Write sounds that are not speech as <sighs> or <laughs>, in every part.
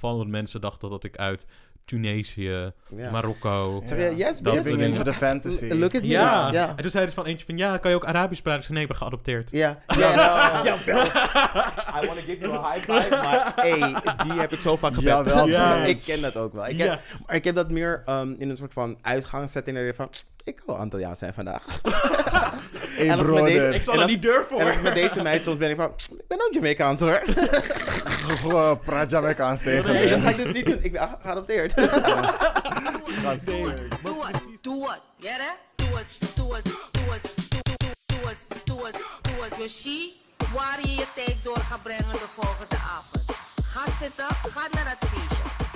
opvallen dat mensen dachten dat ik uit Tunesië, Ja. Marokko... Zeg je, yes, bitch. into the fantasy. Look at me. Ja. Ja. En toen zei er van eentje van, ja, kan je ook Arabisch praten? Zei, nee, ik ben geadopteerd. Ja. Ja. Jawel. I want to give you a high five, maar hey, die heb ik zo vaak gebeld. Jawel, Ja. Ik ken dat ook wel. Ik Ja. Maar ik heb dat meer ehm, in een soort van uitgangssetting. dat je van, ik wil Antilliaans zijn vandaag. <laughs> Hey, En als met deze-. Ik zal er niet durven En als hoor. ik met deze meid soms ben ik van, ik ben ook Jamaicaans hoor. <laughs> Gewoon praat Jamaicaans tegen Nee, dat ga ik dus niet doen. Ik ben geadopteerd. Doe het, doe het. Ja, hè? Doe het, doe het, doe het, doe het, doe het, doe het, het. Yoshi, waar je je tijd door gaat brengen de volgende avond. Ga zitten, ga naar dat feestje.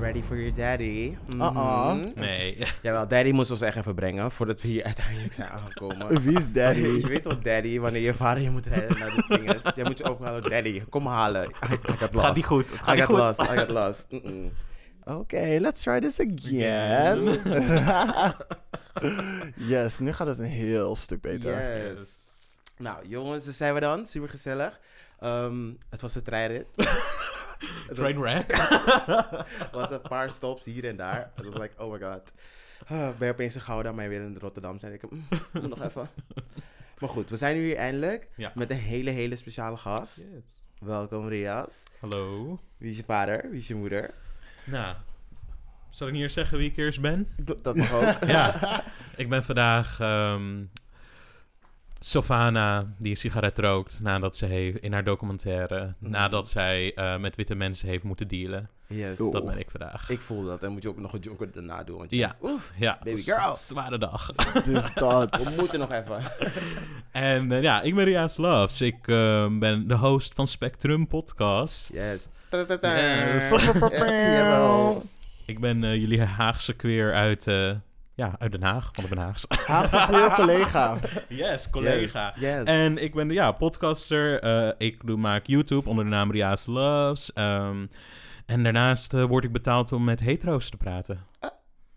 Ready for your daddy. Uh-uh. Mhm. Nee. <laughs> Jawel, daddy moest ons echt even brengen voordat we hier uiteindelijk zijn aangekomen. <laughs> Wie is daddy? <laughs> Je weet toch, daddy, wanneer je vader je moet rijden naar de dinges. Jij moet je ook halen, daddy, kom halen. I, I got Het lost. gaat niet goed. Gaat I niet got goed. lost, I got lost. Oké, let's try this again. yes, nu gaat het een heel stuk beter. Yes. Nou, jongens, dus zijn we dan. Super gezellig. Ehm, het was een treinrit. Was- Trainwreck. <laughs> Was een paar stops hier en daar. Het was like, oh my god. Ah, ben je opeens in Gouda, maar weer in Rotterdam zijn. Ik mm, moet nog <laughs> even. Maar goed, we zijn nu hier eindelijk Ja. met een hele, hele speciale gast. Welkom, Rias. Hallo. Wie is je vader? Wie is je moeder? Nou, zal ik niet eerst zeggen wie ik eerst ben? Dat mag ook. <laughs> Ja, ik ben vandaag ehm Sofana die een sigaret rookt nadat ze heeft, in haar documentaire, Mhm. nadat zij eh, met witte mensen heeft moeten dealen. Yes. Dat ben ik vandaag. Ik voel dat. En moet je ook nog een jonker daarna doen. Want je- Ja. Oef, ja, Baby girl. zware dag. <laughs> Dus dat. we moeten nog even. <laughs> en eh, ja, ik ben Ria's Loves. Ik eh, ben de host van Spectrum Podcast. Yes. <laughs> Ja. Ik ben eh, jullie Haagse queer uit, eh, ja, uit Den Haag, van de Den Haags. Haagse <laughs> queer collega. yes, collega. Yes. yes. En ik ben ja, podcaster. Eh, ik doe, maak YouTube onder de naam Ria's Loves. Ehm, en daarnaast eh, word ik betaald om met hetero's te praten.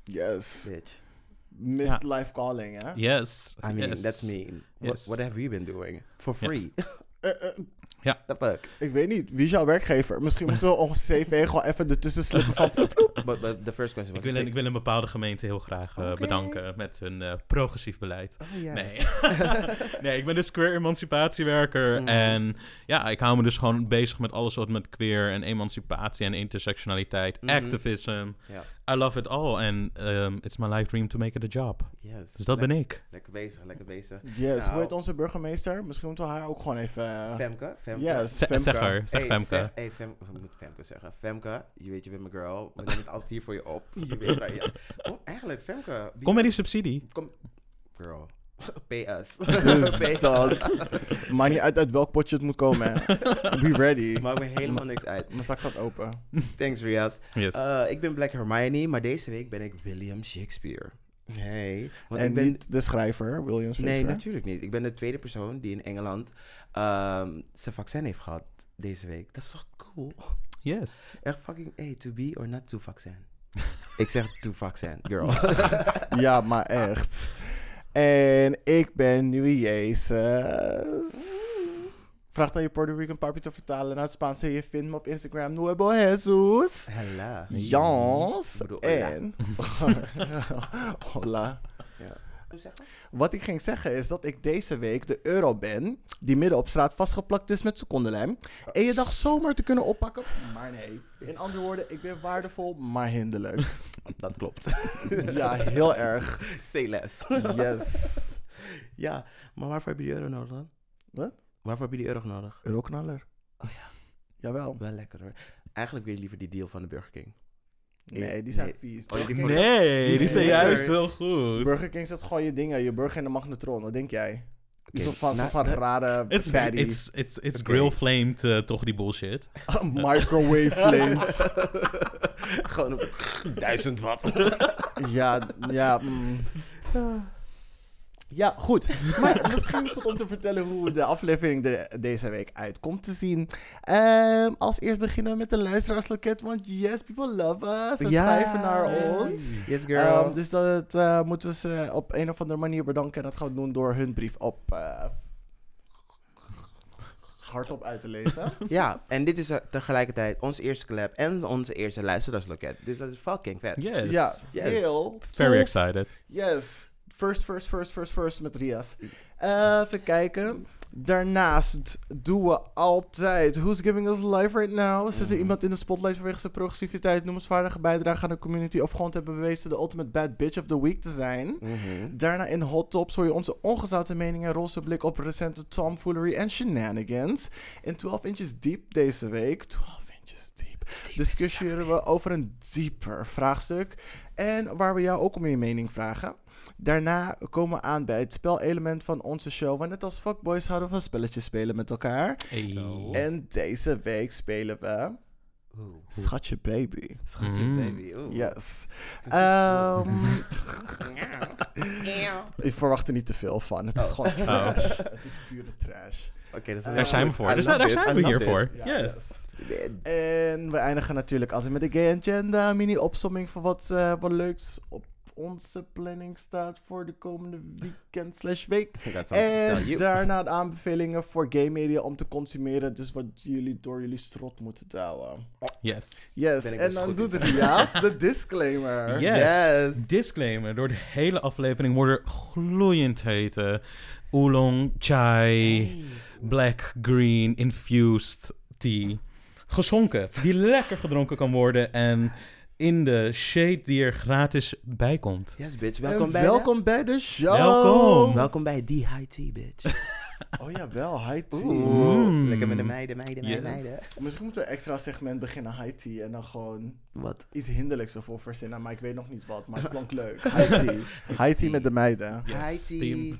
Yes. Bitch. Missed life calling, hè? Yes. I mean, yes. that's mean. What, Yes. what have we been doing? For free. <laughs> Eh, Ja. The fuck? ik weet niet, wie is jouw werkgever? Misschien moeten we <laughs> ons cv gewoon even ertussen slippen van... <laughs> But, but the first question Ik wil, een, ik wil een bepaalde gemeente heel graag eh, bedanken met hun eh, progressief beleid. Oh, yes. Nee. <laughs> nee, ik ben dus queer emancipatiewerker. Mm. En ja, ik hou me dus gewoon bezig met alles wat met queer en emancipatie en intersectionaliteit, Mhm. activism. Ja. I love it all. En um, it's my life dream to make it a job. Yes. Dus dat ben ik. Lekker bezig, lekker bezig. Yes, Nou. hoe heet onze burgemeester? Misschien moeten we haar ook gewoon even... eh, Femke? Femke? Yes, Femke. zeg haar, zeg Hey, Femke. Fem- hey, Fem, of ik moet Femke zeggen. Femke, je weet, je bent mijn girl. We nemen het altijd hier voor je op. <laughs> Je weet je... Kom, eigenlijk, Femke. Kom met die subsidie. Kom. Girl. PS. <laughs> Dus dat. Maakt niet uit uit welk potje het moet komen, hè. Be ready. <laughs> Maakt me helemaal niks uit. Mijn zak staat open. Thanks, Rias. Yes. Eh, ik ben Black Hermione, maar deze week ben ik William Shakespeare. Hey. Want en ik ben... niet de schrijver, William Nee, Shakespeare. natuurlijk niet. Ik ben de tweede persoon die in Engeland ehm, zijn vaccin heeft gehad deze week. Dat is toch cool? yes. Echt fucking, hey, to be or not to vaccin? ik zeg to vaccin, girl. <laughs> Ja, maar echt. En ik ben Nieuwe Jezus. Vraag dan je Puerto Rican papi te vertalen naar het Spaans en je vindt me op Instagram. Nuevo Jesus. Hella. Jans. Hola. En... <laughs> Hola. Ja. Wat ik ging zeggen is dat ik deze week de euro ben, die midden op straat vastgeplakt is met secondenlijm. En je dacht zomaar te kunnen oppakken, maar nee. In andere woorden, ik ben waardevol, maar hinderlijk. <laughs> Dat klopt. Ja, heel erg. Say less. Yes. ja, maar waarvoor heb je die euro nodig dan? Wat? Waarvoor heb je die euro nodig? Euroknaller. Oh ja. Jawel. Wel lekker hoor. Eigenlijk wil je liever die deal van de Burger King. Nee, die zijn Nee. vies. Oh, die Burger voor- King- Nee, die die zijn zijn juist lekker. heel goed. Burger King zet gewoon je dingen, je burger in de magnetron. Wat denk jij? Oké, Zo van, zo nou, van dat- rare It's, patty. it's, it's, it's Oké. grill-flamed, eh, toch die bullshit. <laughs> Microwave flint. <laughs> Gewoon op duizend watt. Ja, ja. mm. <laughs> Ja, goed. <laughs> Maar misschien goed om te vertellen hoe de aflevering er deze week uit komt te zien. Ehm, als eerst beginnen we met een luisteraarsloket, want yes, people love us. Ze schrijven naar ons. Yes, girl. Ehm, dus dat eh, moeten we ze op een of andere manier bedanken. En dat gaan we doen door hun brief op... eh, hardop uit te lezen. <laughs> Ja, en dit is eh, tegelijkertijd onze eerste collab en onze eerste luisteraarsloket. Dus dat is fucking vet. Yes. Ja, Yes. heel Very excited. Yes. First, first, first, first, first met Rias. Eh, even kijken. Daarnaast doen we altijd Who's Giving Us Life Right Now. Zet er Mhm. iemand in de spotlight vanwege zijn progressiviteit, noemenswaardige bijdrage aan de community of gewoon te hebben bewezen de ultimate bad bitch of the week te zijn. Mhm. Daarna in Hot Tops hoor je onze ongezouten meningen en roze blik op recente tomfoolery en shenanigans. In 12 Inches Deep deze week, 12 Inches Deep, discussiëren we over een dieper vraagstuk. En waar we jou ook om je mening vragen. Daarna komen we aan bij het spelelement van onze show. Want net als fuckboys houden we van spelletjes spelen met elkaar. Hey. En deze week spelen we Oeh. Schatje Baby. Schatje Mm. baby. Oeh. Yes. Ehm <laughs> ik verwacht er niet te veel van. Het is Oh. gewoon trash. <laughs> Het is pure trash. Oké, dat is Daar zijn we voor. Dus daar zijn we hier voor. Yes. En we eindigen natuurlijk altijd met de Gay Agenda. Mini-opsomming van wat, eh, wat leuks op onze planning staat voor de komende weekend slash week. En daarna de aanbevelingen voor gay media om te consumeren. Dus wat jullie door jullie strot moeten touwen. Yes. Yes, en dan doet. Ria's de disclaimer. Yes. Yes. Disclaimer. Door de hele aflevering worden gloeiend hete oolong, chai, black, green, infused tea geschonken. Die lekker gedronken kan worden en in de shade die er gratis bij komt. Yes, bitch. En Welkom bij welkom bij de show. Welkom. de... Welkom bij die high tea, bitch. <laughs> Oh ja, wel, high tea. Oeh. Mm. Lekker met de meiden, meiden, meiden, Yes. meiden. Misschien moeten we een extra segment beginnen, high tea. En dan gewoon Wat? iets hinderlijks ervoor verzinnen. Maar ik weet nog niet wat, maar het klonk leuk. <laughs> High tea. <laughs> High tea met de meiden. Yes, high tea. team.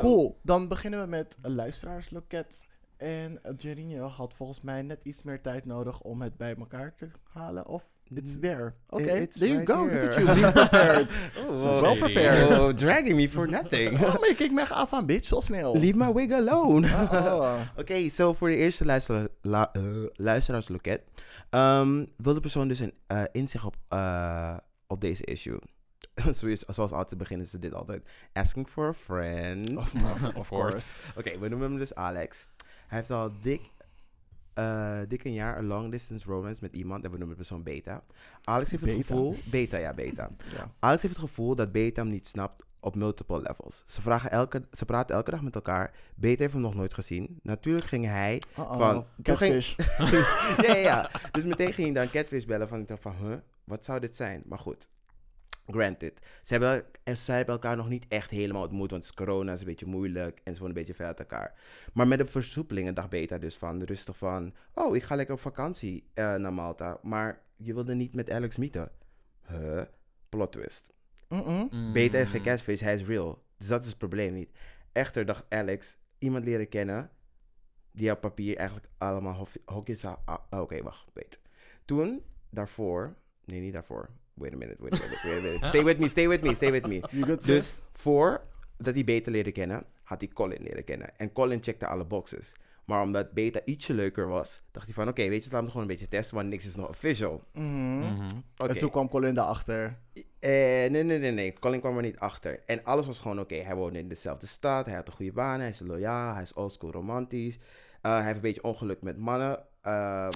Cool, dan beginnen we met een luisteraarsloket. En Jerinho had volgens mij net iets meer tijd nodig om het bij elkaar te halen. Of it's there. Oké, It's there you right go. here. Look at you, be prepared. <laughs> Oh, So well prepared. Oh, <laughs> dragging me for nothing. Oh, maar je keek me echt af aan, bitch, zo snel. Leave my wig alone. Oh. <laughs> Oké, zo voor de eerste luistera la- eh, luisteraarsloket. Ehm, wil de persoon dus een eh, inzicht op, eh, op deze issue? Zoals, zoals altijd beginnen ze dit altijd. Asking for a friend. Of, of course. Oké, we noemen hem dus Alex. Hij heeft al dik, eh, dik een jaar een long distance romance met iemand en we noemen de persoon Beta. Alex heeft het gevoel... Beta, ja, Beta. <laughs> Ja. Alex heeft het gevoel dat Beta hem niet snapt op multiple levels. Ze, vragen elke, ze praten elke dag met elkaar. Beta heeft hem nog nooit gezien. Natuurlijk ging hij... Uh-oh. Van- ging- Catfish. <laughs> <laughs> ja, ja, ja. Dus meteen ging hij dan Catfish bellen van, ik dacht van, huh, wat zou dit zijn? Maar goed, granted. Ze hebben, en zij hebben elkaar nog niet echt helemaal ontmoet, want het is corona, is een beetje moeilijk en ze wonen een beetje ver uit elkaar. Maar met de versoepelingen dacht Beta dus van, rustig van, oh, ik ga lekker op vakantie eh, naar Malta, maar je wilde niet met Alex meeten. Huh? Plot twist. Mm. Beta is geen catfish, hij is real. Dus dat is het probleem niet. Echter dacht Alex iemand leren kennen die op papier eigenlijk allemaal hokjes zou... ah, Oké, wacht, wait. Toen, daarvoor... Nee, niet daarvoor. Wait a minute, wait a minute, wait a minute. Stay with me, stay with me, stay with me. <laughs> Good? Dus voor dat hij Beta leerde kennen, had hij Colin leren kennen. En Colin checkte alle boxes. Maar omdat Beta ietsje leuker was, dacht hij van... Oké, weet je, laten we gewoon een beetje testen, want niks is nog official. Mhm. Mhm. Oké. En toen kwam Colin daarachter. Eh, nee, nee, nee, nee. Colin kwam er niet achter. En alles was gewoon oké. Hij woonde in dezelfde stad. Hij had een goede baan. Hij is loyaal. Hij is oldschool romantisch. Eh, hij heeft een beetje ongeluk met mannen. Ehm,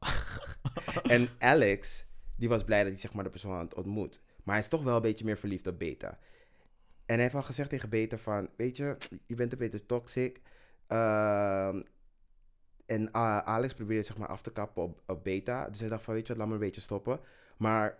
<laughs> en Alex, die was blij dat hij zeg maar, de persoon had ontmoet. Maar hij is toch wel een beetje meer verliefd op Beta. En hij heeft al gezegd tegen Beta van... Weet je, je bent een beetje toxic. Ehm, en Alex probeerde zeg maar af te kappen op, op Beta. Dus hij dacht van, weet je wat, laat me een beetje stoppen. Maar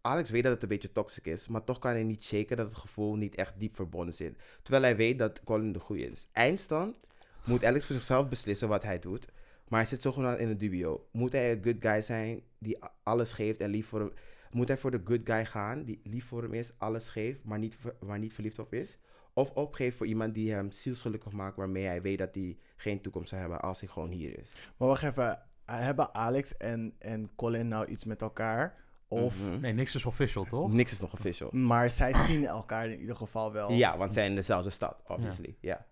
Alex weet dat het een beetje toxic is, maar toch kan hij niet shaken dat het gevoel niet echt diep verbonden zit. Terwijl hij weet dat Colin de goede is. Eindstand moet Alex voor zichzelf beslissen wat hij doet. Maar hij zit zogenaamd in een dubio. Moet hij een good guy zijn die alles geeft en lief voor hem... Moet hij voor de good guy gaan die lief voor hem is, alles geeft, maar niet, maar niet verliefd op is? Of opgeeft voor iemand die hem zielsgelukkig maakt, waarmee hij weet dat hij geen toekomst zal hebben als hij gewoon hier is? Maar wacht even. Hebben Alex en, en Colin nou iets met elkaar? Of... Mhm. Nee, niks is official, toch? Niks is nog official. <clears throat> Maar zij zien elkaar in ieder geval wel. Ja, want zij zijn in dezelfde stad, obviously. Ja.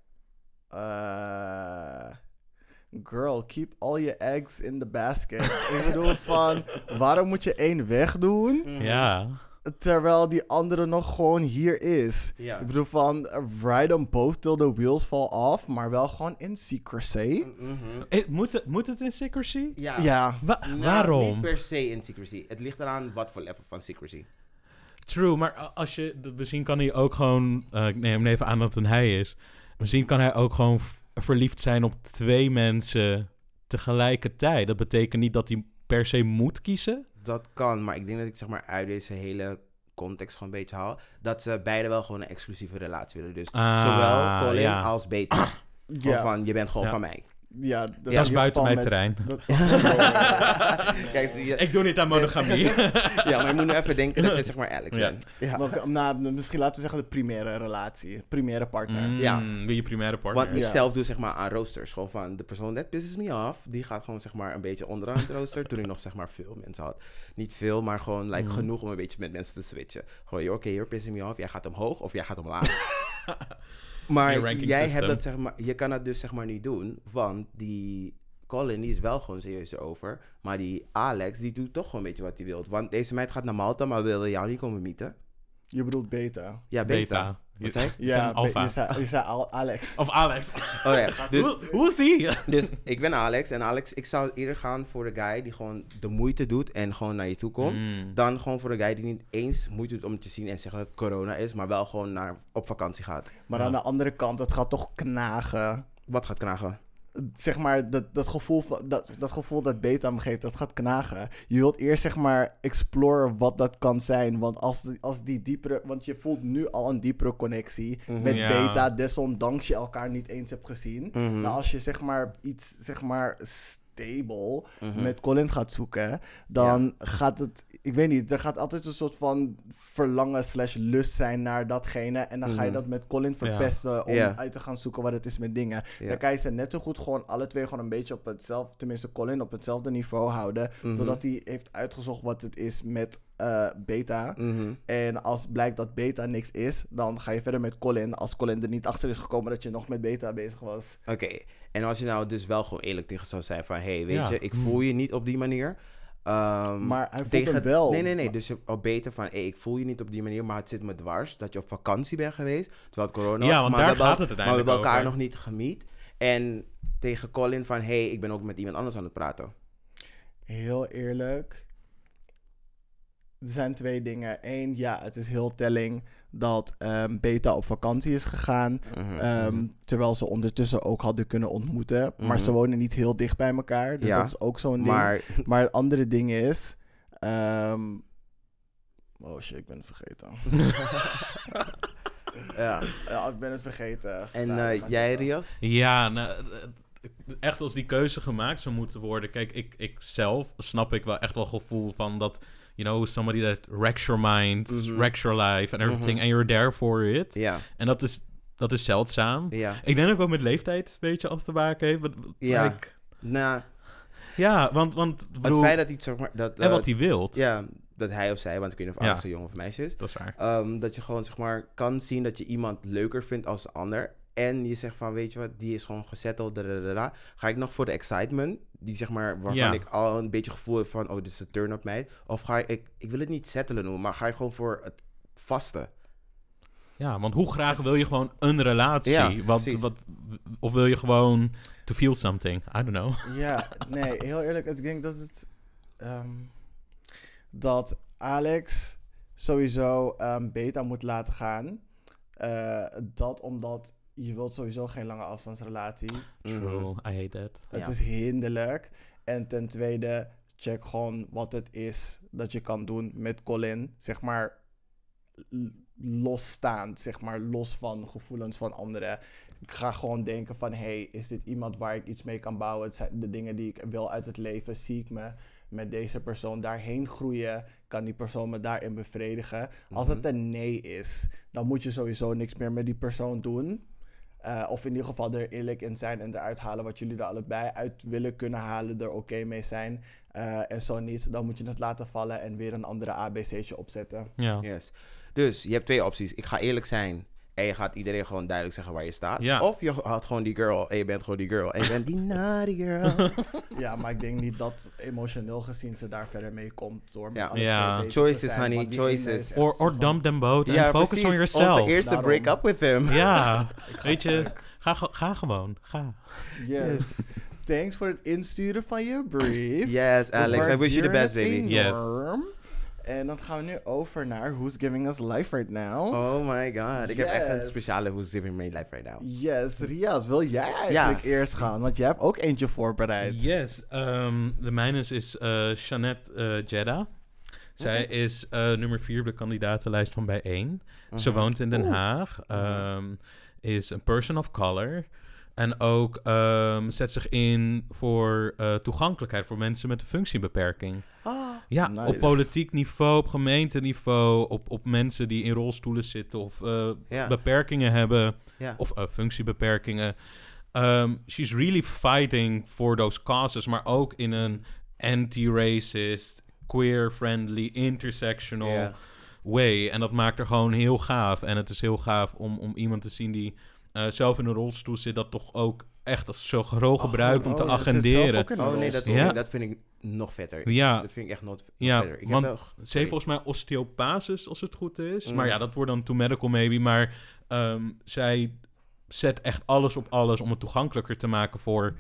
Eh, girl, keep all your eggs in the basket. ik bedoel van, waarom moet je één wegdoen? Ja. Terwijl die andere nog gewoon hier is. Ja. Ik bedoel van, uh, ride them both till the wheels fall off, maar wel gewoon in secrecy. Mhm. Eh, moet, het, moet het in secrecy? Ja. Ja, Wa- Nou, waarom? Niet per se in secrecy. Het ligt eraan wat voor level van secrecy. True, maar als je, misschien kan hij ook gewoon, eh, ik neem even aan dat het een hij is. Misschien kan hij ook gewoon verliefd zijn op twee mensen tegelijkertijd. Dat betekent niet dat hij per se moet kiezen. Dat kan, maar ik denk dat ik zeg maar uit deze hele context gewoon een beetje haal. Dat ze beide wel gewoon een exclusieve relatie willen. Dus Ah, zowel Colin ja. als ja, van, je bent gewoon Ja. van mij. Ja, Dat is buiten mijn terrein. Dat, <laughs> Kijk, zie je, Ik doe niet aan monogamie. <laughs> ja, maar je moet nu even denken dat je zeg maar Alex Ja. bent. Ja. Maar ook, nou, misschien laten we zeggen de primaire relatie, primaire partner. Mm, Ja. Wie je primaire partner. Want ik Ja. zelf doe zeg maar aan roosters. Gewoon van de persoon that pisses me off. Die gaat gewoon zeg maar een beetje onderaan het rooster. toen ik nog zeg maar veel mensen had. Niet veel, maar gewoon like, Mhm. genoeg om een beetje met mensen te switchen. Gewoon, oké, you're pissing me off. Jij gaat omhoog of jij gaat omlaag. <laughs> maar jij hebt dat zeg maar, je kan dat dus zeg maar niet doen. Want die Colin die is wel gewoon serieus over. Maar die Alex die doet toch gewoon een beetje wat hij wil. Want deze meid gaat naar Malta, maar wilde jou niet komen mieten. Je bedoelt beta. Ja, beta. Beta. Wat zei ik? Ja, alpha. je zei, je zei al- Alex. Of Alex. Oh ja, <laughs> dus Hoe- is die? Dus ik ben Alex. En Alex, ik zou eerder gaan voor de guy die gewoon de moeite doet en gewoon naar je toe komt. Mm. Dan gewoon voor de guy die niet eens moeite doet om te zien en zeggen dat het corona is, maar wel gewoon naar, op vakantie gaat. Maar aan de andere kant, het gaat toch knagen. Wat gaat knagen? Zeg maar, dat, dat, gevoel, van, dat, dat gevoel dat beta me geeft, dat gaat knagen. Je wilt eerst zeg maar exploren wat dat kan zijn. Want als die, als die diepere... Want je voelt nu al een diepere connectie Mhm. met Ja. beta, desondanks je elkaar niet eens hebt gezien. Mhm. Nou, als je zeg maar iets, zeg maar, stable Mhm. met Colin gaat zoeken, dan gaat het, ik weet niet, er gaat altijd een soort van verlangen slash lust zijn naar datgene. En dan ga je Mhm. dat met Colin verpesten om Ja. uit te gaan zoeken wat het is met dingen. Ja. Dan kan je ze net zo goed gewoon alle twee gewoon een beetje op hetzelfde, tenminste Colin op hetzelfde niveau houden. Mhm. Zodat hij heeft uitgezocht wat het is met eh, beta. Mhm. En als blijkt dat beta niks is, dan ga je verder met Colin. Als Colin er niet achter is gekomen dat je nog met beta bezig was. Oké, en als je nou dus wel gewoon eerlijk tegen zou zijn van, hey, weet Ja. je, ik voel je niet op die manier. Ehm, Maar hij voelt tegen- hem wel. Nee, nee, nee. Dus je al beter van, hey, ik voel je niet op die manier, maar het zit me dwars dat je op vakantie bent geweest, terwijl het corona Ja, was. want maar daar we hebben- gaat het Maar we hebben elkaar over. nog niet gemiet. En tegen Colin van, hey, ik ben ook met iemand anders aan het praten. Heel eerlijk. Er zijn twee dingen. Eén, ja, het is heel telling dat ehm, Beta op vakantie is gegaan. Mhm, ehm, mhm. terwijl ze ondertussen ook hadden kunnen ontmoeten. Maar ze Mhm. wonen niet heel dicht bij elkaar. Dus Ja, dat is ook zo'n ding. Maar, <laughs> Maar het andere ding is. ehm, oh shit, ik ben het vergeten. <laughs> ja. ja, ik ben het vergeten. En Nou, eh, jij. Rias? Ja, nou, eh, echt als die keuze gemaakt zou moeten worden. Kijk, ik, ik zelf snap ik wel echt wel gevoel van dat, you know, somebody that wrecks your mind, Mhm. wrecks your life and everything, Mhm. and you're there for it. Ja, En dat is, dat is zeldzaam. ja. Ik denk ook wel met leeftijd een beetje af te maken heeft. Ja. like, Nou, ja, want, want ik het bedoel, feit dat hij, zeg maar, dat, en eh, wat hij wilt. ja, dat hij of zij, want ik weet niet of Ja. Alex een jongen of meisje is, Dat is waar. Ehm, dat je gewoon zeg maar kan zien dat je iemand leuker vindt als de ander. En je zegt van, weet je wat, die is gewoon gezetteld. dadadada. Ga ik nog voor de excitement, die zeg maar, waarvan Ja. ik al een beetje gevoel heb van, oh, dit is een turn op mij. Of ga ik, ik wil het niet settelen noemen, maar ga je gewoon voor het vaste. Ja, want hoe graag wil je gewoon een relatie? Ja, wat, wat, of wil je gewoon to feel something? I don't know. Ja, nee, heel eerlijk. Ik denk dat het. ehm, dat Alex sowieso ehm, beta moet laten gaan. Eh, dat omdat je wilt sowieso geen lange afstandsrelatie. True, I hate that. Het Ja. is hinderlijk. En ten tweede, check gewoon wat het is dat je kan doen met Colin. Zeg maar losstaand, zeg maar los van gevoelens van anderen. Ik ga gewoon denken van, hey, is dit iemand waar ik iets mee kan bouwen? Het zijn de dingen die ik wil uit het leven. Zie ik me met deze persoon daarheen groeien? Kan die persoon me daarin bevredigen? Als het een nee is, dan moet je sowieso niks meer met die persoon doen. Eh, of in ieder geval er eerlijk in zijn en eruit halen wat jullie er allebei uit willen kunnen halen, er oké mee zijn. Eh, en zo niet, dan moet je het laten vallen en weer een andere ABC'tje opzetten. Ja. Yes. Dus je hebt twee opties. Ik ga eerlijk zijn En je gaat iedereen gewoon duidelijk zeggen waar je staat. Ja. Of je houdt gewoon die girl en je bent gewoon die girl. En je bent die <laughs> naughty girl. <laughs> Ja, maar ik denk niet dat emotioneel gezien ze daar verder mee komt door Ja. Ja. Choices, zijn, honey, choices. Or, or dump them both and focus on yourself. Onze eerste Daarom. break up with him. Ja, <laughs> weet je, ga, ga gewoon, ga. Yes. Thanks voor het insturen van je brief. Yes, Alex. I wish you the best, baby. Yes. enorm. En dan gaan we nu over naar Who's Giving Us Life Right Now. Oh my god. Ik heb echt een speciale Who's Giving Me Life right now. Yes, Rias, wil jij eigenlijk eerst gaan? Want jij hebt ook eentje voorbereid. Yes, ehm, de mijne is, is eh, Jeannette eh Jeddah. Zij is eh, nummer 4 op de kandidatenlijst van Bijeen. Ze Mhm. woont in Den Oeh. Haag. ehm, is een person of color. En ook ehm, zet zich in voor eh, toegankelijkheid voor mensen met een functiebeperking. Ah. Ja, Nice. op politiek niveau, op gemeenteniveau, op, op mensen die in rolstoelen zitten of eh, beperkingen hebben of eh, functiebeperkingen. Ehm, she's really fighting for those causes, maar ook in een anti-racist, queer-friendly, intersectional way. En dat maakt er gewoon heel gaaf. En het is heel gaaf om, om iemand te zien die eh, zelf in een rolstoel zit, dat toch ook echt als zo groot gebruikt om Oh, te zelf agenderen. Oh nee, dat Ja. dat vind ik nog vetter. Ja. Dat vind ik echt nog, nog Ja, verder. Ik want heb wel... Ze heeft volgens mij osteopasis, als het goed is. Mm. Maar ja, dat wordt dan to medical maybe. Maar ehm, zij zet echt alles op alles om het toegankelijker te maken voor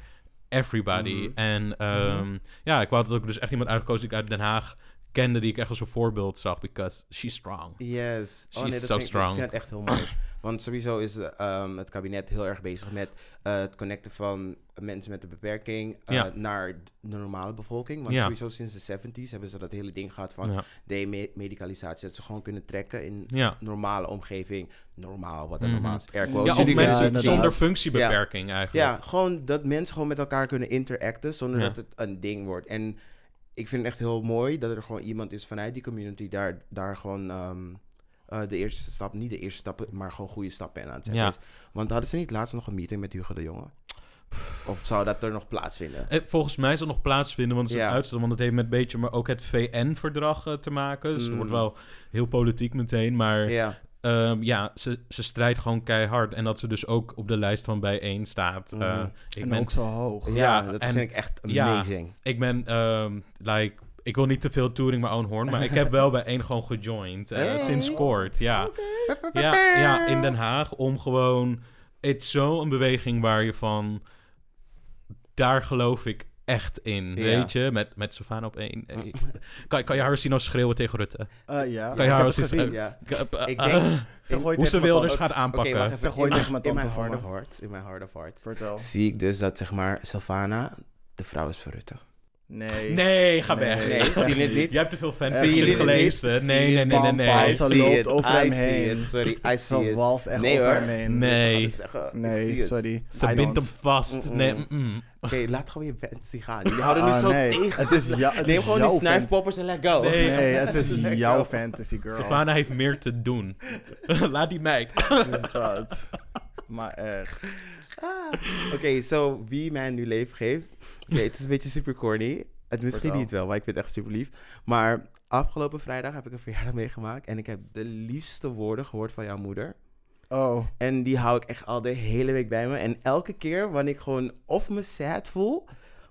everybody. Mhm. En ehm, ja, ik wou dat ook dus echt iemand uitgekozen die ik uit Den Haag kende, die ik echt als een voorbeeld zag, because she's strong. Yes. She's dat so ik- strong. Ik vind het echt heel mooi. Want sowieso is ehm, het kabinet heel erg bezig met eh, het connecten van mensen met een beperking eh, Ja. naar de normale bevolking. Want Ja. sowieso sinds de 70s hebben ze dat hele ding gehad van Ja, de-medicalisatie. Dat ze gewoon kunnen trekken in normale omgeving. Normaal, wat er Mhm. normaal is. Ja, ja of mensen zonder functiebeperking eigenlijk. Ja, gewoon dat mensen gewoon met elkaar kunnen interacten zonder dat het een ding wordt. En ik vind het echt heel mooi dat er gewoon iemand is vanuit die community daar, daar gewoon ehm, eh, de eerste stap, niet de eerste stappen, maar gewoon goede stappen in aan het zetten Ja. is. Want hadden ze niet laatst nog een meeting met Hugo de Jonge? Of zou dat er nog plaatsvinden? Eh, Volgens mij zal het nog plaatsvinden, want het is Ja. uitstel. Want het heeft met een beetje, maar ook het VN-verdrag eh, te maken. Dus het Mm. wordt wel heel politiek meteen. Maar Ja, Ehm, ja, ze, ze strijdt gewoon keihard. En dat ze dus ook op de lijst van bijeen staat. Mhm. Eh, ik, En ben, ook zo hoog. ja, Ja, dat en- vind ik echt ja. amazing. ik ben, ehm, like, ik wil niet te veel touring mijn own horn, maar ik heb wel bij één gewoon gejoind. eh, Hey. Sinds kort, ja. ja. Ja, in Den Haag. Om gewoon, het is zo een beweging waar je van, daar geloof ik echt in, Ja. weet je. Met, met Sylvana op één. Eh, <laughs> Kan, kan je haar zien als schreeuwen tegen Rutte? Eh, ja, Kan ik je gezien. eh, Ja. Ik denk- Ze in- hoe ze Wilders tante- gaat aanpakken. Ze gooit In tegen mijn in mijn tante hard of me. hearts, in mijn hard of hearts, Vertel. zie ik dus dat zeg maar Sylvana de vrouw is voor Rutte. Nee. Nee, ga Nee. weg. Nee, zie je het niet? Je hebt te veel fanfiction het gelezen. niet? Nee, nee, nee, nee, nee. Ze see loopt over hem heen. Sorry, I see it. walst echt Nee, over hoor. hem heen. Nee. Nee, sorry. Ze I bindt don't. hem vast. Nee. Oké, laat gewoon je fantasy gaan. Jullie houden nu Ah, zo nee. tegen. Het is ja- het Neem is gewoon die snuifpoppers en let go. Nee. Nee, het <laughs> is jouw fantasy girl. Savannah heeft meer te doen. <laughs> Laat die meid. Dus dat. Maar echt. <laughs> Oké, zo wie mij nu leven geeft. Oké, het is een beetje super corny. Het misschien niet wel, maar ik vind het echt super lief. Maar afgelopen vrijdag heb ik een verjaardag meegemaakt. En ik heb de liefste woorden gehoord van jouw moeder. Oh. En die hou ik echt al de hele week bij me. En elke keer wanneer ik gewoon of me sad voel...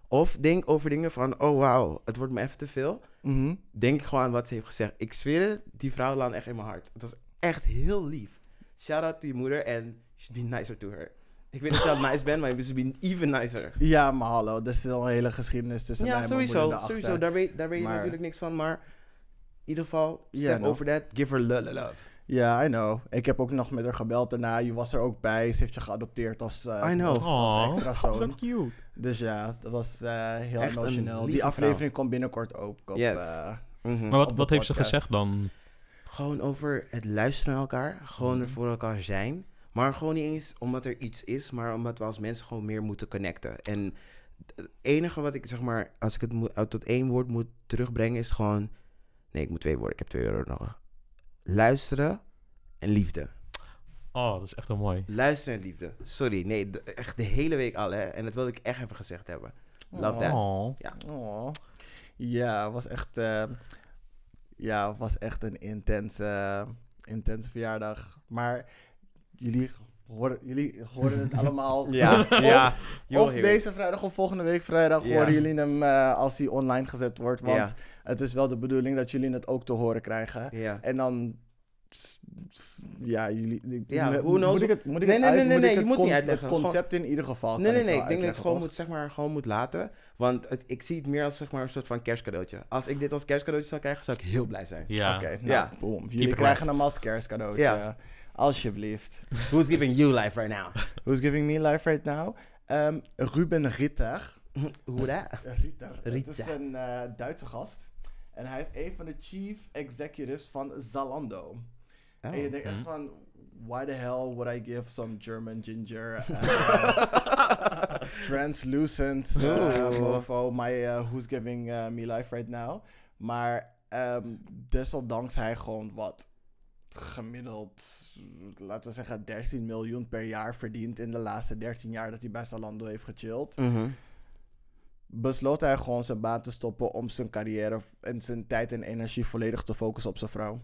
of denk over dingen van... oh wauw, het wordt me even te veel... Mhm. denk ik gewoon aan wat ze heeft gezegd. Ik zweer het, die vrouw landt echt in mijn hart. Het was echt heel lief. Shout out to je moeder en you should be nicer to her. Ik weet dat je al nice bent, maar je should be even nicer. Ja, maar hallo. Er is al een hele geschiedenis tussen mij en mijn sowieso. moeder daarachter. Sowieso, daar weet, daar weet je natuurlijk niks van, maar... In ieder geval, Ja, step no. over that, give her love, love. Ja, I know. Ik heb ook nog met haar gebeld daarna. Je was er ook bij. Ze heeft je geadopteerd als, eh, I know. als, als extra <laughs> zo zoon. cute. Dus ja, dat was eh, heel Echt emotioneel. Die aflevering komt binnenkort ook op. Yes. eh, Mhm. Maar wat, wat heeft ze gezegd dan? Gewoon over het luisteren naar elkaar. Gewoon Mhm. er voor elkaar zijn. Maar gewoon niet eens omdat er iets is, maar omdat we als mensen gewoon meer moeten connecten. En het enige wat ik zeg maar, als ik het moet, uit tot één woord moet terugbrengen, is gewoon. Nee, ik moet twee woorden. Ik heb twee woorden nodig. Luisteren en liefde. Oh, dat is echt wel mooi. Luisteren en liefde. Sorry, nee, de- echt de hele week al, hè. En dat wilde ik echt even gezegd hebben. Love that. Oh. Oh. Ja, was echt, eh, ja, was echt een intense, intense verjaardag. Maar jullie horen, jullie horen het <laughs> allemaal. Ja, ja. You'll Of deze vrijdag of volgende week vrijdag Ja. horen jullie hem eh, als hij online gezet wordt. Want Ja. het is wel de bedoeling dat jullie het ook te horen krijgen. Ja. En dan. Ja, jullie. ik- Ja, moet- ik het, moet ik Nee, het nee, uit- nee, nee, ik je het moet niet uitleggen. Het concept in ieder geval. Nee, kan nee, ik nee. Ik denk dat ik het gewoon moet, zeg maar, gewoon moet laten. Want het, ik zie het meer als zeg maar, een soort van kerstcadeautje. Als ik dit als kerstcadeautje zou krijgen, zou ik heel blij zijn. Ja. Oké, nou, Ja. boom. Jullie krijgen hem als kerstcadeautje. Alsjeblieft. <laughs> Who's giving you life right now? Who's giving me life right now? Ehm, Ruben Ritter. <laughs> Hoe dat? Ritter. Het is een eh, Duitse gast. En hij is een van de chief executives van Zalando. Oh. En je denkt echt van... Why the hell would I give some German ginger uh, <laughs> translucent uh, mofo my uh, who's giving uh, me life right now? Maar ehm desondanks hij gewoon wat gemiddeld, laten we zeggen, 13 miljoen per jaar verdient in de laatste 13 jaar dat hij bij Zalando heeft gechilled Mhm. besloot hij gewoon zijn baan te stoppen om zijn carrière en zijn tijd en energie volledig te focussen op zijn vrouw.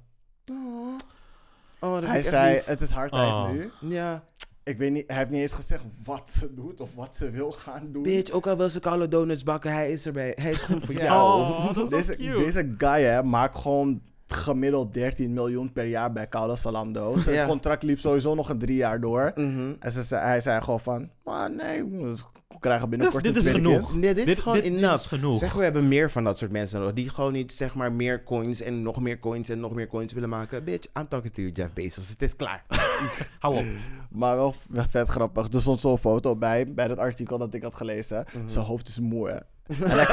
Oh, dat Hij zei, lief. het is hard tijd Oh. nu. Ja. Ik weet niet, hij heeft niet eens gezegd wat ze doet of wat ze wil gaan doen. Bitch, ook al wil ze koude donuts bakken, hij is erbij. Hij is goed voor <laughs> jou. Oh, dat is deze, cute. deze guy hè, maakt gewoon gemiddeld 13 miljoen per jaar bij Koude Salando. <laughs> Zijn Ja. contract liep sowieso nog een drie jaar door. Mhm. En ze, zei- hij zei gewoon van, maar nee, we krijgen binnenkort dit een is genoeg. Nee, dit is Dit- gewoon dit- dit is genoeg. Zeg, we hebben meer van dat soort mensen nodig. Die gewoon niet, zeg maar, meer coins en nog meer coins en nog meer coins willen maken. Bitch, I'm talking to you, Jeff Bezos. Het is klaar. <laughs> Hou op. Maar wel vet grappig. Er stond zo'n foto bij, bij dat artikel dat ik had gelezen. Mhm. Zijn hoofd is moe, <laughs> hij,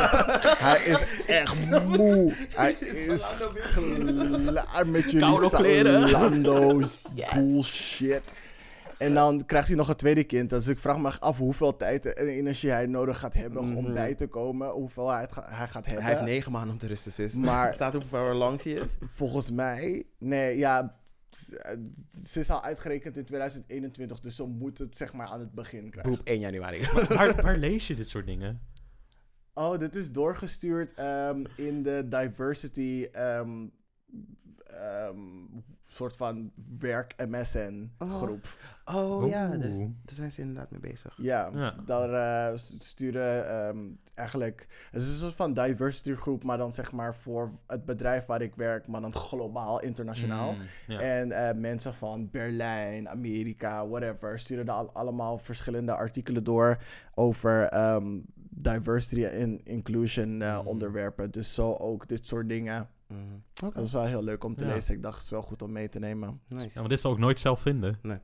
hij is echt moe. Hij is klaar met jullie. Zalando bullshit. En dan krijgt hij nog een tweede kind. Dus ik vraag me af hoeveel tijd en energie hij nodig gaat hebben om Mhm. bij te komen. Hoeveel hij, ga- hij gaat hebben. Hij heeft negen maanden om te rusten, sis. Maar- Staat hoeveel uur lang hij is? Volgens mij, nee, ja, ze is al uitgerekend in 2021, dus ze moet het zeg maar aan het begin krijgen. Boep, 1 januari. Waar, waar lees je dit soort dingen? Oh, dit is doorgestuurd ehm, in de diversity ehm, ehm, soort van werk MSN Oh. groep. Oh ja, daar, daar zijn ze inderdaad mee bezig. Ja, Ja. daar s- sturen ehm, eigenlijk, het is een soort van diversity groep, maar dan zeg maar voor het bedrijf waar ik werk, maar dan globaal, internationaal. Mm, ja. En eh, mensen van Berlijn, Amerika, whatever, sturen daar al- allemaal verschillende artikelen door over ehm, diversity en inclusion eh, Mm. onderwerpen. Dus zo ook dit soort dingen. Mhm. Oké, Dat is wel heel leuk om te Ja. lezen. Ik dacht, het is wel goed om mee te nemen. nice. Ja, maar dit zal ik nooit zelf vinden. <laughs>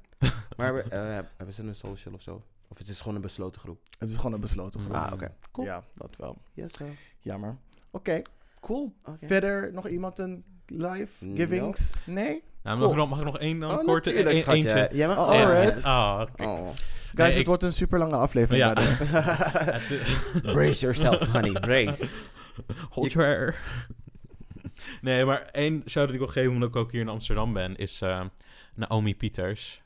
Maar we- eh, hebben ze een social of zo? Of het is gewoon een besloten groep? Het is gewoon een besloten groep. Ah, oké. Cool. Ja, dat wel. Yes, sir. Jammer. Oké, cool. Verder nog iemand een live No. givings? Nee? Nou, Cool. mag, ik nog, mag ik nog één dan Oh, korte een- eentje? Ja, maar Oh, oh, alright. Kijk. Oh. Guys, Nee, het ik- wordt een super lange aflevering. Ja. <laughs> <laughs> Brace yourself, honey. Brace. Hold your hair. <laughs> Nee, maar één shout-out die ik wil geven, omdat ik ook hier in Amsterdam ben, is eh, Naomi Pieters.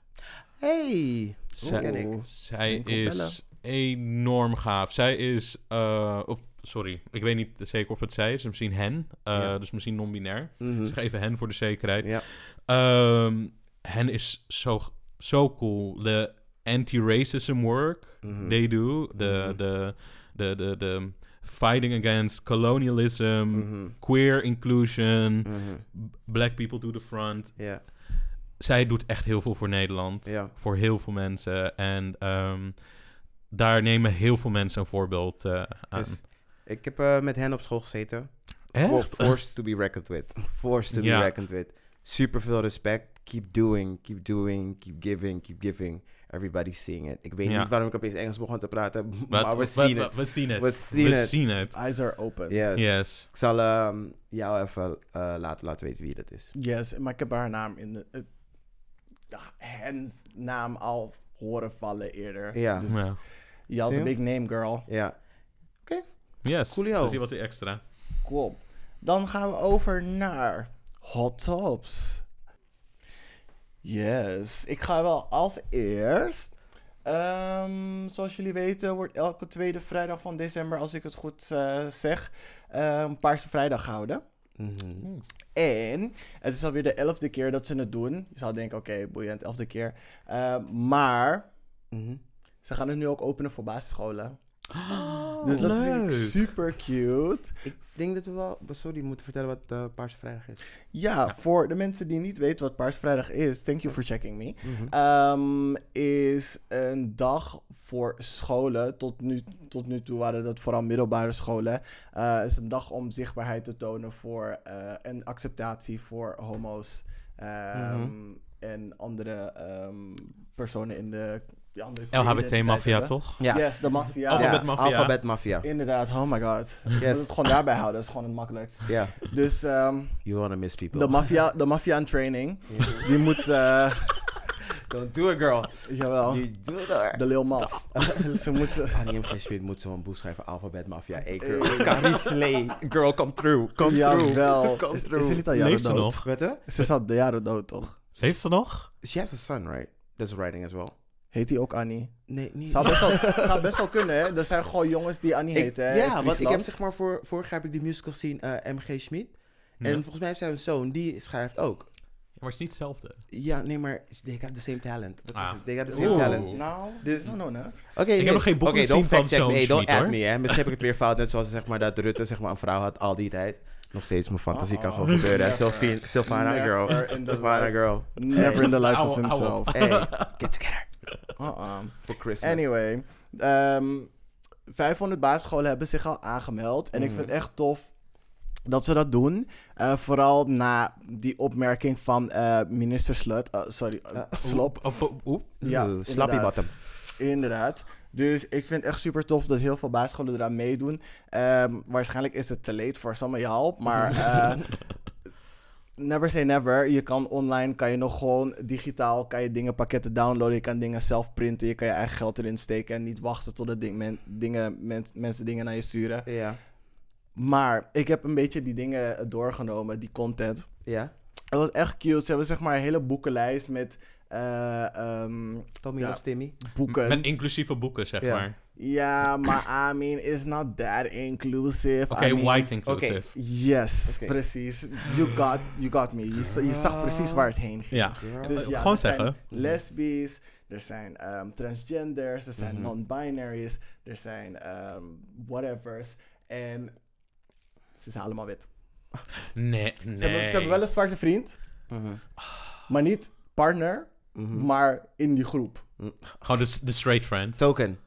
Hey. Zij, ken ik. zij is enorm gaaf. Zij is, eh, of, sorry, ik weet niet zeker of het zij is, misschien hen, eh, Ja. dus misschien non-binair. Mhm. Dus even hen voor de zekerheid. Ja. Ehm, hen is zo, zo cool. De anti-racism work Mhm. they do, de, Mhm. de, de, de, de fighting against colonialism, Mhm. queer inclusion, black people to the front. Ja. Zij doet echt heel veel voor Nederland, voor heel veel mensen. En ehm, daar nemen heel veel mensen een voorbeeld eh, aan. Dus ik heb eh, met hen op school gezeten. Echt? For- forced to be reckoned with. <laughs> Forced to be reckoned with. Super veel respect. Keep doing, keep doing, keep giving, keep giving. Everybody's seeing it. Ik weet Ja. niet waarom ik opeens Engels begon te praten, <laughs> Wat- maar we zien het. We zien het. We zien het. zien. Eyes are open. Yes. Yes. Ik zal ehm, jou even eh, laten, laten weten wie dat is. Yes, maar ik heb haar naam in de... Hens naam al horen vallen eerder. Ja. Dus Ja. je? big name girl. Ja. Yes. Coolio. Dus die wat extra. Cool. Dan gaan we over naar Hot Tops. Yes, ik ga wel als eerst. Ehm, zoals jullie weten wordt elke tweede vrijdag van december, als ik het goed eh, zeg, ehm Paarse Vrijdag gehouden. Mhm. En het is alweer de elfde keer dat ze het doen. Je zou denken, oké, boeiend, elfde keer. Eh, maar Mhm. ze gaan het nu ook openen voor basisscholen. Oh, dus dat leuk. is super cute. Ik denk dat we wel, sorry, moeten vertellen wat eh Paarse Vrijdag is. Ja, voor de mensen die niet weten wat Paars Vrijdag is, thank you for checking me. Mhm. Ehm, is een dag voor scholen. Tot nu, tot nu toe waren dat vooral middelbare scholen. Eh is een dag om zichtbaarheid te tonen voor eh, en acceptatie voor homo's ehm, Mhm. en andere ehm, personen in de die andere LHBT-mafia, hebben. toch? Ja. Yes, de maffia. Alphabet ja, Mafia. Alphabet Mafia. Inderdaad, oh my god. <laughs> We Yes. moeten het gewoon daarbij houden, dat is gewoon het makkelijkst. Ja, Dus ehm, you wanna miss people. de maffia, de maffia in training, <laughs> die moet, eh, Don't do it, girl. jawel, You do it hoor. de Lil Maf. <laughs> Ze moeten... Annie M. G. Moet zo'n boek schrijven, Alphabet Mafia. Hey girl, Carrie Slay. Girl, come through. Come through. Jawel. Come Is, through. is ze niet al jaren Leeft ze dood? nog? Weet je? Ze is al de jaren dood, toch? Heeft ze nog? She has a son, right? That's writing as well. Heet hij ook Annie? Nee, niet. Zou best, wel, <laughs> zou best wel kunnen, hè? Er zijn gewoon jongens die Annie Ik- heten, hè? ja, want ik heb zeg maar voor, vorig jaar heb ik die musical gezien, eh, MG Schmid. Ja. En volgens mij heeft zij een zoon, die schrijft ook. Maar het is niet hetzelfde. Ja, nee, maar they got the same talent. Dat is Ah. het. They got the same Oeh. talent. Nou, Dus- no, no. Oké, heb nee. nog geen boek Oké, gezien don't van fact check zo'n me. Don't add hoor. me, hè. Misschien heb ik het weer fout. Net zoals zeg maar, dat Rutte zeg maar, een vrouw had al die tijd. Nog steeds mijn fantasie kan Uh-oh. gewoon gebeuren. Sylvana girl. Sylvana girl. Never in the life of himself. Hey, get together. Uh-uh. For Christmas. Anyway, ehm 500 basisscholen hebben zich al aangemeld. En ik Mhm. vind het echt tof dat ze dat doen. Eh, vooral na die opmerking van eh, minister Slut. eh, sorry, Slop. Oep. Ja, slappy inderdaad. bottom. Inderdaad. Dus ik vind het echt super tof dat heel veel basisscholen eraan meedoen. Ehm, waarschijnlijk is het te late voor some of y'all. Maar <laughs> never say never. Je kan online, kan je nog gewoon digitaal, kan je dingen pakketten downloaden. Je kan dingen zelf printen. Je kan je eigen geld erin steken. En niet wachten tot ding, men, dingen, men- mensen dingen naar je sturen. Ja. Maar ik heb een beetje die dingen doorgenomen, die content. Ja. Het was echt cute. Ze hebben zeg maar een hele boekenlijst met eh, ehm, Tommy Ja. of Timmy. boeken. Met inclusieve boeken, zeg Ja. maar. Ja, maar I mean, it's not that inclusive. Oké, I mean, white inclusive. Yes, Oké. precies. You got, you got me. Je, je zag precies waar het heen ging. Ja. Dus ja, Gewoon er zijn zeggen. lesbisch, er zijn ehm, transgenders, er zijn Mhm. non-binaries, er zijn ehm, whatevers. En ze zijn allemaal wit. Nee, nee. Ze, hebben, ze hebben wel een zwarte vriend, Mhm. maar niet partner, Mhm. maar in die groep. Gewoon de, de straight friend. Token.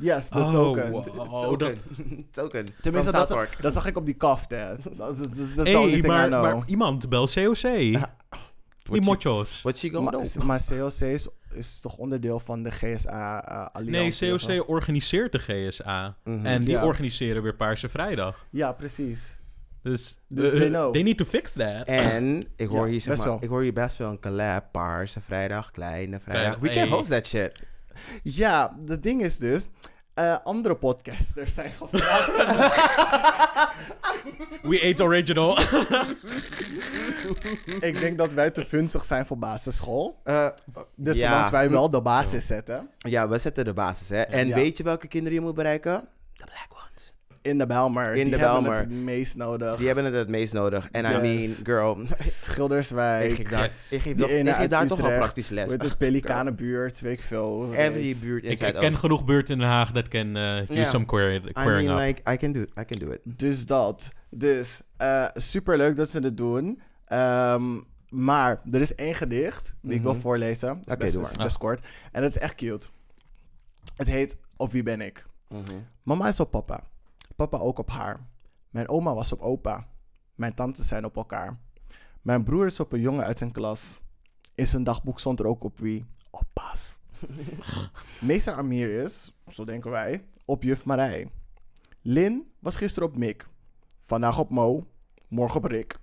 Yes, de Oh, token. wow. De- Oh, dat- <laughs> Token. Tenminste, dat, dat zag ik op die kaft, hè. Dat, is maar, maar iemand bel COC. Die mochos. What she gonna Maar, do? maar COC is, is toch onderdeel van de GSA-alliantie? Nee, COC organiseert de GSA. Mhm. En die Ja. organiseren weer Paarse Vrijdag. Ja, precies. Dus, Dus eh, they know. they need to fix that. En ik hoor, Ja, hier, zeg best maar, wel. ik hoor hier best wel een collab. Paarse vrijdag, kleine vrijdag. We can hey. host that shit. Ja, het ding is dus... eh, andere podcasters zijn gevraagd. <laughs> We ate original. <laughs> ik denk dat wij te funzig zijn voor basisschool. Eh, Dus ja. zolang wij wel de basis zetten. Ja, we zetten de basis, hè. En Ja. weet je welke kinderen je moet bereiken? De black ones. In de Belmer. In die de hebben Bijlmer. het het meest nodig. Die hebben het het meest nodig. En I mean, girl, ik Schilderswijk. geef daar, Yes. ik geef Die ene ik geef daar toch wel praktisch les. Met het Pelikanenbuurt, weet ik veel. Every weet. buurt in ik, ik ken genoeg buurten in Den Haag dat can uh, use Ja. some query, I querying mean, up. like, I can do, I can do it. Dus dat. Dus uh, super leuk dat ze het doen. Ehm, maar er is één gedicht die ik wil Mhm. voorlezen. Dat is Oké, best, doe is maar. best kort. En dat is echt cute. Het heet Op wie ben ik? Mama is op papa. Papa ook op haar. Mijn oma was op opa. Mijn tantes zijn op elkaar. Mijn broer is op een jongen uit zijn klas. In zijn dagboek stond er ook op wie? Op Bas. <laughs> Meester Amir is, zo denken wij, op juf Marij. Lin was gisteren op Mick. Vandaag op Mo. Morgen op Rick.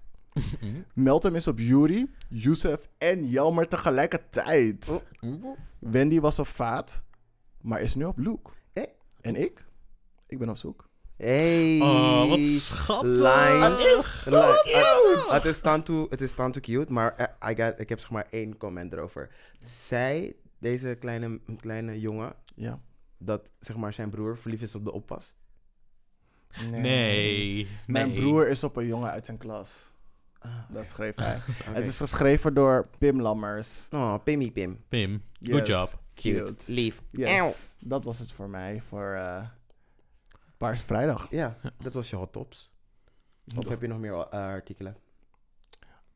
<laughs> Meltem is op Yuri, Youssef en Jelmer tegelijkertijd. Wendy was op Vaat, maar is nu op Luke. Eh. En ik? Ik ben op zoek. Hey. Oh, wat schattig. Het- is staan toe, het is cute, maar eh, I got, ik heb zeg maar één comment erover. Zij, deze kleine, kleine jongen, Ja. dat zeg maar zijn broer verliefd is op de oppas. Nee. Mijn nee. broer is op een jongen uit zijn klas. Dat schreef hij. <laughs> Het is geschreven door Pim Lammers. Oh, Pimmy Pim. Pim, good job. Cute. Lief. Yes. Dat was het voor mij voor eh Paars Vrijdag. Ja, dat was je hot tops. Of heb je nog meer eh, artikelen?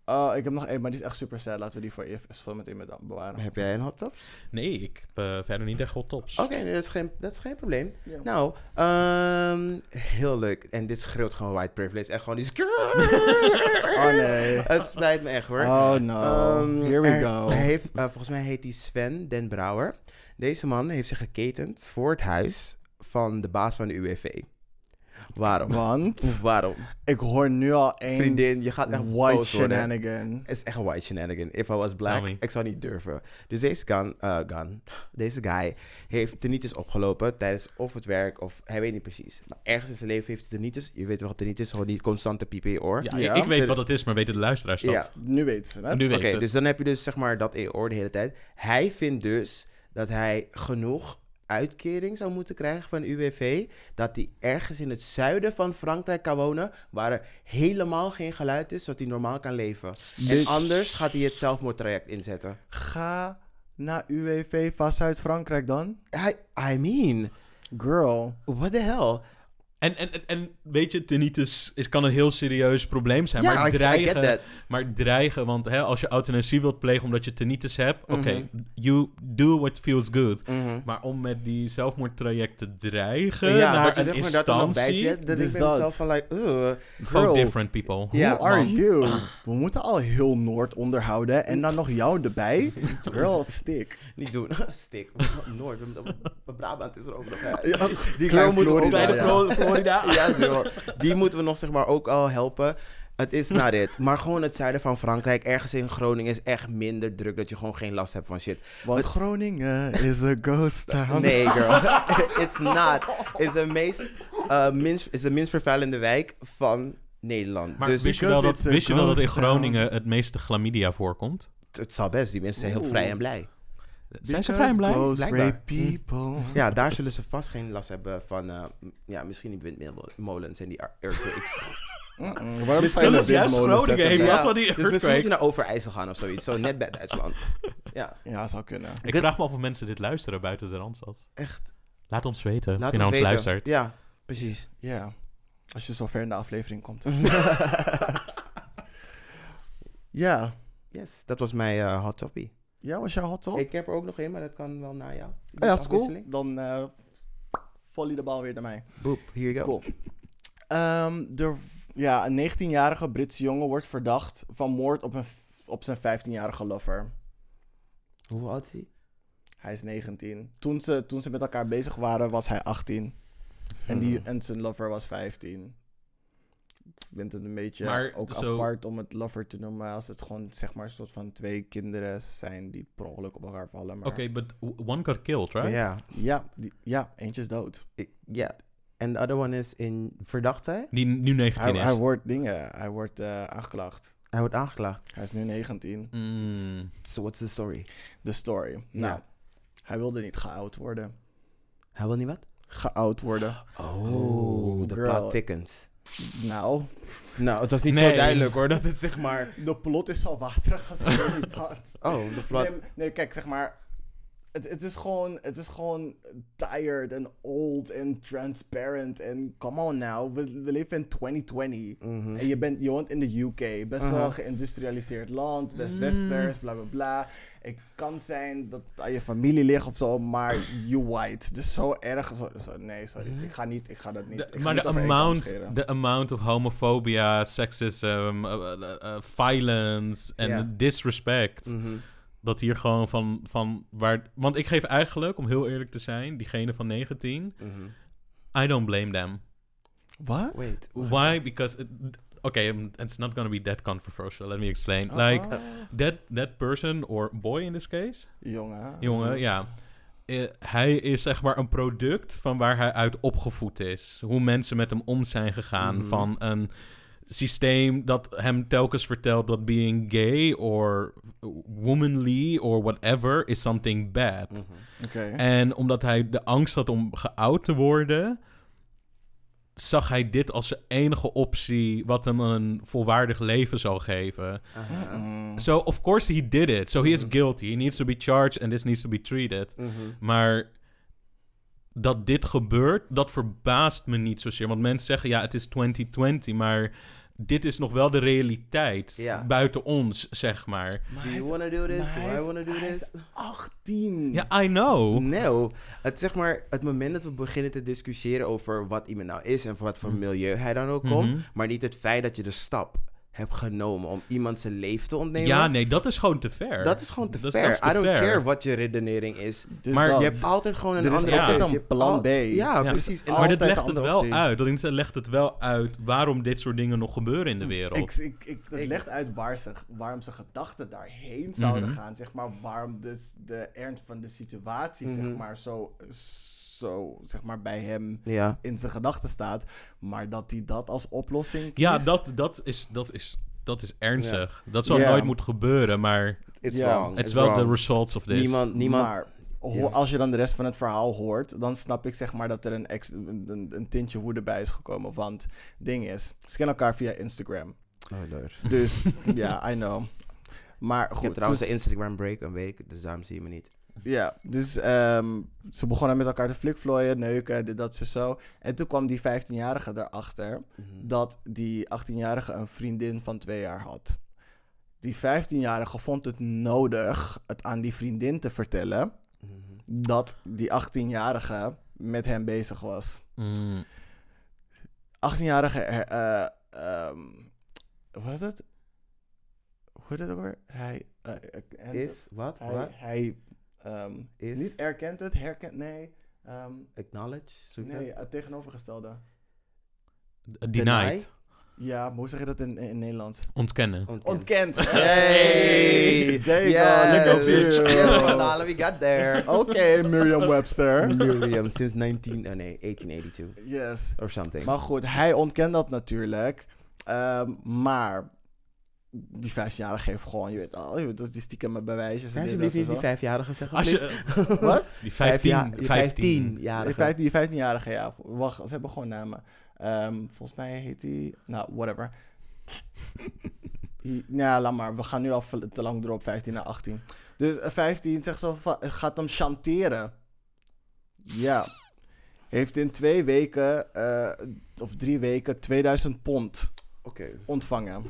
Oh, ik heb nog één, maar die is echt super sad. Laten we die voor meteen met bewaren. Heb jij een hot tops? Nee, ik heb eh, verder niet echt hot tops. Oké, nee, dat, is geen, dat is geen probleem. Ja. Nou, ehm, heel leuk. En dit schreeuwt gewoon white privilege. Echt gewoon die... <laughs> Oh nee. Het spijt me echt hoor. Oh no. Ehm, Here we er- go. heeft, volgens mij heet hij Sven Den Brouwer. Deze man heeft zich geketend voor het huis van de baas van de UWV. Waarom? Want Waarom? ik hoor nu al één Vriendin, je gaat echt white shenanigan. Het is echt een white shenanigan. If I was black, ik zou niet durven. Dus deze gun, eh, gun, <laughs> deze guy heeft tinnitus opgelopen tijdens of het werk of hij weet niet precies. Maar ergens in zijn leven heeft hij tinnitus. Je weet wel wat tinnitus is, gewoon die constante piep in je oor. Ja, Ja. Ik, ik weet wat het is, maar weten de luisteraars dat? Ja. Nu weten ze het. Nu weten dus dan heb je dus zeg maar dat in je oor de hele tijd. Hij vindt dus dat hij genoeg uitkering zou moeten krijgen van UWV. Dat hij ergens in het zuiden van Frankrijk kan wonen. Waar er helemaal geen geluid is, zodat hij normaal kan leven. En Bitch. anders gaat hij het zelfmoordtraject inzetten. Ga naar UWV van Zuid-Frankrijk dan. I, I mean, Girl. what the hell? En, en, en, weet je, tinnitus is, kan een heel serieus probleem zijn. Ja, maar, I, I get dreigen, that. maar dreigen, want hè, als je euthanasie wilt plegen omdat je tinnitus hebt, oké, Mhm. you do what feels good. Mhm. Maar om met die zelfmoordtraject te dreigen Ja, naar dat een dat er instantie, Dus denk ik bij dat. mezelf van like, fuck Girl. different people. Who Ja, are want- you? We moeten al heel Noord onderhouden. En dan nog jou erbij. <laughs> Girl, stick. Niet doen. <laughs> Stik. Noord. Brabant is er ook nog. Die girl we ook Florida, ja. Zo. Die moeten we nog zeg maar ook al helpen. Het is naar dit. Maar gewoon het zuiden van Frankrijk, ergens in Groningen, is echt minder druk dat je gewoon geen last hebt van shit. Want Groningen is a ghost town. <laughs> Nee, girl. <laughs> It's not. It's de meest, uh, minst, is de minst vervuilende wijk van Nederland. Maar dus wist je, wel dat, wist je wel dat in. Groningen het meeste chlamydia voorkomt? het, het zal best. Die mensen zijn heel Oeh. vrij en blij. Zijn ze vrij blij? Ghost Blijkbaar. rape people. <laughs> Ja, daar zullen ze vast geen last hebben van, uh, ja, misschien die windmolens en die earthquakes. <laughs> <laughs> Waarom zou je kan een dus juist Groningen die dus misschien moet je naar Overijssel gaan of zoiets. Zo net bij Duitsland. Ja, Ja, zou kunnen. Ik vraag me af of mensen dit luisteren buiten de Randstad. echt. Laat ons weten Laat of je ons naar ons weten. luistert. Ja, precies. Ja. Als je zo ver in de aflevering komt. ja. Yes, dat was mijn eh, hot toppie. Ja, was jouw hot top? Ik heb er ook nog één, maar dat kan wel na jou. Oh ja, is cool. Dan eh volley de bal weer naar mij. Boep, here you go. Cool. Ehm, er, ja, een 19-jarige Britse jongen wordt verdacht van moord op, een, op zijn 15-jarige lover. Hoe oud is hij? Hij is 19. Toen ze, toen ze met elkaar bezig waren, was hij 18. En, die, Hmm. en zijn lover was 15. Ik vind het een beetje Maar ook zo- apart om het lover te noemen als het gewoon zeg maar een soort van twee kinderen zijn die per ongeluk op elkaar vallen. Maar Oké, but one got killed, right? Ja. ja, ja, eentje is dood. Ja. En de other one is in verdachte. Die nu 19 Hij, is. hij wordt dingen, hij wordt eh, aangeklaagd. Hij wordt aangeklaagd. Hij is nu 19. Mm. So what's the story? De story. Nou, Ja. hij wilde niet geout worden. Hij wil niet wat? Geout worden. Oh, de girl. plot thickens. Nou, Nou, het was niet Nee. zo duidelijk hoor, dat het zeg maar... de plot is al waterig als niet <laughs> wat. Oh, de plot... Nee, nee, kijk, zeg maar. Het, het, is gewoon, het is gewoon tired en old en transparent. En come on now, we, we leven in 2020. Mhm. En je, bent, je woont in de UK, best wel Uh-huh. een geïndustrialiseerd land, best Mm. westers, bla bla bla. Het kan zijn dat het aan je familie ligt of zo, maar you white. Dus zo erg. Zo, zo- nee, sorry. Ik ga, niet, ik ga dat niet. De- ik ga maar niet de amount, de amount of homophobia, sexism, uh, uh, uh, violence en disrespect. Mhm. Dat hier gewoon van, van waar... Want ik geef eigenlijk, om heel eerlijk te zijn, diegene van 19... Mhm. I don't blame them. Wat? Wait. Why? Because... It, okay, um, it's not gonna be that controversial. Let me explain. Like, Ah, that, that person, or boy in this case... jongen. Jongen, ja. Eh, hij is zeg maar een product van waar hij uit opgevoed is. Hoe mensen met hem om zijn gegaan. Mhm. Van een systeem dat hem telkens vertelt dat being gay or womanly or whatever is something bad. Mhm. Oké. En omdat hij de angst had om geout te worden, zag hij dit als zijn enige optie wat hem een volwaardig leven zou geven. Mm. So, of course he did it. So he is Mhm. guilty. He needs to be charged and this needs to be treated. Mhm. Maar dat dit gebeurt, dat verbaast me niet zozeer. Want mensen zeggen, ja, het is 2020, maar dit is nog wel de realiteit. Ja. Buiten ons, zeg maar. Maar Do you is- wanna do this? Do I is- wanna do this? is 18. Ja, I know. No. Het, zeg maar, het moment dat we beginnen te discussiëren over wat iemand nou is en voor wat voor milieu hij dan ook komt, Mhm. maar niet het feit dat je de stap hebt genomen om iemand zijn leven te ontnemen. Ja, nee, dat is gewoon te ver. Dat is gewoon te Dat- ver. dat is te I don't ver. care wat je redenering is. Dus Maar dat. Je hebt altijd gewoon een Er andere altijd een plan B. Ja, Ja. precies. Maar dit legt het wel optie. uit. Dat legt het wel uit waarom dit soort dingen nog gebeuren in de wereld. Ik, ik, ik, het Ik- legt uit waar ze, waarom zijn gedachten daarheen zouden Mhm. gaan. Zeg maar, waarom dus de ernst van de situatie Mhm. zeg maar, zo, zo zeg maar, bij hem ja. in zijn gedachten staat. Maar dat hij dat als oplossing ja, kiest. dat, dat, is, dat, is, dat is ernstig. Dat zou Ja. nooit moeten gebeuren, maar It's Ja. wrong. het It's is wel de wrong. results of this. Niemand, niemand... Maar als je dan de rest van het verhaal hoort, dan snap ik zeg maar dat er een, ex, een, tintje woede bij is gekomen. Want ding is, ze kennen elkaar via Instagram. Oh, lord. Dus <laughs> ja, I know. Maar Ik goed, heb trouwens toen- een Instagram break een week, dus daarom zie je me niet. Ja, dus ehm, ze begonnen met elkaar te flikvlooien, neuken, dit, dat, zo, zo. En toen kwam die 15-jarige erachter dat die 18-jarige een vriendin van twee jaar had. Die 15-jarige vond het nodig het aan die vriendin te vertellen Mhm. dat die 18-jarige met hem bezig was. Mm. 18-jarige, eh, eh, ehm, hoe heet het? Hoe heet het ook weer? Hij, eh, het. Is, wat, hij, wat? hij ehm, Is, niet erkent het, herkent, nee. ehm, acknowledge, zoek nee, het tegenovergestelde. Denied. Ja, maar hoe zeg je dat in, in Nederlands? Ontkennen. Ontkend. Ontkend. Hey! There you Yes! go, bitch. Yes, Vandalen, we got there. <laughs> Oké, Merriam-Webster. Miriam, sinds 19, oh nee, 1882 Yes. or something. Maar goed, hij ontkent dat natuurlijk. Ehm, maar die 15-jarige geeft gewoon, je weet al, je weet, dat die stiekem met bewijsjes. en dit, Alsjeblieft dat, niet die vijfjarige zeggen. Als je, <laughs> Wat? die Vijf 15, jaar- die 15. 15 Die jarige. 15 die 15-jarige, ja. Wacht, ze hebben gewoon namen. Ehm, volgens mij heet hij... Nou, whatever. Ja, laat maar. We gaan nu al te lang door op 15 naar 18. Dus eh, 15 zegt zo van, gaat hem chanteren. Ja. Heeft in twee weken, eh, of drie weken, 2000 pond Oké, ontvangen. <gasps>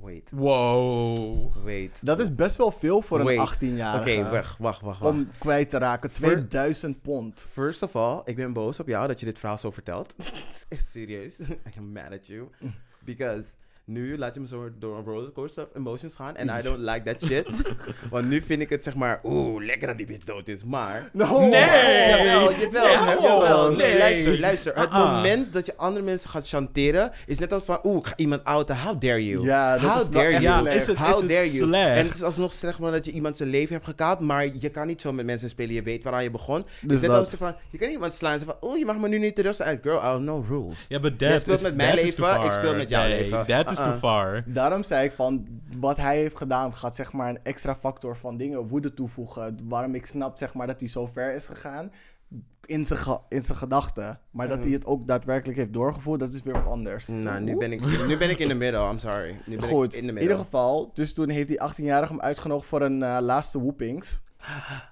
wait, Wow. wait. Dat is best wel veel voor een Wait. 18-jarige. Oké, wacht, wacht, wacht. wacht. Om kwijt te raken. 2000 pond. First of all, ik ben boos op jou dat je dit verhaal zo vertelt. Echt <laughs> serieus. <laughs> I am mad at you. Because nu laat je me zo door een rollercoaster of emotions gaan. En I <laughs> don't like that shit. <laughs> Want nu vind ik het zeg maar, oeh, lekker dat die bitch dood is. Maar... No. Nee! Jawel, jawel, Nee, jawel. Nee, nee. luister, luister. Het Ah-ah. moment dat je andere mensen gaat chanteren, is net als van, oeh, ik ga iemand outen. How dare you? Ja, dat How is dare you? Ja, is het, How is het dare you? slecht? En het is alsnog zeg maar dat je iemand zijn leven hebt gekaapt, maar je kan niet zo met mensen spelen. Je weet waaraan je begon. Dus, Dus net dat. als van, je kan iemand slaan. Ze van, oh, je mag me nu niet terug uit. Girl, I have no rules. Ja, but Jij that speelt is, met mijn is leven, ik speel met jouw leven. Is too far. Daarom zei ik van, wat hij heeft gedaan gaat zeg maar een extra factor van dingen woede toevoegen. Waarom ik snap zeg maar dat hij zo ver is gegaan in zijn, ge- in zijn gedachten. Maar dat hij het ook daadwerkelijk heeft doorgevoerd, dat is weer wat anders. Nou, nu ben, ik, nu ben ik in de middel, I'm sorry. Nu ben Goed, ik in de in ieder geval, dus toen heeft die 18-jarige hem uitgenodigd voor een eh, laatste whoopings.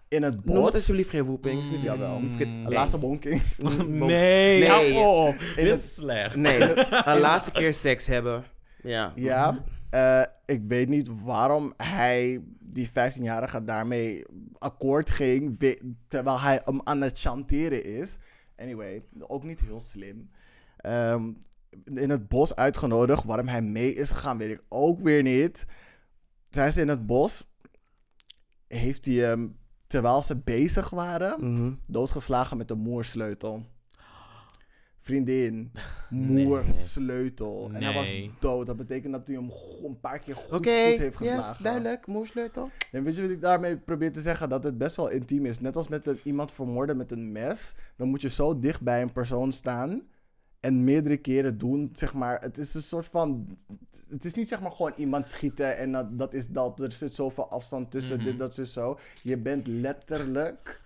In het Noem het bos. alsjeblieft geen whoopings. Mm, jawel. nee. laatste bonkings. Nee, Nee. hou op. In Dit het- is slecht. Nee, <laughs> een laatste keer seks hebben. Ja. Ja, eh, ik weet niet waarom hij die 15-jarige daarmee akkoord ging, terwijl hij hem aan het chanteren is. Anyway, ook niet heel slim. Ehm, in het bos uitgenodigd, waarom hij mee is gegaan, weet ik ook weer niet. Zijn ze in het bos, heeft hij hem, terwijl ze bezig waren, Mhm. doodgeslagen met een moersleutel. Vriendin, <laughs> Nee. moersleutel. En hij was dood. Dat betekent dat hij hem een paar keer goed, heeft yes, geslagen. duidelijk. Moersleutel. En weet je wat ik daarmee probeer te zeggen? Dat het best wel intiem is. Net als met een, iemand vermoorden met een mes. Dan moet je zo dicht bij een persoon staan. En meerdere keren doen, zeg maar. Het is een soort van. Het is niet zeg maar gewoon iemand schieten en dat, dat is dat. Er zit zoveel afstand tussen Mhm. dit, dat, zo, zo. Je bent letterlijk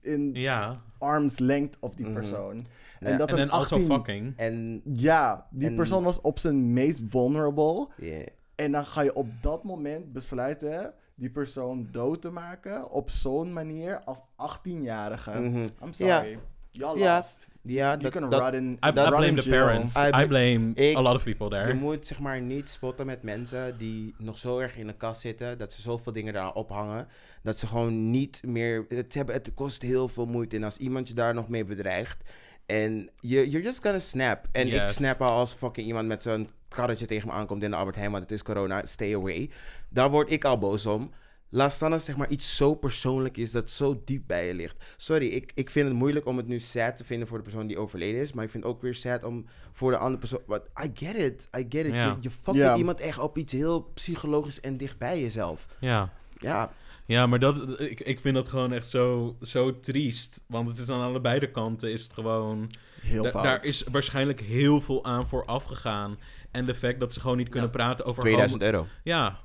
in Ja. arm's length of die Mhm. persoon. Ja. En dat En een dan also 18... fucking. En, Ja, die En- persoon was op zijn meest vulnerable. yeah. En dan ga je op dat moment besluiten die persoon dood te maken op zo'n manier als 18-jarige. Mhm. I'm sorry. Y'all Ja. lost. Ja, You dat, can dat- rot in, I, I blame the jail. parents. I blame ik- a lot of people Je there. moet zeg maar niet spotten met mensen die nog zo erg in de kast zitten. Dat ze zoveel dingen daar ophangen. Dat ze gewoon niet meer. Het, hebben, het kost heel veel moeite. En als iemand je daar nog mee bedreigt. En je, you're just gonna snap. En ik snap al als fucking iemand met zo'n karretje tegen me aankomt in de Albert Heijn. Want het is corona. Stay away. Daar word ik al boos om. Laat staan als zeg maar iets zo persoonlijk is dat zo diep bij je ligt. Sorry, ik, ik vind het moeilijk om het nu sad te vinden voor de persoon die overleden is. Maar ik vind het ook weer sad om voor de andere persoon... But I get it, I get it. Je, je fuckt Ja. met iemand echt op iets heel psychologisch en dicht bij jezelf. Ja. Ja, Ja, maar dat, ik, ik vind dat gewoon echt zo, zo triest. Want het is aan allebei de kanten is het gewoon... Heel da- fout. daar is waarschijnlijk heel veel aan vooraf gegaan. En de fact dat ze gewoon niet kunnen praten over... 2000 homo- euro. Ja.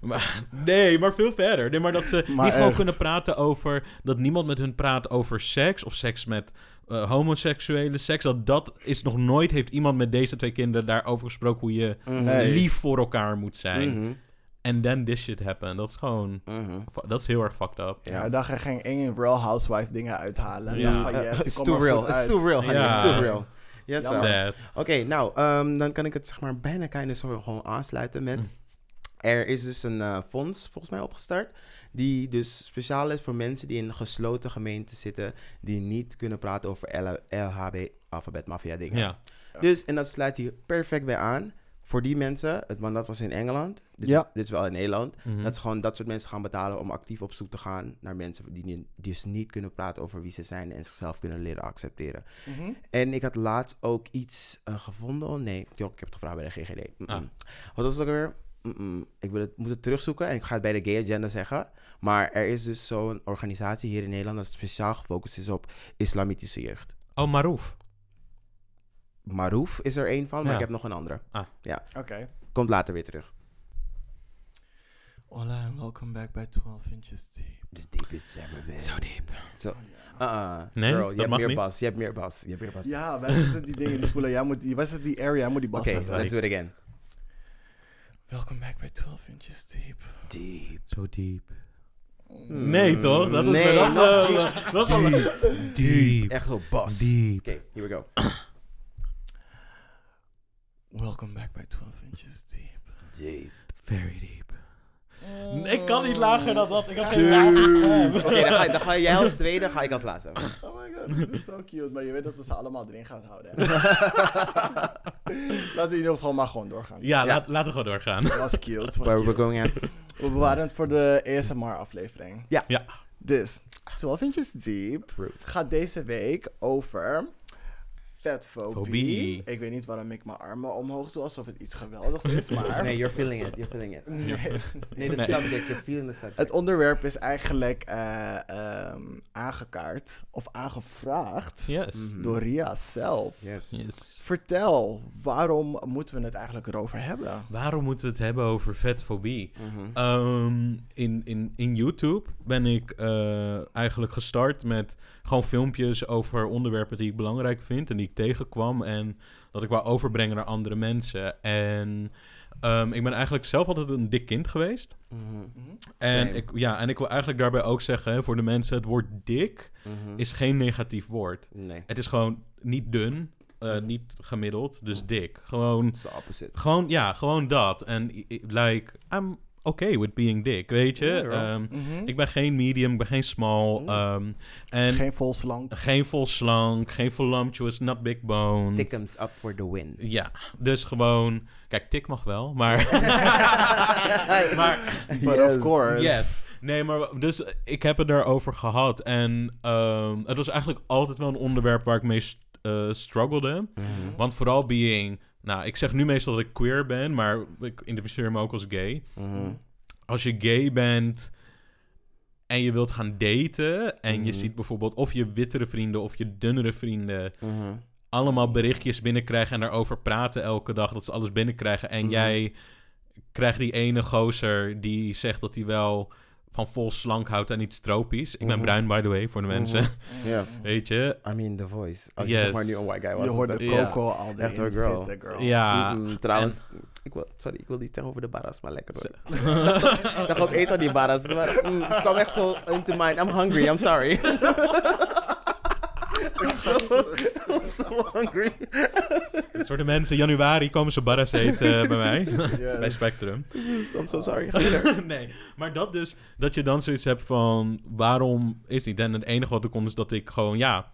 Maar, nee, maar veel verder. Nee, maar dat ze Maar niet gewoon echt. kunnen praten over... Dat niemand met hun praat over seks. Of seks met eh, homoseksuele seks. Dat dat is nog nooit... Heeft iemand met deze twee kinderen daarover gesproken... Hoe je Nee. lief voor elkaar moet zijn. Mhm, En then this shit happen. Dat is gewoon... mhm. Dat is heel erg fucked up. Ja, dan ga je geen enge Real Housewife dingen uithalen. En Ja. van, Uh, yes, <laughs> it's too real, goed it's too real, honey, Ja. it's too real. Yes. Oké, nou, ehm, dan kan ik het zeg maar bijna kind zo gewoon aansluiten met... Hm. Er is dus een eh, fonds, volgens mij, opgestart... die dus speciaal is voor mensen die in gesloten gemeenten zitten... die niet kunnen praten over L- LHB, alfabet mafia dingen. Ja. Dus, en dat sluit hier perfect bij aan. Voor die mensen, het, want dat was in Engeland. Dit, Ja. dit is wel in Nederland. Mhm. Dat ze gewoon dat soort mensen gaan betalen om actief op zoek te gaan naar mensen die, niet- die dus niet kunnen praten over wie ze zijn en zichzelf kunnen leren accepteren. Mhm. En ik had laatst ook iets eh, gevonden. Oh nee, joh, ik heb het gevraagd bij de GGD. Ah. Wat was het ook weer? Ik wil het, moet het terugzoeken en ik ga het bij de Gay Agenda zeggen. Maar er is dus zo'n organisatie hier in Nederland dat speciaal gefocust is op islamitische jeugd. Oh, Marouf. Marouf is er één van, maar Ja. ik heb nog een andere. Oké. Komt later weer terug. Hola and welcome back by 12 Inches Deep. The deep it's ever been. Zo diep. Zo. Uh-uh. Nee, Girl, dat je hebt mag meer niet. bas. Je hebt meer bas. Je hebt meer bas. Ja, wij zetten die dingen, die spoelen. Jij moet die, wij zetten die area, jij moet die bas Oké, zetten. let's do it again. Welcome back by 12 Inches Deep. Deep. Zo diep. Hmm. Nee, toch? Dat is Nee, dat is wel- diep. dat is wel- Diep. Echt zo bas. Diep. Oké, here we go. Welcome back by 12 Inches Deep. Deep. Very deep. Ik kan niet lager dan dat. Ik heb geen Dude. lage stem. Oké, dan, <laughs> ga, dan ga jij als tweede, ga ik als laatste. Oh my god, dit is zo cute. Maar je weet dat we ze allemaal erin gaan houden. hè? <laughs> Laten we in ieder geval maar gewoon doorgaan. Ja, Ja. Laat, laten we gewoon doorgaan. Het was cute. Het was Where we're cute. going at. We bewaren het voor de ASMR-aflevering. Ja. Ja. Dus, 12 Inches Deep Rude. gaat deze week over vetfobie. Fobie. Ik weet niet waarom ik mijn armen omhoog doe, alsof het iets geweldigs is, <laughs> maar... Nee, you're feeling it. You're feeling it. Nee. Nee, the subject. You're feeling the subject. Het onderwerp is eigenlijk eh, ehm, aangekaart of aangevraagd Yes. Mhm. door Ria zelf. Yes. yes. Vertel, waarom moeten we het eigenlijk erover hebben? Waarom moeten we het hebben over vetfobie? Mhm. Ehm, in, in, in YouTube ben ik eh, eigenlijk gestart met gewoon filmpjes over onderwerpen die ik belangrijk vind en die ik tegenkwam en dat ik wou overbrengen naar andere mensen. En ehm, ik ben eigenlijk zelf altijd een dik kind geweest. Mhm. En Same. ik, ja, en ik wil eigenlijk daarbij ook zeggen, voor de mensen, het woord dik Mhm. is geen negatief woord. Nee. Het is gewoon niet dun, eh, niet gemiddeld, dus dik. Gewoon gewoon, ja, gewoon dat. En like, I'm okay with being dik, weet je? Ehm, Mhm. ik ben geen medium, ik ben geen small. Mm. ehm, en geen, Geen vol slank. vol slank, geen voluptuous, not big boned. Tickums up for the win. Ja, dus gewoon... Kijk, tik mag wel, maar... <laughs> maar But Yes. of course. Yes. Nee, maar dus ik heb het daarover gehad. En ehm, het was eigenlijk altijd wel een onderwerp waar ik mee st- eh, struggelde. Mhm. Want vooral being... Nou, ik zeg nu meestal dat ik queer ben, maar ik identificeer me ook als gay. Mhm. Als je gay bent en je wilt gaan daten... en je Mhm. ziet bijvoorbeeld of je wittere vrienden of je dunnere vrienden... Mhm. allemaal berichtjes binnenkrijgen en daarover praten elke dag... dat ze alles binnenkrijgen en jij krijgt die ene gozer die zegt dat hij wel van vol slank houdt en iets tropisch. Ik ben Mhm. bruin, by the way, voor de mensen. Ja. Weet je? I mean, The Voice. Als je Yes. zeg maar nu een white guy was. Je is hoort dat- de Ja. Coco al Echt erin een girl. Ja. Trouwens, ik wil, sorry, ik wil niet zeggen over de barras, maar lekker hoor. ik dacht ook eens aan die barras. Maar, mm, het kwam echt zo into mind. I'm hungry, I'm sorry. <laughs> I'm so hungry. Voor de mensen, januari komen ze barras eten eh, bij mij. Yes. bij Spectrum. I'm so sorry. <laughs> Nee, maar dat dus, dat je dan zoiets hebt van, waarom is niet? En het enige wat er komt is dat ik gewoon, ja,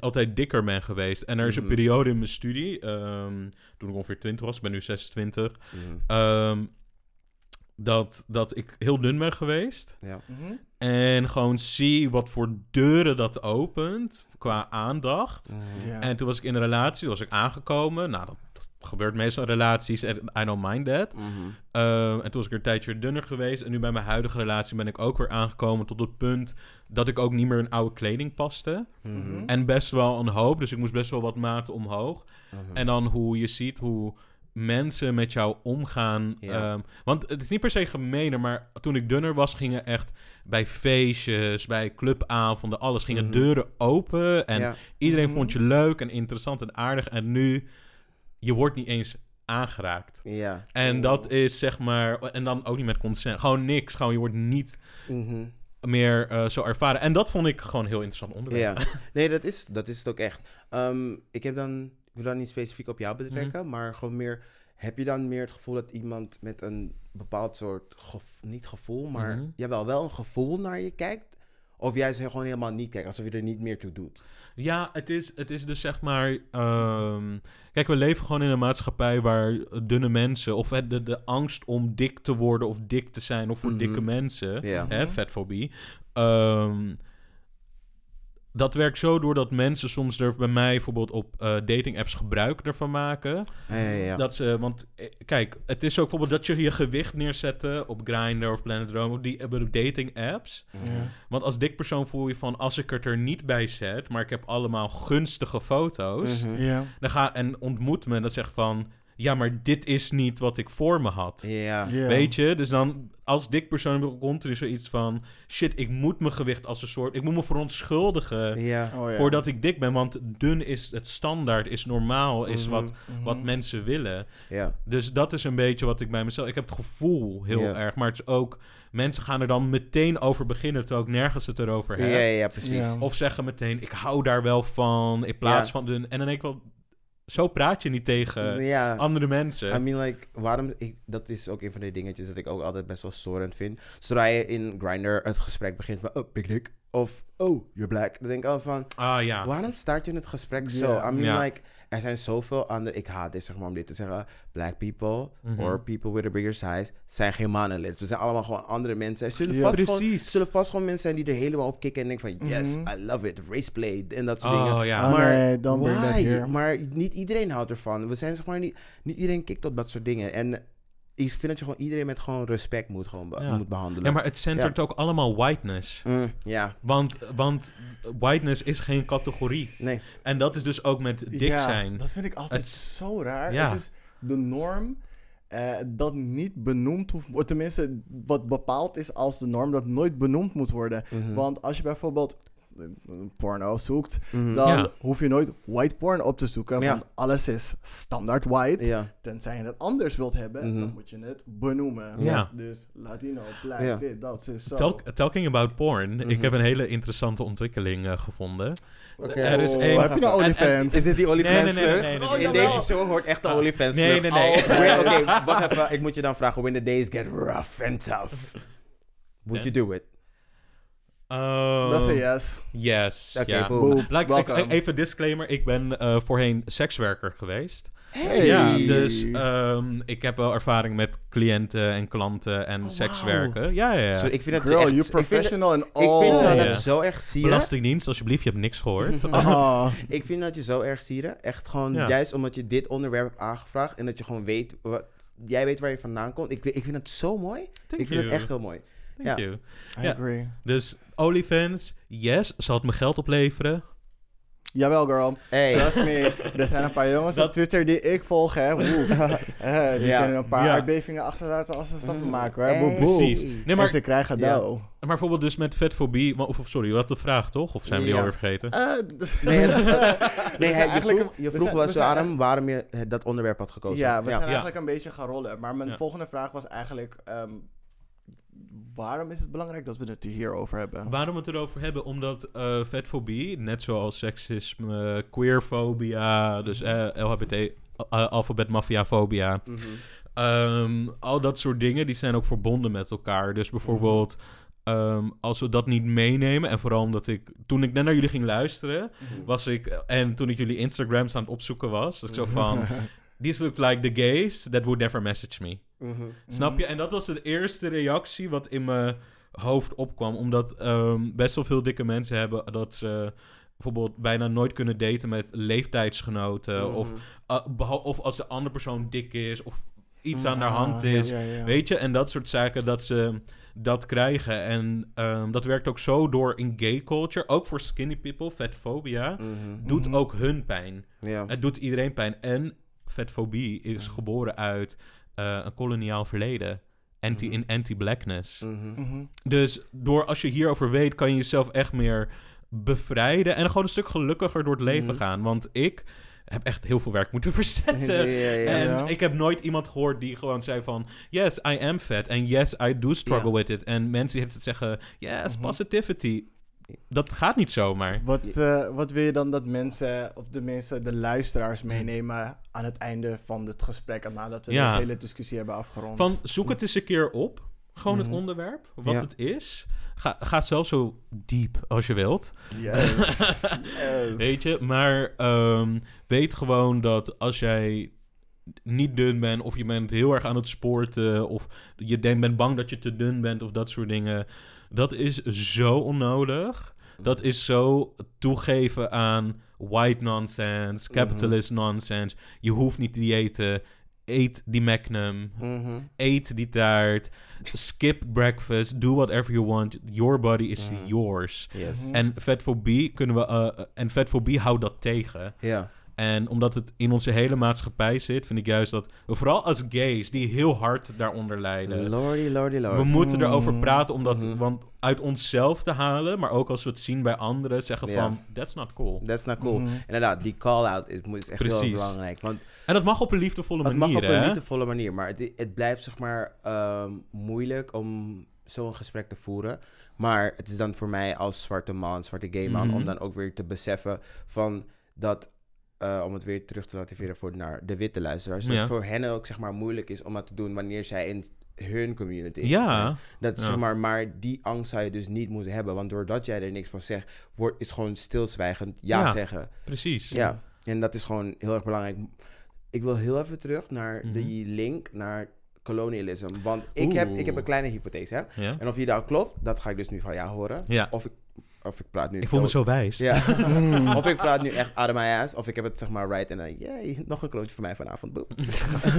altijd dikker ben geweest. En er is een Mhm. periode in mijn studie, ehm, toen ik ongeveer 20 was, ik ben nu 26, Mm, ehm, dat, dat ik heel dun ben geweest. ja. Mhm. En gewoon zie wat voor deuren dat opent qua aandacht. Mm, Ja. En toen was ik in een relatie, toen was ik aangekomen. Nou, dat, dat gebeurt meestal in relaties en I don't mind that. mhm. Uh, en toen was ik een tijdje dunner geweest. En nu bij mijn huidige relatie ben ik ook weer aangekomen tot het punt dat ik ook niet meer in oude kleding paste. Mhm. En best wel een hoop. Dus ik moest best wel wat maten omhoog. Mhm. En dan hoe je ziet hoe mensen met jou omgaan. Ja. Ehm, want het is niet per se gemener, maar toen ik dunner was, gingen echt bij feestjes, bij clubavonden, alles gingen Mhm. deuren open. En ja. iedereen Mhm. vond je leuk en interessant en aardig. En nu, je wordt niet eens aangeraakt. Ja. En dat is zeg maar, en dan ook niet met consent, gewoon niks. Gewoon, je wordt niet Mhm. meer eh, zo ervaren. En dat vond ik gewoon een heel interessant onderwerp. Ja, <laughs> nee, dat is, dat is het ook echt. Ehm, ik heb dan, wil dat niet specifiek op jou betrekken, Mhm. maar gewoon meer, heb je dan meer het gevoel dat iemand met een bepaald soort, niet gevoel, maar Mhm. jawel, wel een gevoel naar je kijkt? Of juist gewoon helemaal niet kijkt, alsof je er niet meer toe doet? Ja, het is, het is dus zeg maar. ehm, kijk, we leven gewoon in een maatschappij waar dunne mensen. of het- de, de angst om dik te worden of dik te zijn. of voor Mhm. dikke mensen. Ja. Hè, vetfobie. ehm, dat werkt zo door dat mensen soms er bij mij bijvoorbeeld op eh, dating apps gebruik ervan maken. Ja, ja, ja. Dat ze, want eh, kijk, het is ook bijvoorbeeld dat je je gewicht neerzetten op Grindr of Planet Rome, of die hebben dating apps. Ja. Want als dik persoon voel je van, als ik het er niet bij zet, maar ik heb allemaal gunstige foto's, Mhm. Ja. dan ga en ontmoet me en dan zegt van, ja, maar dit is niet wat ik voor me had. Ja. Ja. Weet je? Dus dan als dik persoon heb ik continu zoiets van, shit, ik moet mijn gewicht als een soort, ik moet me verontschuldigen Ja. Oh, ja. voordat ik dik ben, want dun is het standaard, is normaal, is Mhm. wat, Mhm. wat mensen willen. Ja. Dus dat is een beetje wat ik bij mezelf... Ik heb het gevoel heel erg, maar het is ook... Mensen gaan er dan meteen over beginnen, terwijl ik nergens het erover Ja, heb. ja, ja, precies. Ja. Of zeggen meteen, ik hou daar wel van, in plaats Ja. van dun. En dan denk ik wel, zo praat je niet tegen ja. andere mensen. I mean, like, waarom... Ik, dat is ook een van de dingetjes dat ik ook altijd best wel storend vind. Zodra je in Grindr het gesprek begint van... Oh, big dick. Of, oh, you're black. Dan denk ik al van... ah ja. Waarom start je het gesprek zo? I mean, like, er zijn zoveel andere... Ik haat dit, zeg maar, om dit te zeggen. Black people, Mhm. or people with a bigger size, zijn geen monoliths. We zijn allemaal gewoon andere mensen. Er zullen, Ja. vast, gewoon, Precies. zullen vast gewoon mensen zijn die er helemaal op kicken en denken van... Yes, Mhm. I love it. Raceplay en dat soort dingen. Oh ja. Oh, Maar nee, don't bring that Why? here. Maar niet iedereen houdt ervan. We zijn zeg maar niet... Niet iedereen kikt op dat soort dingen. En ik vind dat je gewoon iedereen met gewoon respect moet, gewoon be- Ja. moet behandelen. Ja, maar het centert ook allemaal whiteness. Mm, ja, Want, want whiteness is geen categorie. nee. En dat is dus ook met dik ja, zijn. Dat vind ik altijd Het- zo raar. Ja. Het is de norm eh, dat niet benoemd hoeft worden. Tenminste, wat bepaald is als de norm dat nooit benoemd moet worden. Mhm. Want als je bijvoorbeeld porno zoekt, Mhm. dan Ja. hoef je nooit white porn op te zoeken. Ja. Want alles is standaard white. Ja. Tenzij je het anders wilt hebben, Mhm. dan moet je het benoemen. Ja. Dus Latino, black, Ja. dit, dat, zo. zo. Talk- talking about porn. Mhm. Ik heb een hele interessante ontwikkeling eh, gevonden. Oké. Er is Oh, één- heb je nou OnlyFans? Is dit die OnlyFans Nee, nee, nee, nee, nee, nee, In nee. deze show hoort echt de Ah, OnlyFans nee, plug. nee, nee. Oh, Oké, <laughs> wacht even. Ik moet je dan vragen. When the days get rough and tough. Would you do it? Oh, Dat is een yes. Yes. Oké, ja. boom. Boom. Like, ik- Welcome. even disclaimer. Ik ben eh, voorheen sekswerker geweest. Hey. Ja, dus ehm, ik heb wel ervaring met cliënten en klanten en Oh, sekswerken. Ja, ja, ja. Ik vind dat Girl, echt... you ik vind, professional in ik all. vind jou Ja. dat zo erg sierig. Belastingdienst, alsjeblieft, je hebt niks gehoord. Ah. <laughs> <laughs> Ik vind dat je zo erg sierig. Echt gewoon Ja. juist omdat je dit onderwerp hebt aangevraagd. En dat je gewoon weet... Wat, jij weet waar je vandaan komt. Ik, ik vind het zo mooi. Thank ik vind you. het echt heel mooi. Thank Ja. you. I Ja. agree. Dus OnlyFans, yes. Zal het me geld opleveren? Jawel, girl. Hey. Trust me. <laughs> Er zijn een paar jongens op Twitter die ik volg, hè. Woef. <laughs> Eh, die Ja. kunnen een paar Ja. aardbevingen achterlaten als ze stappen maken, hè. Hey. Precies. Nee, En maar, ze krijgen dough. maar bijvoorbeeld dus met vetfobie... maar- Of, of sorry, je had de vraag toch? Of zijn we die Ja. alweer vergeten? Eh, <laughs> Nee, het- nee hij- je vroeg, je we vroeg zijn- wel we zo zijn aan hem waarom je eh, dat onderwerp had gekozen. Ja, we zijn Ja. eigenlijk een beetje gaan rollen. Maar mijn Ja. volgende vraag was eigenlijk... ehm, waarom is het belangrijk dat we het hierover hebben? Waarom we het erover hebben? Omdat eh vetfobie, net zoals seksisme, queerfobia, dus eh, LHBT, uh, alfabetmafiafobia... Mhm. Ehm, al dat soort dingen, die zijn ook verbonden met elkaar. Dus bijvoorbeeld, ehm, als we dat niet meenemen... en vooral omdat ik... Toen ik net naar jullie ging luisteren, was ik... en toen ik jullie Instagrams aan het opzoeken was... dat ik zo van... <laughs> These look like the gays that would never message me. Mhm. Snap je? En dat was de eerste reactie wat in mijn hoofd opkwam. Omdat ehm, best wel veel dikke mensen hebben dat ze bijvoorbeeld bijna nooit kunnen daten met leeftijdsgenoten. Mhm. Of, uh, beha- of als de andere persoon dik is of iets aan de Ah, hand is. ja, ja. Weet je? En dat soort zaken dat ze dat krijgen. En ehm, dat werkt ook zo door in gay culture. Ook voor skinny people, vetfobia. Mhm. Doet Mhm. ook hun pijn. Ja. Het doet iedereen pijn. En vetfobie is Ja. geboren uit eh, een koloniaal verleden. Anti, Mhm. In anti-blackness. Mhm. Mhm. Dus door als je hierover weet, kan je jezelf echt meer bevrijden. En gewoon een stuk gelukkiger door het leven gaan. Want ik heb echt heel veel werk moeten <laughs> verzetten. Ja, ja, ja. En Ja. ik heb nooit iemand gehoord die gewoon zei van... Yes, I am fat. En yes, I do struggle with it. En mensen hebben het zeggen... Yes, positivity. Dat gaat niet zomaar. Wat, eh, wat wil je dan dat mensen, of de mensen, de luisteraars Hmm. meenemen aan het einde van dit gesprek en nadat we Ja. deze hele discussie hebben afgerond? Van zoek het eens een keer op. Gewoon het onderwerp. Wat Ja. het is. Ga, ga zelf zo diep als je wilt. Yes. <laughs> yes. Weet je, maar ehm, weet gewoon dat als jij niet dun bent of je bent heel erg aan het sporten of je denkt, bent bang dat je te dun bent of dat soort dingen, dat is zo onnodig. Dat is zo toegeven aan white nonsense, capitalist nonsense. Je hoeft niet te diëten. Eet die Magnum. Mhm. Eet die taart. Skip breakfast. Do whatever you want. Your body is Mhm. yours. Yes. Mhm. En vetfobie kunnen we. eh, en vetfobie houdt dat tegen. Ja. En omdat het in onze hele maatschappij zit, vind ik juist dat we vooral als gays die heel hard daaronder lijden. Lordy, lordy, lordy. We moeten erover Mm. praten om dat Mhm. want uit onszelf te halen, maar ook als we het zien bij anderen, zeggen van that's not cool. That's not cool. Mhm. Inderdaad, die call-out is, is echt heel belangrijk. Want En dat mag op een liefdevolle het manier, mag op een liefdevolle manier, maar het, het blijft zeg maar ehm, moeilijk om zo'n gesprek te voeren. Maar het is dan voor mij als zwarte man, zwarte gay man, Mhm. om dan ook weer te beseffen van dat, eh, om het weer terug te relativeren voor naar de witte luisteraars, dat Ja. het voor hen ook zeg maar moeilijk is om dat te doen wanneer zij in hun community zijn. Ja, Dat, Ja. zeg maar, maar die angst zou je dus niet moeten hebben. Want doordat jij er niks van zegt, wordt, is gewoon stilzwijgend ja, Ja. zeggen. precies. Ja, en dat is gewoon heel erg belangrijk. Ik wil heel even terug naar Mhm. die link naar colonialism. Want ik heb, ik heb een kleine hypothese. Hè? Ja? En of die nou klopt, dat ga ik dus nu van jou horen. Ja. Of ik, of ik praat nu... Ik voel me zo wijs. Ja. <laughs> Mm. of ik praat nu echt out of my ass. Of ik heb het zeg maar right en dan... Yay, nog een klootje voor mij vanavond. Boep.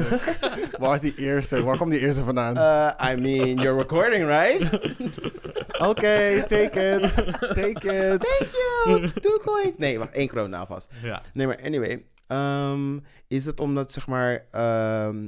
<laughs> Waar is die eerste? Waar komt die eerste vandaan? Uh, I mean, you're recording, right? <laughs> Oké, take it. Take it. Thank you. Two coins. Nee, wacht. één kroon nou vast. Ja. Nee, maar anyway. ehm, is het omdat, zeg maar, ehm,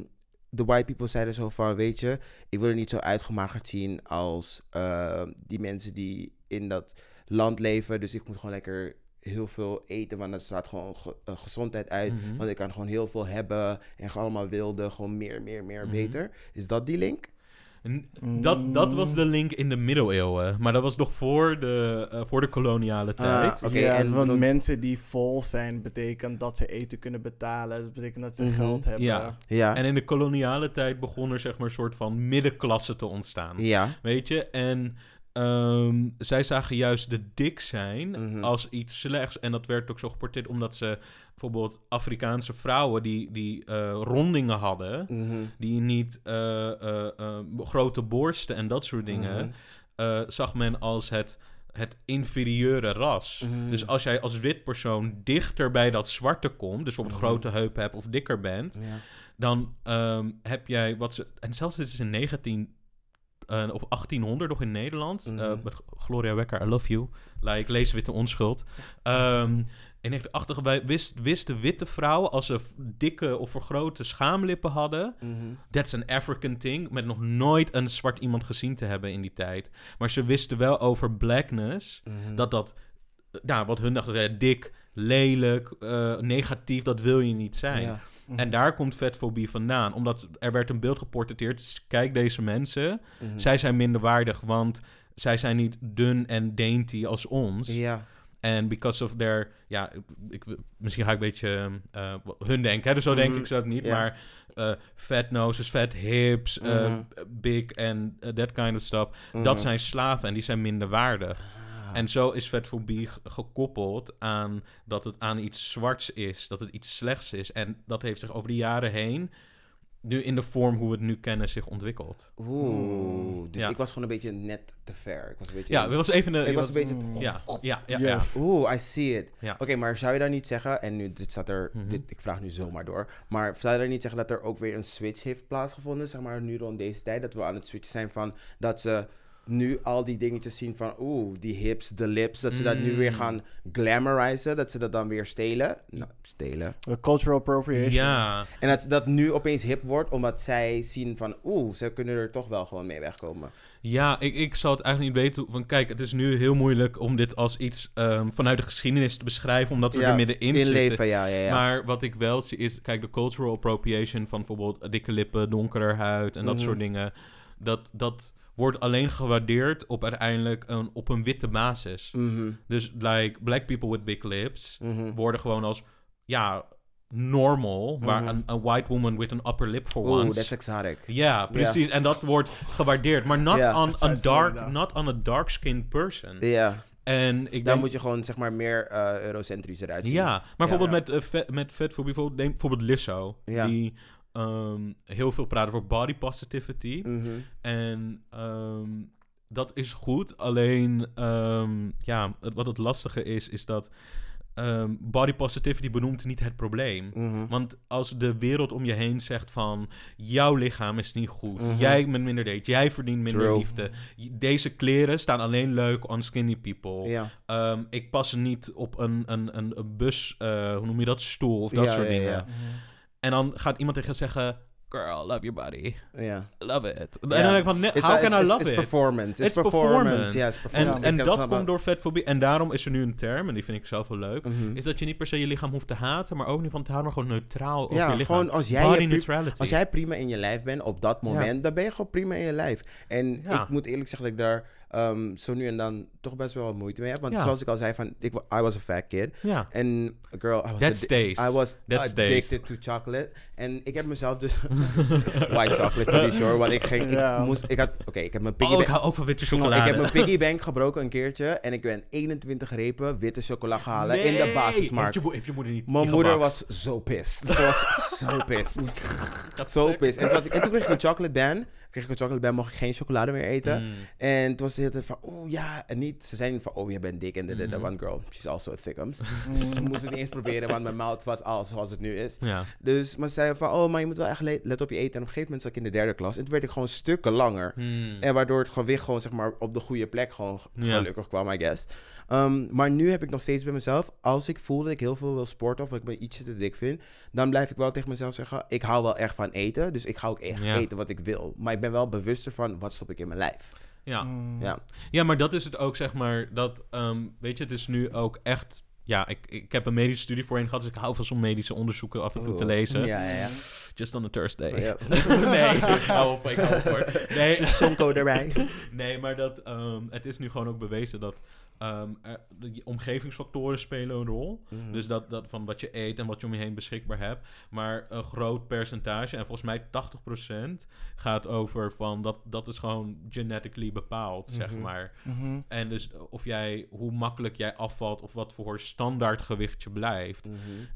de white people zeiden zo van, weet je, ik wil er niet zo uitgemagerd zien als ehm, die mensen die in dat land leven. Dus ik moet gewoon lekker heel veel eten, want dat staat gewoon ge- eh, gezondheid uit. Mhm. Want ik kan gewoon heel veel hebben en gewoon allemaal wilde, gewoon meer, meer, meer, Mhm. beter. Is dat die link? Dat, dat was de link in de middeleeuwen. Maar dat was nog voor de, eh, voor de koloniale tijd. Ah, Oké, ja, en want mensen die vol zijn, betekent dat ze eten kunnen betalen. Dat betekent dat ze Mhm. geld hebben. Ja. Ja. En in de koloniale tijd begon er zeg maar een soort van middenklasse te ontstaan. ja. Weet je? En ehm, zij zagen juist de dik zijn Mhm. als iets slechts. En dat werd ook zo geporteerd omdat ze bijvoorbeeld Afrikaanse vrouwen die, die eh, rondingen hadden. Mhm. Die niet eh, eh, grote borsten en dat soort dingen. Mhm. zag men als het, het inferieure ras. Dus als jij als wit persoon dichter bij dat zwarte komt, dus bijvoorbeeld grote heupen hebt of dikker bent, Ja. dan ehm, heb jij wat ze. En zelfs dit is in 19 eh, of 1800 nog in Nederland. Mhm. eh, met Gloria Wekker, I love you. Like, lees Witte Onschuld. En ik dacht, wij wist, wisten witte vrouwen als ze dikke of vergrote schaamlippen hadden. Mhm. That's an African thing. Met nog nooit een zwart iemand gezien te hebben in die tijd. Maar ze wisten wel over blackness. Mhm. Dat dat, nou, wat hun dachten, eh, dik, lelijk, eh, negatief, dat wil je niet zijn. Ja. En daar komt vetfobie vandaan. Omdat er werd een beeld geportretteerd. Kijk deze mensen. Mhm. Zij zijn minder waardig, want zij zijn niet dun en dainty als ons. Ja. En because of their... Ja, ik, misschien ga ik een beetje eh, hun denken. Hè? Dus zo denk Mhm. ik ze dat niet. Maar eh fat noses, fat hips, eh, big en eh, that kind of stuff. Dat zijn slaven en die zijn minder En zo is vetfobie gekoppeld aan dat het aan iets zwarts is. Dat het iets slechts is. En dat heeft zich over de jaren heen... Nu in de vorm hoe we het nu kennen zich ontwikkeld. Oeh, dus Ja. ik was gewoon een beetje net te ver. Ik was een beetje... Ja, dat was even een... ik was een beetje... Mm. Ja, ja, ja. ja. Yes. Oeh, I see it. Ja. Oké, maar zou je daar niet zeggen, en nu dit staat er, Mhm. dit, ik vraag nu zomaar door, maar zou je daar niet zeggen dat er ook weer een switch heeft plaatsgevonden, zeg maar nu rond deze tijd, dat we aan het switchen zijn van dat ze nu al die dingetjes zien van oeh, die hips, de lips, dat ze dat nu weer Mm. gaan glamorizen, dat ze dat dan weer stelen, nou, stelen. Cultural appropriation. Ja, En dat dat nu opeens hip wordt, omdat zij zien van oeh, ze kunnen er toch wel gewoon mee wegkomen. ja ik, ik zou het eigenlijk niet weten. Van, kijk, het is nu heel moeilijk om dit als iets ehm, vanuit de geschiedenis te beschrijven, omdat we Ja, er middenin zitten. Inleven, ja, ja, ja. Maar wat ik wel zie is, kijk, de cultural appropriation van bijvoorbeeld dikke lippen, donkere huid en dat Mhm. soort dingen. Dat, dat wordt alleen gewaardeerd op uiteindelijk een, op een witte basis. Mhm, Dus like black people with big lips mhm. worden gewoon als, ja, normal. Maar Mhm. een, een white woman with an upper lip for Oeh, once. that's exotic. Ja, precies. En dat wordt gewaardeerd. Maar not, on, a dark, not on a dark-skinned person. Ja, En ik dan denk... moet je gewoon zeg maar meer eh, eurocentrisch eruit zien. Ja, maar bijvoorbeeld Ja. met, eh, vet, met vet voor bijvoorbeeld, neem bijvoorbeeld Lizzo. Die ehm, heel veel praten over body positivity. Mhm. En ehm, dat is goed. Alleen, ehm, ja, het, wat het lastige is, is dat ehm, body positivity benoemt niet het probleem. Mhm. Want als de wereld om je heen zegt van... jouw lichaam is niet goed, Mhm. jij bent minder date, jij verdient minder True. liefde... deze kleren staan alleen leuk on skinny people... Ehm, ik pas niet op een, een, een, een bus, eh, hoe noem je dat, stoel of dat Ja, soort ja, dingen. ja. En dan gaat iemand tegen zeggen... Girl, love your body. Ja. Love it. En Ja. dan denk ik van, nee, It's- how can it's- I it's- love it's it? performance. It's, It's performance. Ja, it's performance. en dat komt door vetfobie. En daarom is er nu een term, en die vind ik zelf wel leuk... Mhm. is dat je niet per se je lichaam hoeft te haten... maar ook niet van te houden, maar gewoon neutraal over Ja, je lichaam. gewoon als jij, Body neutrality. als jij prima in je lijf bent op dat moment, dan ben je gewoon prima in je lijf. En Ja. ik moet eerlijk zeggen dat ik daar ehm, zo nu en dan toch best wel wat moeite mee heb. Want Ja. zoals ik al zei, van, ik, I was a fat kid. Ja, En girl, I was, That addi- stays. I was That stays. addicted to chocolate. En ik heb mezelf dus... <laughs> white chocolate, to be sure. Want ik ging... Ik moest... Ik had... Oké, ik heb mijn piggy oh, ik bank... hou ook van witte Ik chocolade. heb mijn piggy <laughs> bank gebroken een keertje. En ik ben 21 repen witte chocola halen in de basismarkt. Heeft je, mo- heeft je moeder niet Mijn moeder was zo pissed. Ze was zo pissed. <laughs> Zo pissed. En, toen had ik- en toen kreeg ik een chocolate ban. Kreeg ik een chocolate ban, mocht ik geen chocolade meer eten. Mm. En toen was tijd van, oh ja, en niet. Ze zeiden van, oh, je bent dik. En de, de, de Mhm. one girl, she's also a thickums. <laughs> Dus ze moesten het niet eens proberen, want mijn mouth was al zoals het nu is. Ja. Dus, maar ze zeiden van, oh, maar je moet wel echt le- let op je eten. En op een gegeven moment zat ik in de derde klas. En toen werd ik gewoon stukken langer. Mm. En waardoor het gewicht gewoon, zeg maar, op de goede plek gewoon Ja. gelukkig kwam, I guess. Ehm, maar nu heb ik nog steeds bij mezelf, als ik voel dat ik heel veel wil sporten of dat ik me ietsje te dik vind, dan blijf ik wel tegen mezelf zeggen, ik hou wel echt van eten, dus ik ga ook echt Ja. eten wat ik wil. Maar ik ben wel bewuster van, wat stop ik in mijn lijf. Ja. Mm. Ja. ja, maar dat is het ook, zeg maar, dat, ehm, weet je, het is nu ook echt... Ja, ik, ik heb een medische studie voorheen gehad, dus ik hou van zo'n medische onderzoeken af en toe te lezen. Ja, ja, ja. Just on a Thursday. Ja. <laughs> nee, hou op, ik hou op hoor. Nee, Sonko erbij. <laughs> nee maar dat, ehm, het is nu gewoon ook bewezen dat ehm, er- de omgevingsfactoren spelen een rol. Mhm. Dus dat, dat van wat je eet en wat je om je heen beschikbaar hebt. Maar een groot percentage, en volgens mij 80% gaat over van dat, dat is gewoon genetically bepaald, zeg Mhm. maar. Mhm. En dus of jij, hoe makkelijk jij afvalt of wat voor standaard gewicht je blijft.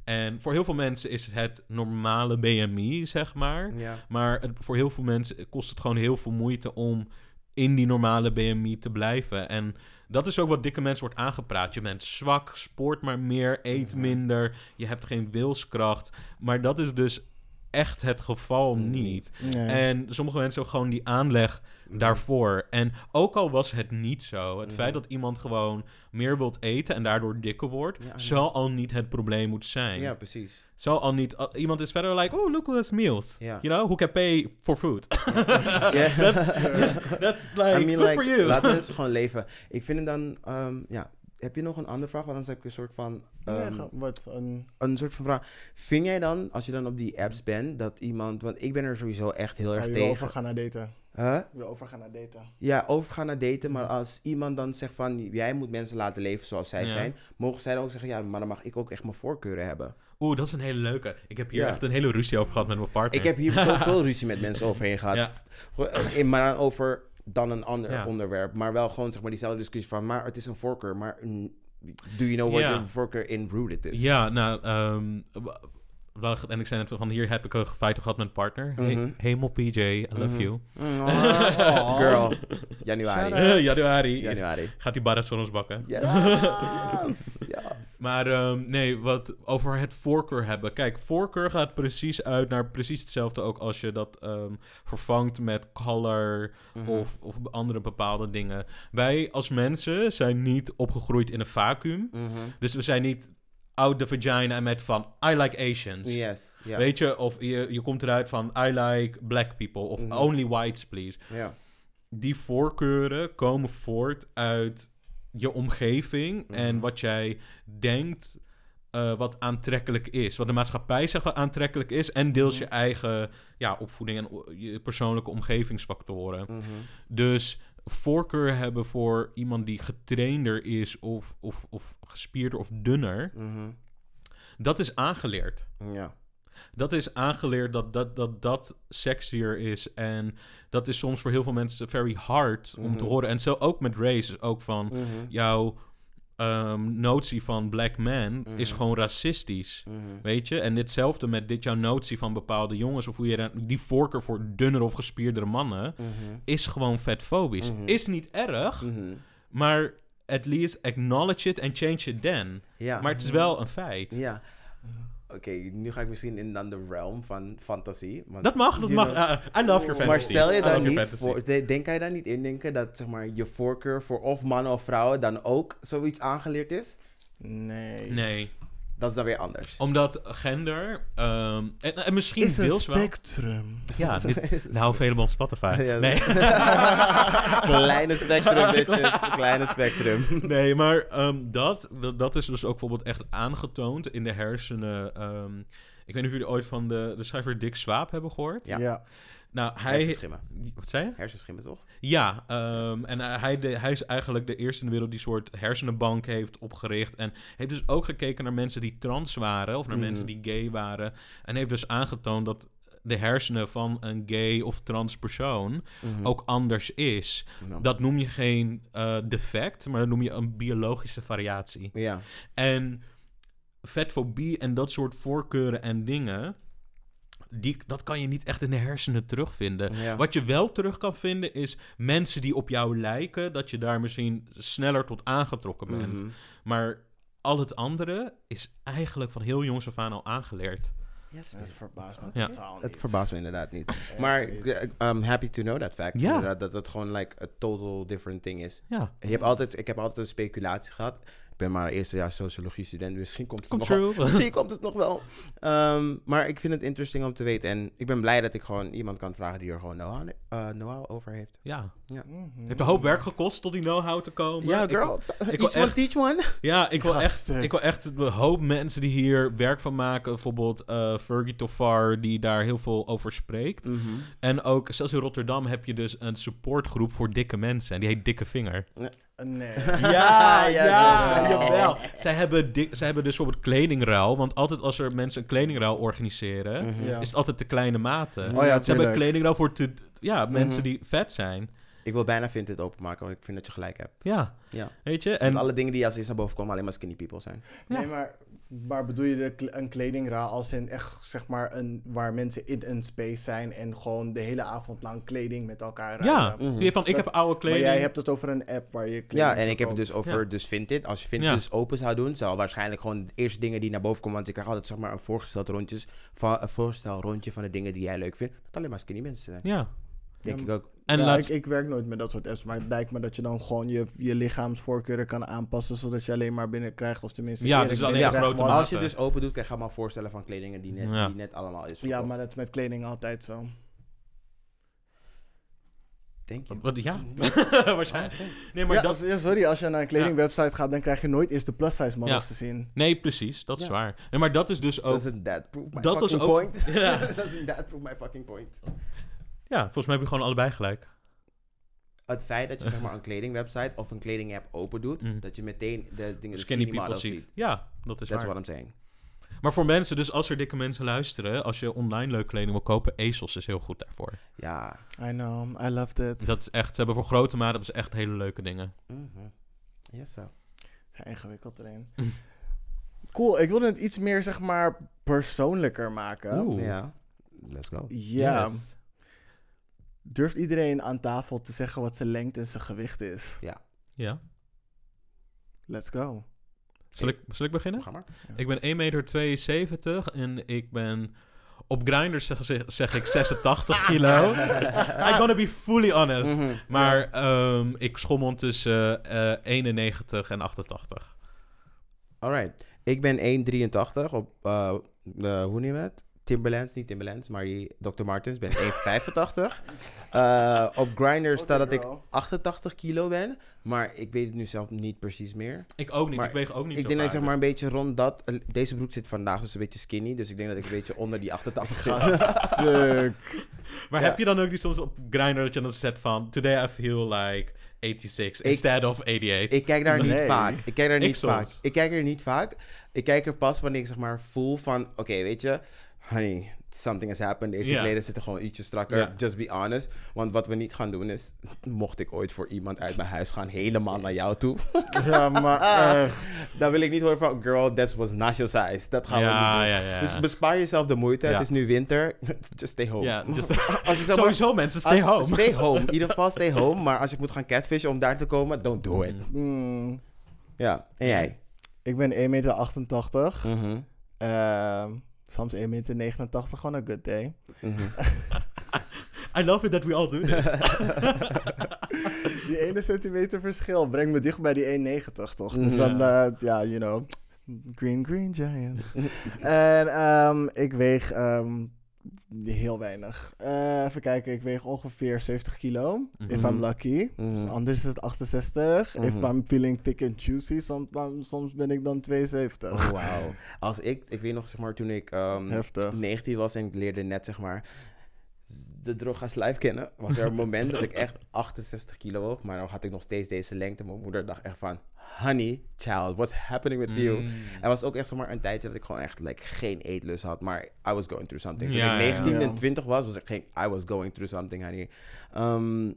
En voor heel veel mensen is het normale BMI, zeg maar. Ja. Maar het, voor heel veel mensen kost het gewoon heel veel moeite om in die normale BMI te blijven. En dat is ook wat dikke mensen wordt aangepraat. Je bent zwak, sport maar meer, eet minder, je hebt geen wilskracht. Maar dat is dus echt het geval niet. Nee. En sommige mensen hebben gewoon die aanleg daarvoor. En ook al was het niet zo, het Mhm. feit dat iemand gewoon meer wilt eten en daardoor dikker wordt, Ja, ja. zal al niet het probleem moeten zijn. Ja, precies. Zal al niet, al- iemand is verder like, oh, look what's meals. Ja. You know, who can pay for food? Ja. <laughs> That's, that's like, I mean, good like, for you. laten we eens <laughs> gewoon leven. Ik vind het dan, ehm, ja. Heb je nog een andere vraag? Want anders heb ik een soort van, ehm, wat een... een soort van vraag. Vind jij dan, als je dan op die apps bent, dat iemand, want ik ben er sowieso echt heel erg wil tegen. overgaan naar daten. Huh? Wil overgaan naar daten. Ja, overgaan naar daten, maar als iemand dan zegt van, jij moet mensen laten leven zoals zij Ja. zijn, mogen zij dan ook zeggen, ja, maar dan mag ik ook echt mijn voorkeuren hebben. Oeh, dat is een hele leuke. Ik heb hier Ja. echt een hele ruzie over gehad met mijn partner. Ik heb hier <laughs> zoveel ruzie met mensen overheen gehad. Ja. Eh, Maar dan over dan een ander Ja. onderwerp. Maar wel gewoon zeg maar diezelfde discussie van, maar het is een voorkeur. Maar do you know what Ja. the voorkeur in rooted is? Ja, nou, ehm, wel, en ik zei net van hier heb ik een feit gehad met mijn partner. He- Mhm. Hemel PJ, I love Mhm. you. Oh, Girl, <laughs> januari. Januari. Januari. Gaat die barras voor ons bakken. Yes. <laughs> yes. yes. Maar ehm, nee, wat over het voorkeur hebben. Kijk, voorkeur gaat precies uit naar precies hetzelfde ook als je dat ehm, vervangt met color Mhm. of, of andere bepaalde dingen. Wij als mensen zijn niet opgegroeid in een vacuüm. Mhm. Dus we zijn niet out the vagina met van I like Asians. Yes. Weet je, of je, je komt eruit van I like black people of Mhm. only whites please. Ja. Die voorkeuren komen voort uit je omgeving en Mhm. wat jij denkt eh, wat aantrekkelijk is. Wat de maatschappij zegt wat aantrekkelijk is en deels Mhm. je eigen ja, opvoeding en je persoonlijke omgevingsfactoren. Dus voorkeur hebben voor iemand die getrainder is of, of, of gespierder of dunner, Mhm. dat is aangeleerd. Ja. Dat is aangeleerd dat dat, dat dat sexier is. En dat is soms voor heel veel mensen very hard om te Mhm. horen. En zo ook met race. Ook van Mhm. jouw ehm, notie van black man is Mhm. gewoon racistisch. Mhm. Weet je? En ditzelfde met dit jouw notie van bepaalde jongens. Of hoe je die voorkeur voor dunner of gespierdere mannen. Mhm. Is gewoon vetfobisch. Is niet erg. Maar at least acknowledge it and change it then. Ja. Maar het is wel een feit. Ja. Oké, nu ga ik misschien in dan de realm van fantasie. want- Dat mag, dat mag. know- Uh, I love your fantasy. Maar stel je dan your niet voor, de- denk jij daar niet in denken dat zeg maar je voorkeur voor of mannen of vrouwen dan ook zoiets aangeleerd is? Nee. Nee. Dat is dan weer anders. Omdat gender... ehm, en, en misschien Is een deels wel... spectrum. Ja, <laughs> dit, nou, on Spotify. Ja, nee. <laughs> Kleine spectrum, bitches. Kleine spectrum. nee, maar ehm, dat, dat, dat is dus ook bijvoorbeeld echt aangetoond in de hersenen. ehm, ik weet niet of jullie ooit van de, de schrijver Dick Swaap hebben gehoord. Ja. Ja. Nou, hij... Hersenschimmen. Wat zei je? Hersenschimmen, toch? Ja, ehm, en hij, de- hij is eigenlijk de eerste in de wereld die soort hersenenbank heeft opgericht. En heeft dus ook gekeken naar mensen die trans waren of naar Mhm. mensen die gay waren. En heeft dus aangetoond dat de hersenen van een gay of trans persoon Mhm. ook anders is. Nou. Dat noem je geen eh, defect, maar dat noem je een biologische variatie. Ja. En vetfobie en dat soort voorkeuren en dingen, die, dat kan je niet echt in de hersenen terugvinden. ja. Wat je wel terug kan vinden is mensen die op jou lijken, dat je daar misschien sneller tot aangetrokken bent. Mhm. Maar al het andere is eigenlijk van heel jongs af aan al aangeleerd. Yes, Het verbaast me Ja. totaal niet. Het verbaast me inderdaad niet. Maar niet. eh, I'm happy to know that fact. Ja. Dat het gewoon like a total different thing is. Ja, Je hebt altijd, ik heb altijd een speculatie gehad. Ik ben maar eerste jaar sociologie student. Misschien komt het nog wel. <laughs> Misschien komt het nog wel. Ehm, maar ik vind het interesting om te weten. En ik ben blij dat ik gewoon iemand kan vragen die er gewoon know-how, eh, know-how over heeft. ja, Mhm. heeft een hoop werk gekost tot die know-how te komen. Ja, Ik- girl. wil <laughs> Each one, echt- teach one. Ja, ik wil, echt, ik wil echt een hoop mensen die hier werk van maken. Bijvoorbeeld eh Fergie Toffar, die daar heel veel over spreekt. En ook, zelfs in Rotterdam heb je dus een supportgroep voor dikke mensen. En die heet Dikke Vinger. Nee. <laughs> <laughs> Ja, Ja, ja, jawel. jawel. Zij hebben, zij hebben dus bijvoorbeeld kledingruil. Want altijd als er mensen een kledingruil organiseren, Mhm. Ja. is het altijd te kleine maten. Oh ja, Ze hebben tuurlijk. kledingruil voor te, ja, mensen Mhm. die vet zijn. Ik wil bijna Vinted openmaken, want ik vind dat je gelijk hebt. Ja, Ja. weet je? En alle dingen die als eerst naar boven komen alleen maar skinny people zijn. Ja. Nee, maar Maar bedoel je de een kledingra als in echt, zeg maar, een, waar mensen in een space zijn en gewoon de hele avond lang kleding met elkaar Ja, ruilen? Mhm. die heeft van, ik heb oude Maar kleding. jij hebt het over een app waar je kleding Ja, en ik heb het dus over Ja. dus Vinted. Als je Vinted Ja. dus open zou doen, zou waarschijnlijk gewoon de eerste dingen die naar boven komen. Want je krijgt altijd zeg maar een voorgesteld rondjes van een voorstel rondje van de dingen die jij leuk vindt. Dat alleen maar skinny mensen zijn. Ja. Denk Ja, ik ook. En ja, laatst, ik, ik werk nooit met dat soort apps, maar het lijkt me dat je dan gewoon je, je lichaamsvoorkeuren kan aanpassen, zodat je alleen maar binnenkrijgt, of tenminste... Ja, dus alleen grote. Als je dus open doet, krijg je allemaal voorstellen van kledingen die net, Ja. die net allemaal is. Ja, maar dat is met kleding altijd zo. Denk je? wat, ja, <laughs> <laughs> waarschijnlijk. Nee, maar ja, dat, als- ja, sorry, als je naar een kledingwebsite gaat, dan krijg je nooit eerst de plus-size models Ja. te zien. nee, precies, dat is Ja. waar. Nee, maar dat is dus ook... Doesn't that prove my Dat was fucking ook- point? <laughs> Ja. Doesn't that prove my fucking point? Ja, volgens mij heb je gewoon allebei gelijk. Het feit dat je zeg maar <laughs> een kledingwebsite of een kledingapp open doet, Mm. dat je meteen de dingen, Skinny skinny, people ziet. ziet. Ja, dat is That's waar. what I'm saying. Maar voor mensen, dus als er dikke mensen luisteren, als je online leuk kleding wil kopen, ASOS is heel goed daarvoor. Ja. I know, I loved it. Dat is echt, ze hebben voor grote maten hebben ze echt hele leuke dingen. Mhm. Yes, so. zijn ingewikkeld erin. Mm. <laughs> cool, ik wilde het iets meer, zeg maar, persoonlijker maken. Oeh. Ja. Let's go. Ja. Yes. Durft iedereen aan tafel te zeggen wat zijn lengte en zijn gewicht is? Ja. Let's go. Zal ik, zal ik beginnen? Ga maar. Ik ben 1,72 meter en ik ben... Op Grindr zeg, zeg- zeg ik 86 <laughs> kilo. I'm gonna be fully honest. Mhm. Maar ehm, ik schommel tussen eh 91 en 88. Alright. Ik ben 1,83 op, eh, de, hoe noem je het? Timberlands, niet Timberlands, maar die Dr. Martens. Ben 1,85. Eh op Grindr staat dat ik bro. 88 kilo ben, maar ik weet het nu zelf niet precies meer. Ik ook niet. Maar ik weeg ook niet ik zo denk dat ik zeg vaak. maar een beetje rond dat... eh, Deze broek zit vandaag dus een beetje skinny, dus ik denk dat ik een beetje onder die 88 zit. Stuk. Maar Ja. heb je dan ook die soms op Grindr dat je dan zet van... Today I feel like 86 instead of 88. Ik kijk daar niet vaak. Ik kijk daar Ik niet vaak. Ik kijk er niet vaak. Ik kijk er pas wanneer ik zeg maar voel van... Oké, weet je... Honey, something has happened. Deze Ja. kleden zitten gewoon ietsje strakker. Just be honest. Want wat we niet gaan doen is... <laughs> Mocht ik ooit voor iemand uit mijn huis gaan... Helemaal naar jou toe. <laughs> Ja, maar <laughs> echt. dan wil ik niet horen van... Girl, that was not your size. Dat gaan we niet doen. ja, ja. Dus bespaar jezelf de moeite. Ja. Het is nu winter. Just stay home. ja, just- Als je zeg maar- sowieso mensen, stay als- home. Stay home. In ieder geval stay home. Maar als ik moet gaan catfishen om daar te komen... Don't do it. Mm, Ja. En jij? ik ben 1,88 meter. Mhm. Ehm, soms 1,89 meter, gewoon een good day. Mhm. <laughs> I love it that we all do this. <laughs> Die ene centimeter verschil brengt me dicht bij die 1,90 toch? Dus Ja. dan, eh, ja, you know, green, green giant. <laughs> en ehm, ik weeg ehm, heel weinig. Eh, even kijken, ik weeg ongeveer 70 kilo, if Mhm. I'm lucky. Mhm. Anders is het 68. If Mhm. I'm feeling thick and juicy, soms, soms ben ik dan 72. Oh, wauw. Als ik, ik weet nog, zeg maar, toen ik ehm, Heftig. 19 was en ik leerde net, zeg maar, de drogas life kennen, was er een moment dat ik <laughs> echt 68 kilo woog, maar dan had ik nog steeds deze lengte. Mijn moeder dacht echt van, honey, child, what's happening with you? Mm. Er was ook echt zeg maar, een tijdje dat ik gewoon echt like, geen eetlust had, maar I was going through something. Toen Ja, ik ja, 19 ja. en 20 was, was ik geen, I was going through something, honey. Ehm,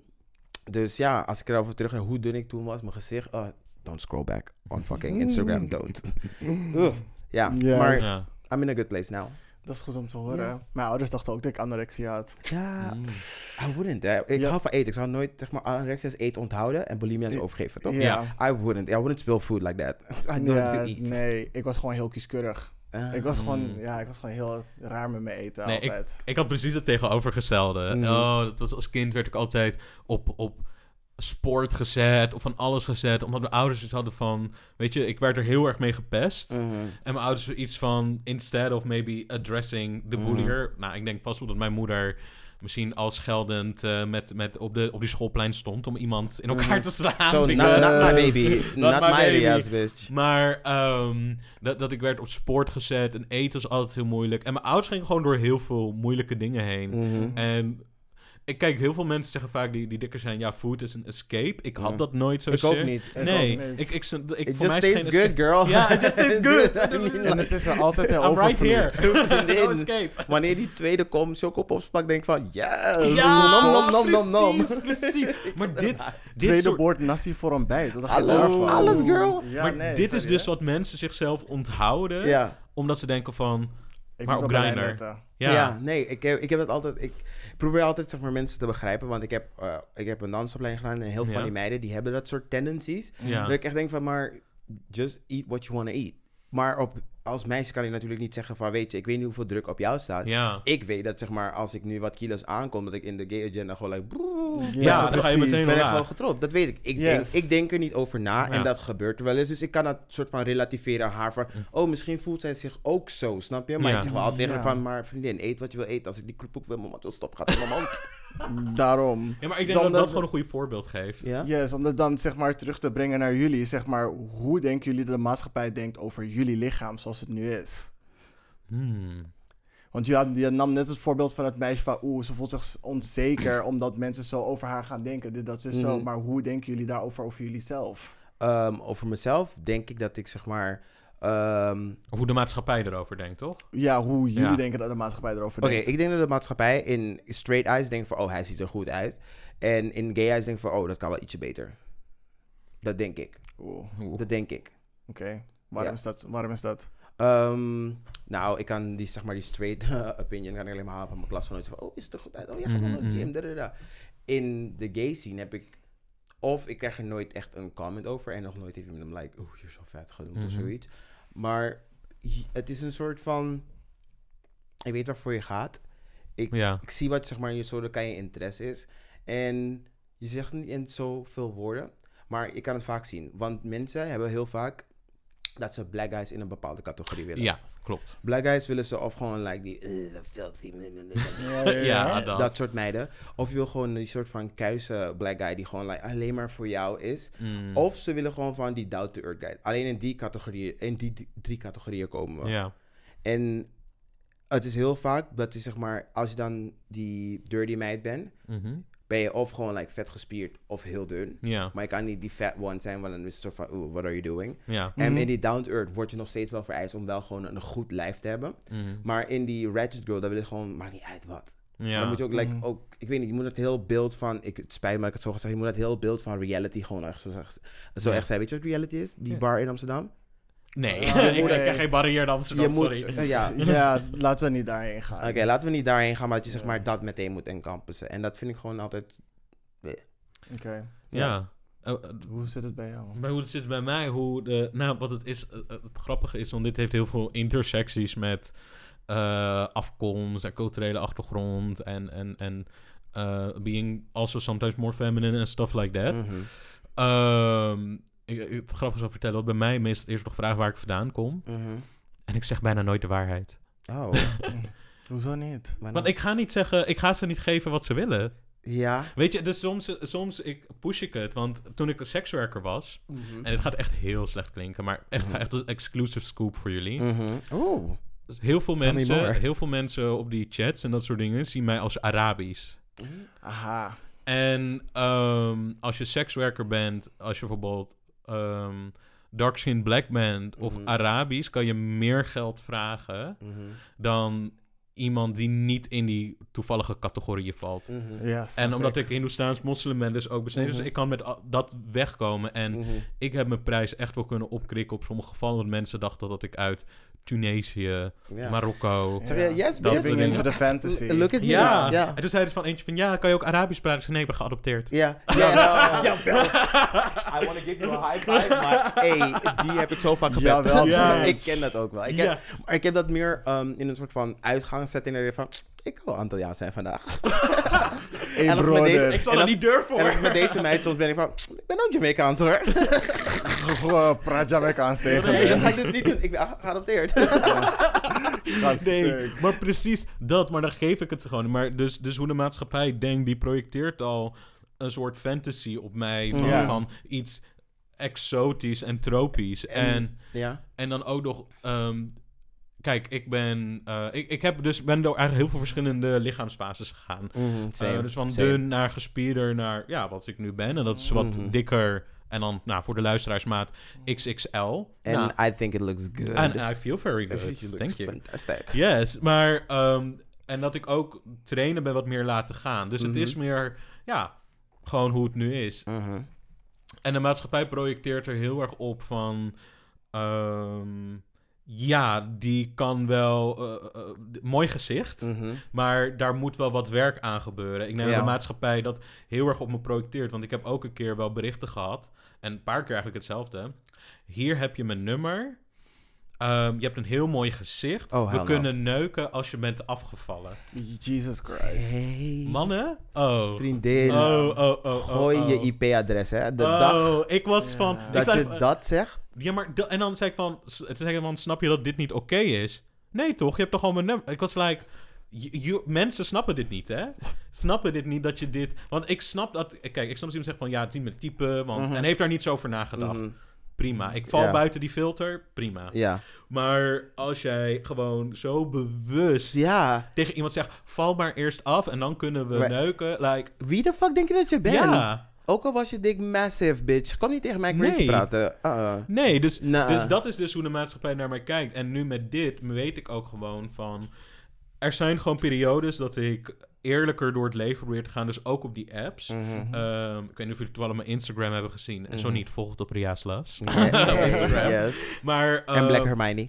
dus ja, als ik erover terug ga, hoe dun ik toen was, mijn gezicht, oh, don't scroll back on fucking Instagram, <laughs> don't. <laughs> Ugh. Ja, Ja. maar Ja. I'm in a good place now. Dat is goed om te horen. Ja. Mijn ouders dachten ook dat ik anorexia had. Ja, Mm. I wouldn't. hè. Ik Ja. hou van eten. Ik zou nooit, zeg maar, anorexia is eten onthouden en bulimia is overgeven, toch? Ja. I wouldn't. I wouldn't spill food like that. <laughs> I know how to Ja, eat. nee, ik was gewoon heel kieskeurig. Ah. Ik was gewoon, Mm. ja, ik was gewoon heel raar met mijn eten Nee, altijd. Ik had precies het tegenovergestelde. Mhm. Oh, dat was als kind werd ik altijd op, op sport gezet of van alles gezet. Omdat mijn ouders iets hadden van... Weet je, ik werd er heel erg mee gepest. Mhm. En mijn ouders iets van... Instead of maybe addressing the Mhm. bullier. Nou, ik denk vast wel dat mijn moeder... Misschien als geldend eh, met, met op, de, op die schoolplein stond om iemand in elkaar Mhm. te slaan. So, not, my baby. <laughs> Not not my my baby. Bitch. Maar ehm, dat, dat ik werd op sport gezet en eten was altijd heel moeilijk. En mijn ouders gingen gewoon door heel veel moeilijke dingen heen. En ik kijk, heel veel mensen zeggen vaak die, die dikker zijn, ja, food is een escape. Ik had Ja. dat nooit zo Ik ook niet. Ik Nee, ook niet. ik, ik, ik, ik, It voor mij just is geen good, girl. Ja, it just tastes <laughs> good. <laughs> En het is er altijd in I'm right here. overvloed. <laughs> no escape. wanneer die tweede komt, chocop opspakt, denk ik van, yes! Ja, nom, nom, nom, nom, nom. precies, precies. Maar dit, dit Tweede soort- bord nasi voor dacht je Alles, alles, girl. Ja, maar nee, dit is dus hè. wat mensen zichzelf onthouden, Ja. omdat ze denken van, Ik maar op op Grindr. Ja, nee, ik heb, ik heb het altijd. Ik probeer altijd zeg maar, mensen te begrijpen. Want ik heb, eh, ik heb een dansopleiding gedaan. En heel veel Ja. van die meiden die hebben dat soort tendencies. ja. Dat ik echt denk van, maar just eat what you want to eat. Maar op, als meisje kan ik natuurlijk niet zeggen van, weet je, ik weet niet hoeveel druk op jou staat. ja. Ik weet dat zeg maar, als ik nu wat kilo's aankom, dat ik in de gay agenda gewoon like, broer, Ja, dan ga je meteen ben ik gewoon getrold. Dat weet ik. Ik, Yes. denk, ik denk er niet over na Ja. en dat gebeurt er wel eens. Dus ik kan dat soort van relativeren aan haar van... Oh, misschien voelt zij zich ook zo, snap je? Maar Ja. ik zeg wel altijd tegen haar van... Maar vriendin, eet wat je wil eten. Als ik die kroephoek wil, mijn mond wil stop, gaat in mijn mond. <laughs> Daarom. Ja, maar ik denk Dan dat dat dat- gewoon een goed voorbeeld geeft. Ja? Yes, om dat dan zeg maar terug te brengen naar jullie. Zeg maar, hoe denken jullie dat de maatschappij denkt over jullie lichaam zoals het nu is? Hmm. Want je, had, je nam net het voorbeeld van het meisje van... Oeh, ze voelt zich onzeker <clears throat> omdat mensen zo over haar gaan denken. Dit, dat, is zo. Mhm. Maar hoe denken jullie daarover over jullie zelf? Ehm, over mezelf denk ik dat ik zeg maar... ehm, Of hoe de maatschappij erover denkt, toch? Ja, hoe jullie Ja. denken dat de maatschappij erover Oké, denkt. ik denk dat de maatschappij in straight eyes denkt van... Oh, hij ziet er goed uit. En in gay eyes denkt van... Oh, dat kan wel ietsje beter. Dat denk ik. Oeh, oké. Dat denk ik. Waarom, Ja. is dat, waarom is dat? Ehm, nou, ik kan die, zeg maar, die straight eh, opinion kan ik alleen maar halen van mijn klasgenoten. Van, oh, is het er goed uit? Oh, ja, ga maar naar de Mhm, gym. da, da, da. In de gay scene heb ik... Of ik krijg er nooit echt een comment over. En nog nooit heeft iemand hem like... Oh, je zo vet genoemd of Mhm. zoiets. Maar het is een soort van... Ik weet waarvoor je gaat. Ik, Ja. ik zie wat zeg maar, je Sodokai je interesse is. En je zegt niet in zoveel woorden. Maar je kan het vaak zien. Want mensen hebben heel vaak... Dat ze black guys in een bepaalde categorie willen. ja, klopt. Black guys willen ze of gewoon like die filthy, <laughs> Ja, dat. dat soort meiden. Of je wil gewoon die soort van kuise black guy die gewoon like, alleen maar voor jou is. Mm. Of ze willen gewoon van die down to earth guy. Alleen in die categorieën, in die drie- drie categorieën komen we. Ja. En het is heel vaak dat je zeg maar, als je dan die dirty meid bent, Mhm. Ben je of gewoon like vet gespierd of heel dun. Ja. Maar je kan niet die fat one zijn, want dan is het soort van, oeh, what are you doing? Ja. En Mhm. in die down to earth wordt je nog steeds wel vereist om wel gewoon een goed lijf te hebben. Mhm. Maar in die Ratchet Girl, daar wil je gewoon, maakt niet uit wat. Ja. Dan moet je ook, like, Mhm. ook, ik weet niet, je moet het heel beeld van, ik, het spijt me dat ik het zo gezegd, je moet het heel beeld van reality gewoon echt zo, zeg- zo Ja. echt zijn. Weet je wat reality is? Die Ja. bar in Amsterdam? Nee, Ah, <laughs> ik krijg geen barrière in Amsterdam, je moet, ja. <laughs> Ja, laten we niet daarheen gaan. Oké, laten we niet daarheen gaan, maar dat je zeg maar dat meteen moet encampussen. En dat vind ik gewoon altijd, Oké. Ja. Eh, eh, Hoe zit het bij jou? bij hoe het zit bij mij, hoe de... Nou, wat het is... eh, eh, het grappige is, want dit heeft heel veel intersecties met eh, afkomst en culturele achtergrond en... en, en eh, being also sometimes more feminine and stuff like that. Ehm, ik, ik- het grappige zal vertellen, want bij mij meest eerst nog vragen waar ik vandaan kom. Mhm. En ik zeg bijna nooit de waarheid. Oh, <laughs> Hoezo niet? maar Want ik ga niet zeggen, ik ga ze niet geven wat ze willen. Ja. Weet je, dus soms, soms ik push ik het. Want toen ik een sekswerker was, Mhm. en dit gaat echt heel slecht klinken, maar echt, Mhm. echt een exclusive scoop voor jullie. Mhm. Oeh. Dus heel veel Tell mensen, heel veel mensen op die chats en dat soort dingen zien mij als Arabisch. Aha. En ehm, als je sekswerker bent, als je bijvoorbeeld ehm dark skin black of Mhm. Arabisch, kan je meer geld vragen Mhm. dan iemand die niet in die toevallige categorieën valt. Mhm. Ja, En omdat ik Hindoestaans moslim ben, dus ook besneden. Mhm. Dus ik kan met dat wegkomen. En Mhm. ik heb mijn prijs echt wel kunnen opkrikken op sommige gevallen. Want mensen dachten dat ik uit Tunesië, Ja. Marokko... Zeg je, yes, Dat Living into the fantasy. Look at me. Ja. Ja. en toen zei er van eentje van... Ja, kan je ook Arabisch praten? Ik zei, nee, ik ben geadopteerd. Ja, <laughs> ja, jawel. <laughs> I want to give you a high five, maar hey, die heb ik zo vaak gebeld. Jawel, Ja. <laughs> ik ken dat ook wel. Ik heb, Ja. Maar ik heb dat meer ehm, in een soort van dat je van, ik wil Antilliaan zijn vandaag. <laughs> Hey, En met deze-. Ik zal En er als- niet durven En als ik hoor. met deze meid soms ben ik van, ik ben ook Jamaicaans hoor. <laughs> Gewoon praat Jamaicaans tegen Nee, dat ga ik dus niet doen. Ik ben <laughs> geadopteerd. Nee, maar precies dat. Maar dan geef ik het ze gewoon. Maar dus, dus hoe de maatschappij denkt, die projecteert al een soort fantasy op mij. Van, Ja. van iets exotisch en tropisch. En, ja. en dan ook nog... ehm, kijk, ik ben, eh, ik, ik heb dus, ben door eigenlijk heel veel verschillende lichaamsfases gegaan. Mhm, same, Eh, dus van same. dun naar gespierder naar, ja, wat ik nu ben. En dat is wat Mhm. dikker. En dan, nou, voor de luisteraarsmaat XXL. And Nou, I think it looks good. and I feel very good. Thank you. Fantastic. Yes, maar ehm, en dat ik ook trainen ben wat meer laten gaan. Dus het Mhm. is meer, ja, gewoon hoe het nu is. En de maatschappij projecteert er heel erg op van, ehm, ja, die kan wel, eh, eh, mooi gezicht, Mhm. maar daar moet wel wat werk aan gebeuren. Ik denk dat Ja. de maatschappij dat heel erg op me projecteert, want ik heb ook een keer wel berichten gehad, en een paar keer eigenlijk hetzelfde. Hier heb je mijn nummer. Ehm, je hebt een heel mooi gezicht. Oh, We no. kunnen neuken als je bent afgevallen. Jesus Christ. Hey. Mannen? Oh. Vriendin. Oh, oh, oh, oh, Gooi oh. je IP-adres, hè. De oh, dag ik was Ja. van... ik dat zei je dat zegt. Ja, maar... de- en dan zei ik van... zei ik van, snap je dat dit niet oké is? Nee, toch? Je hebt toch al mijn nummer... Ik was like... you- you- mensen snappen dit niet, hè? Snappen dit niet dat je dit... Want ik snap dat... Kijk, ik snap dat iemand zegt van... Ja, het is niet mijn type, want... Mhm. En heeft daar niet zo over nagedacht. Mhm. Prima. Ik val buiten die filter. Prima. Ja. Maar als jij gewoon zo bewust tegen iemand zegt... Val maar eerst af en dan kunnen we Maar- neuken. Like... Wie de fuck denk je dat je bent? Ja. Ook al was je dik massive, bitch. Kom niet tegen mij crazy Nee. praten. Uh-uh. Nee, dus, Nah. dus dat is dus hoe de maatschappij naar mij kijkt. En nu met dit weet ik ook gewoon van... Er zijn gewoon periodes dat ik eerlijker door het leven probeer te gaan. Dus ook op die apps. Mhm. Ehm, ik weet niet of jullie toevallig mijn Instagram hebben gezien. En zo Mhm. niet, volg het op Ria's <laughs> <laughs> op Instagram. Yes. Maar, En ehm, Black Hermione.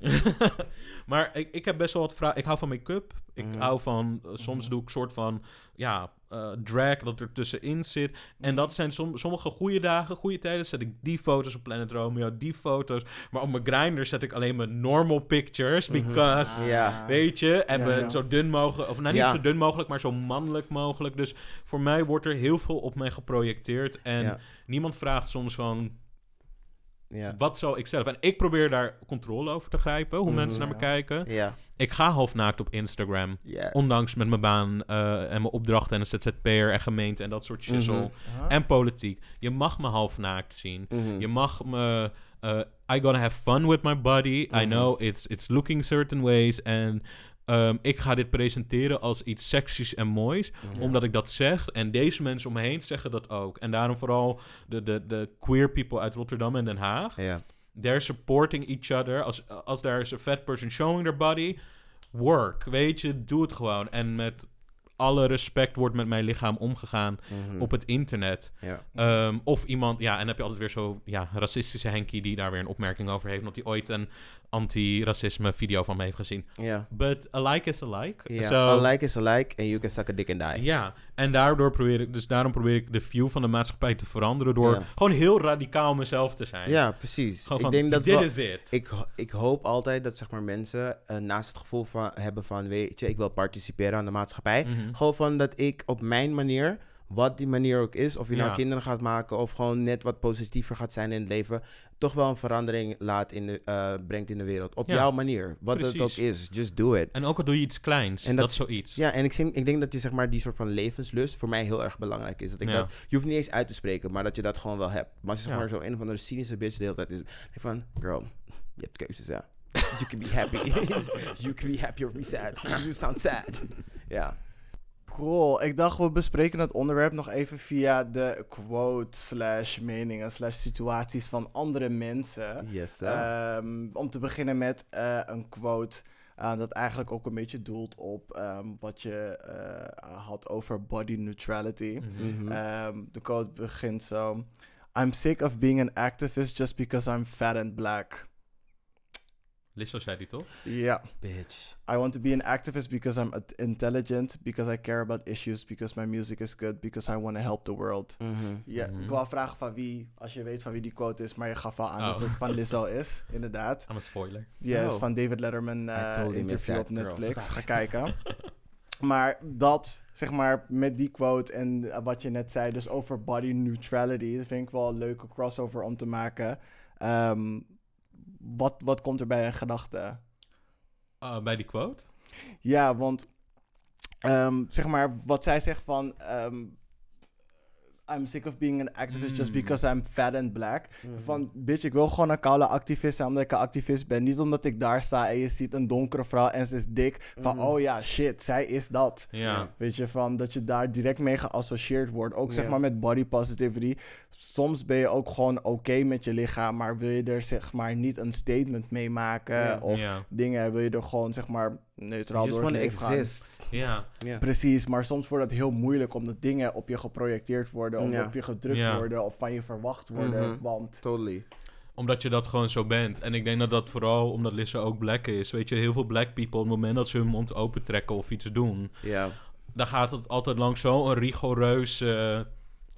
<laughs> maar ik, ik heb best wel wat vragen. Ik hou van make-up. Ik Mhm. hou van... eh, soms doe ik soort van... Ja, eh, drag dat er tussenin zit. En dat zijn som, sommige goede dagen, goede tijden. Zet ik die foto's op Planet Romeo, die foto's. Maar op mijn grinder zet ik alleen mijn normal pictures. Mhm. Because... Ja. Weet je, en Ja, we ja. zo dun mogelijk, of nou niet Ja. zo dun mogelijk, maar zo mannelijk mogelijk. Dus voor mij wordt er heel veel op mij geprojecteerd. En Ja. niemand vraagt soms van, Ja. wat zou ik zelf? En ik probeer daar controle over te grijpen, hoe Mhm. mensen naar me kijken. Ja. Ik ga half naakt op Instagram. Yes. Ondanks met mijn baan eh, en mijn opdrachten en een ZZP'er en gemeente en dat soort shizzle. Mhm. Huh? En politiek. Je mag me half naakt zien. Mhm. Je mag me. eh, I gonna have fun with my body. I know it's, it's looking certain ways. En ehm, ik ga dit presenteren als iets seksies en moois. Omdat ik dat zeg. En deze mensen om me heen zeggen dat ook. En daarom vooral de, de, de queer people uit Rotterdam en Den Haag. Ja. They're supporting each other. Als, als there is a fat person showing their body. Work. Weet je, doe het gewoon. En met alle respect wordt met mijn lichaam omgegaan Mhm. op het internet. Ja. Ehm, of iemand, ja, en dan heb je altijd weer zo, ja, racistische Henkie die daar weer een opmerking over heeft, omdat hij ooit een anti-racisme video van me heeft gezien. Ja. But a like is a like. Ja. So, A like is a like and you can suck a dick and die. Ja, en daardoor probeer ik, dus daarom probeer ik de view van de maatschappij te veranderen door gewoon heel radicaal mezelf te zijn. Ja, precies. Gewoon ik van, denk dat dit is het. ik, ik hoop altijd dat zeg maar, mensen eh, naast het gevoel van, hebben van, weet je, ik wil participeren aan de maatschappij. Mhm. Gewoon van dat ik op mijn manier, wat die manier ook is, of je nou Ja. kinderen gaat maken of gewoon net wat positiever gaat zijn in het leven, toch wel een verandering laat in de, eh, brengt in de wereld. Op Ja, jouw manier. Wat het ook is. Just do it. En ook al doe je iets kleins, En dat, dat- is zoiets. Ja, en ik, denk- ik denk dat je zeg maar die soort van levenslust voor mij heel erg belangrijk is. Dat ik Ja. dat, je hoeft niet eens uit te spreken, maar dat je dat gewoon wel hebt. Maar als je zeg maar zo een of andere cynische bitch de hele tijd is, van, girl, je hebt keuzes, ja. <laughs> You can be happy. <laughs> you can be happy or be sad. You sound sad. Ja. Cool. Ik dacht, we bespreken het onderwerp nog even via de quote slash meningen slash situaties van andere mensen. Yes, sir. Ehm, om te beginnen met eh, een quote eh, dat eigenlijk ook een beetje doelt op ehm, wat je eh, had over body neutrality. Mhm. Mhm. Ehm, de quote begint zo. I'm sick of being an activist just because I'm fat and black. Lizzo zei die toch? Ja. bitch. I want to be an activist because I'm intelligent, because I care about issues, because my music is good, because I want to help the world. Mhm. Ja, Mhm. ik wou vragen van wie, als je weet van wie die quote is, maar je gaf al aan Oh. dat het van Lizzo is, inderdaad. I'm a spoiler. Ja, is Oh. van David Letterman eh, interview op girl. Netflix. Ga kijken. <laughs> Maar dat, zeg maar, met die quote en eh, wat je net zei, dus over body neutrality, dat vind ik wel een leuke crossover om te maken. Ehm, wat, wat komt er bij een gedachte? Ah, bij die quote? Ja, want ehm, zeg maar, wat zij zegt van. ehm, I'm sick of being an activist just Mm. because I'm fat and black. Mhm. Van, bitch, ik wil gewoon een koude activist zijn omdat ik een activist ben. Niet omdat ik daar sta en je ziet een donkere vrouw en ze is dik. Van, Mhm. oh ja, shit, zij is dat. Weet je, van dat je daar direct mee geassocieerd wordt. Ook zeg maar met body positivity. Soms ben je ook gewoon oké met je lichaam, maar wil je er zeg maar niet een statement mee maken of dingen, wil je er gewoon zeg maar neutraal You just door het exist. Ja. Precies, maar soms wordt het heel moeilijk omdat dingen op je geprojecteerd worden, of op je gedrukt worden of van je verwacht worden. Mhm. Want Totally. Omdat je dat gewoon zo bent. En ik denk dat dat vooral omdat Lissa ook black is. Weet je, heel veel black people, op het moment dat ze hun mond open trekken of iets doen, Ja. dan gaat het altijd langs zo'n rigoureuze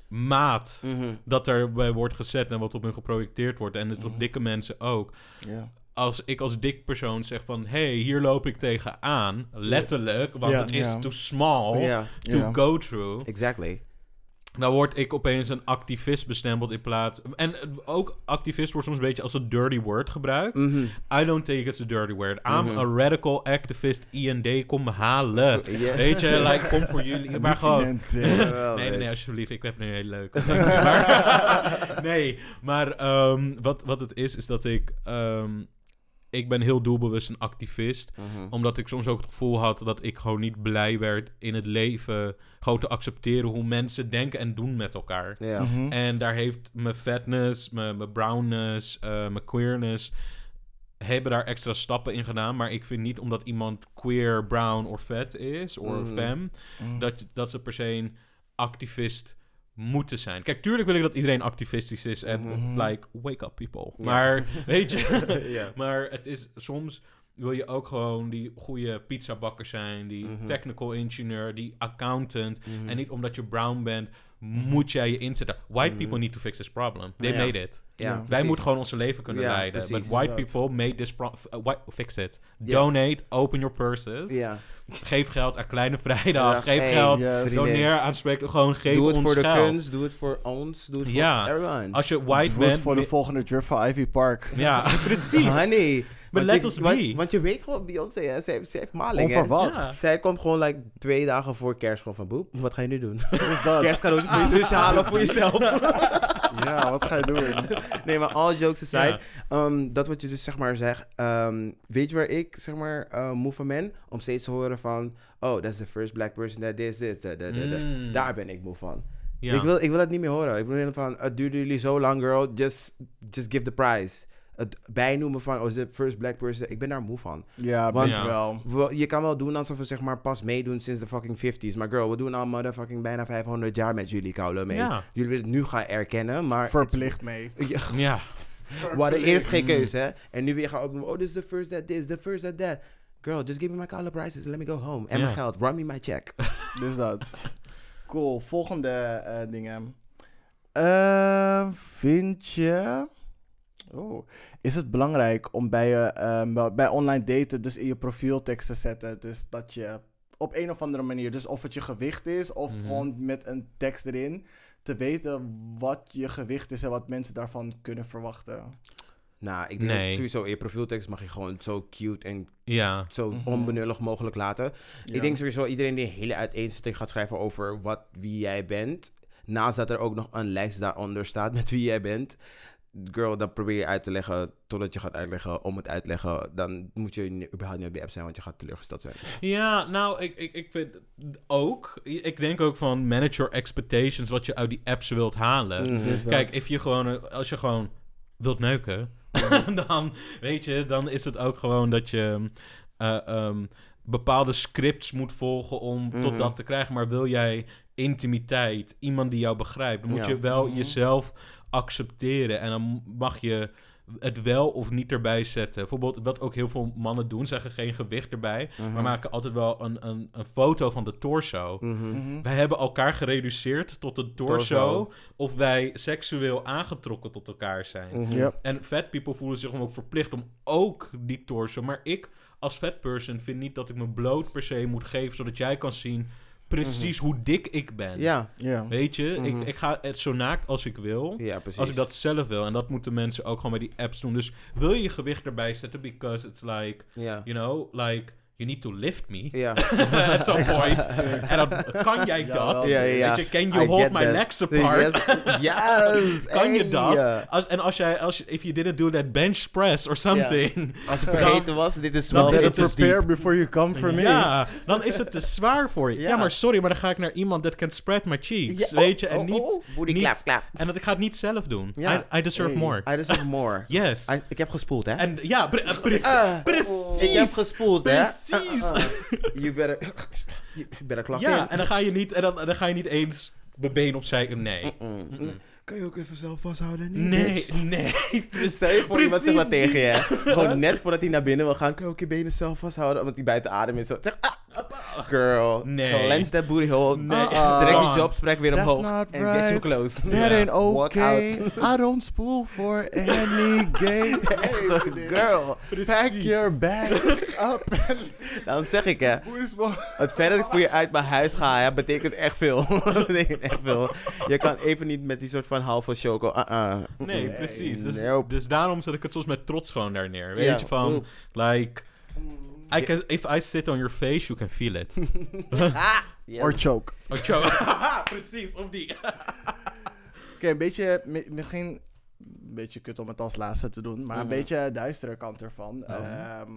maat Mhm. dat er bij wordt gezet en wat op hun geprojecteerd wordt. En het is op Mhm. dikke mensen ook. ja. Als ik als dik persoon zeg van... hey, hier loop ik tegenaan. Letterlijk, want het is too small to go through. exactly. Dan word ik opeens een activist bestempeld in plaats... En ook activist wordt soms een beetje als een dirty word gebruikt. Mhm. I don't take it as a dirty word. I'm Mhm. a radical activist. IND, kom me halen. Yes. Weet je, like, kom voor jullie. <laughs> Maar gewoon... <laughs> Nee, nee, nee, alsjeblieft. Ik heb nu heel leuk. <laughs> Maar- nee, maar ehm, wat, wat het is, is dat ik... ehm, ik ben heel doelbewust een activist. Mhm. Omdat ik soms ook het gevoel had dat ik gewoon niet blij werd in het leven. Gewoon te accepteren hoe mensen denken en doen met elkaar. Ja. mhm. En daar heeft mijn fatness, mijn, mijn brownness, eh, mijn queerness... hebben daar extra stappen in gedaan. Maar ik vind niet omdat iemand queer, brown of fat is... of Mhm. femme, Mhm. dat, dat ze per se een activist moeten zijn. Kijk, tuurlijk wil ik dat iedereen activistisch is en Mhm. like wake up people. Ja. Maar <laughs> weet je, <laughs> Ja. maar het is soms wil je ook gewoon die goede pizzabakker zijn, die Mhm. technical engineer, die accountant Mhm. en niet omdat je brown bent moet jij je inzetten. White people need to fix this problem. They Ja. made it. Ja, Wij precies. moeten gewoon onze leven kunnen Ja, leiden. precies. But white Dat. people made this pro- uh, white, fix it. Donate, open your purses. Ja. Geef geld aan Kleine Vrijdag. Ja, Geef hey, geld. Yes. Doneer aan spreken. Gewoon geef Doe het ons voor de geld. kunst, doe het voor ons, doe het voor Ja. everyone. Als je white Doe het bent... voor de volgende drip van Ivy Park. ja, <laughs> precies. Honey. But Want let je- us want, be. Want je weet gewoon, Beyoncé, hè, ze, heeft, ze heeft maling. Onverwacht. Ja. Zij komt gewoon like twee dagen voor kerst gewoon van... Boep, wat ga je nu doen? Dat. <laughs> Kerstcadeautje voor je zusje halen of voor jezelf? <laughs> Ja, wat ga je doen? <laughs> nee, maar all jokes aside. Ja. ehm, dat wat je dus zeg maar zegt. ehm, weet je waar ik zeg maar eh, moe van ben? Om steeds te horen van... Oh, that's the first black person that this, this, that, that, that, that. Mm. Daar ben ik moe van. Ja. Ik, wil, ik wil het niet meer horen. Ik wil van... Het duurde jullie zo lang, girl. Just, just give the prize. Het bijnoemen van... Oh, is the first black person. Ik ben daar moe van. Ja, Want- wel. We- Je kan wel doen alsof we zeg maar pas meedoen sinds de fucking 50s. Maar girl, we doen al motherfucking bijna 500 jaar met jullie koude mee. Ja. Jullie willen het nu gaan erkennen, maar... Verplicht mee. <laughs> Ja, Ja. we hadden eerst geen keuze, hè. En nu weer gaan opnoemen. Oh, this is the first that this, the first that that. Girl, just give me my koude prices and let me go home. En mijn geld. Run me my check. <laughs> Dus dat. Cool. Volgende eh, dingen. Eh, vind je... Oh. Is het belangrijk om bij, je, ehm, bij online daten dus in je profieltekst te zetten? Dus dat je op een of andere manier, dus of het je gewicht is of Mhm. gewoon met een tekst erin, te weten wat je gewicht is en wat mensen daarvan kunnen verwachten. Nou, ik denk Nee. dat sowieso in je profieltekst mag je gewoon zo cute en Ja. zo Mhm. onbenullig mogelijk laten. Ja. Ik denk sowieso iedereen die een hele uiteenzetting gaat schrijven over wat, wie jij bent. Naast dat er ook nog een lijst daaronder staat met wie jij bent. Girl, dan probeer je uit te leggen totdat je gaat uitleggen om het uitleggen. Dan moet je überhaupt niet op die app zijn, want je gaat teleurgesteld zijn. Ja, nou, ik, ik, ik vind ook... Ik denk ook van manage your expectations... wat je uit die apps wilt halen. Mhm. Dus. Kijk, if je gewoon, als je gewoon wilt neuken... <laughs> dan, weet je, dan is het ook gewoon dat je... eh, ehm, bepaalde scripts moet volgen om tot Mhm. dat te krijgen. Maar wil jij intimiteit, iemand die jou begrijpt... dan moet Ja. je wel jezelf accepteren. En dan mag je het wel of niet erbij zetten. Bijvoorbeeld, wat ook heel veel mannen doen, zeggen geen gewicht erbij... Mhm. maar maken altijd wel een, een, een foto van de torso. Mhm. Mhm. Wij hebben elkaar gereduceerd tot de torso, Torso. of wij seksueel aangetrokken tot elkaar zijn. Mhm. En fat people voelen zich dan ook verplicht om ook die torso. Maar ik als fat person vind niet dat ik me bloot per se moet geven, zodat jij kan zien precies hoe dik ik ben. Ja, Ja. Weet je, Mhm. ik, ik ga het zo naakt als ik wil. ja, precies. Als ik dat zelf wil. En dat moeten mensen ook gewoon bij die apps doen. Dus wil je je gewicht erbij zetten, because it's like, you know, like, you need to lift me. Ja. <laughs> At some point. en dan kan jij Ja, dat. Ja, ja. Weet je, can you I hold my that. legs <laughs> apart? Yes. <laughs> yes. kan je dat? Als, en als jij, als je, if you didn't do that bench press or something, Als je vergeten was, dit is wel... is het dus prepare before you come for me. ja, dan is het te zwaar voor je. Ja. Ja. maar sorry, maar dan ga ik naar iemand that can spread my cheeks, Ja, weet je, oh, en oh, niet, oh. Booty niet- clap, clap. en dat ik ga het niet zelf doen. Ja. I, I deserve Hey. more. I deserve more. Yes. I- ik heb gespoeld, hè? En ja, pre- eh, pre- Ah, precies. Ik heb gespoeld, hè? Precies. Ah, ah. You <laughs> better... You better clock Ja, in. en dan ga je niet, en dan, dan ga je niet eens mijn been opzij. Nee. Mm. Kan je ook even zelf vasthouden? Nee, bitch. nee. <laughs> Stel je voor iemand zegt dat Precies tegen je. <laughs> Gewoon net voordat hij naar binnen wil gaan. Kan je ook je benen zelf vasthouden? Omdat hij buiten adem is. Zo, zeg, ah, girl. Nee. Cleanse that booty hole. Nee. Uh-uh. Trek Come on. die jobsprek weer That's omhoog. not En get you close. That Ja. ain't Walk okay. out. <laughs> I don't spool for any gay. Girl. Pack your bag up. Daarom zeg ik hè. Het feit dat ik voor je uit mijn huis ga, hè, betekent echt veel. betekent echt veel. Je kan even niet met die soort van halve choco. Uh-uh. Nee, precies. Dus, Nope. dus daarom zet ik het soms met trots gewoon daar neer. Weet je, van, Oep. like... I can, if I sit on your face, you can feel it. <laughs> Ah, yes. Or choke. Oh, Joe. <laughs> precies, of die. <laughs> Oké, een beetje, mi- misschien een beetje kut om het als laatste te doen, maar een beetje de duistere kant ervan. Oh. Ehm,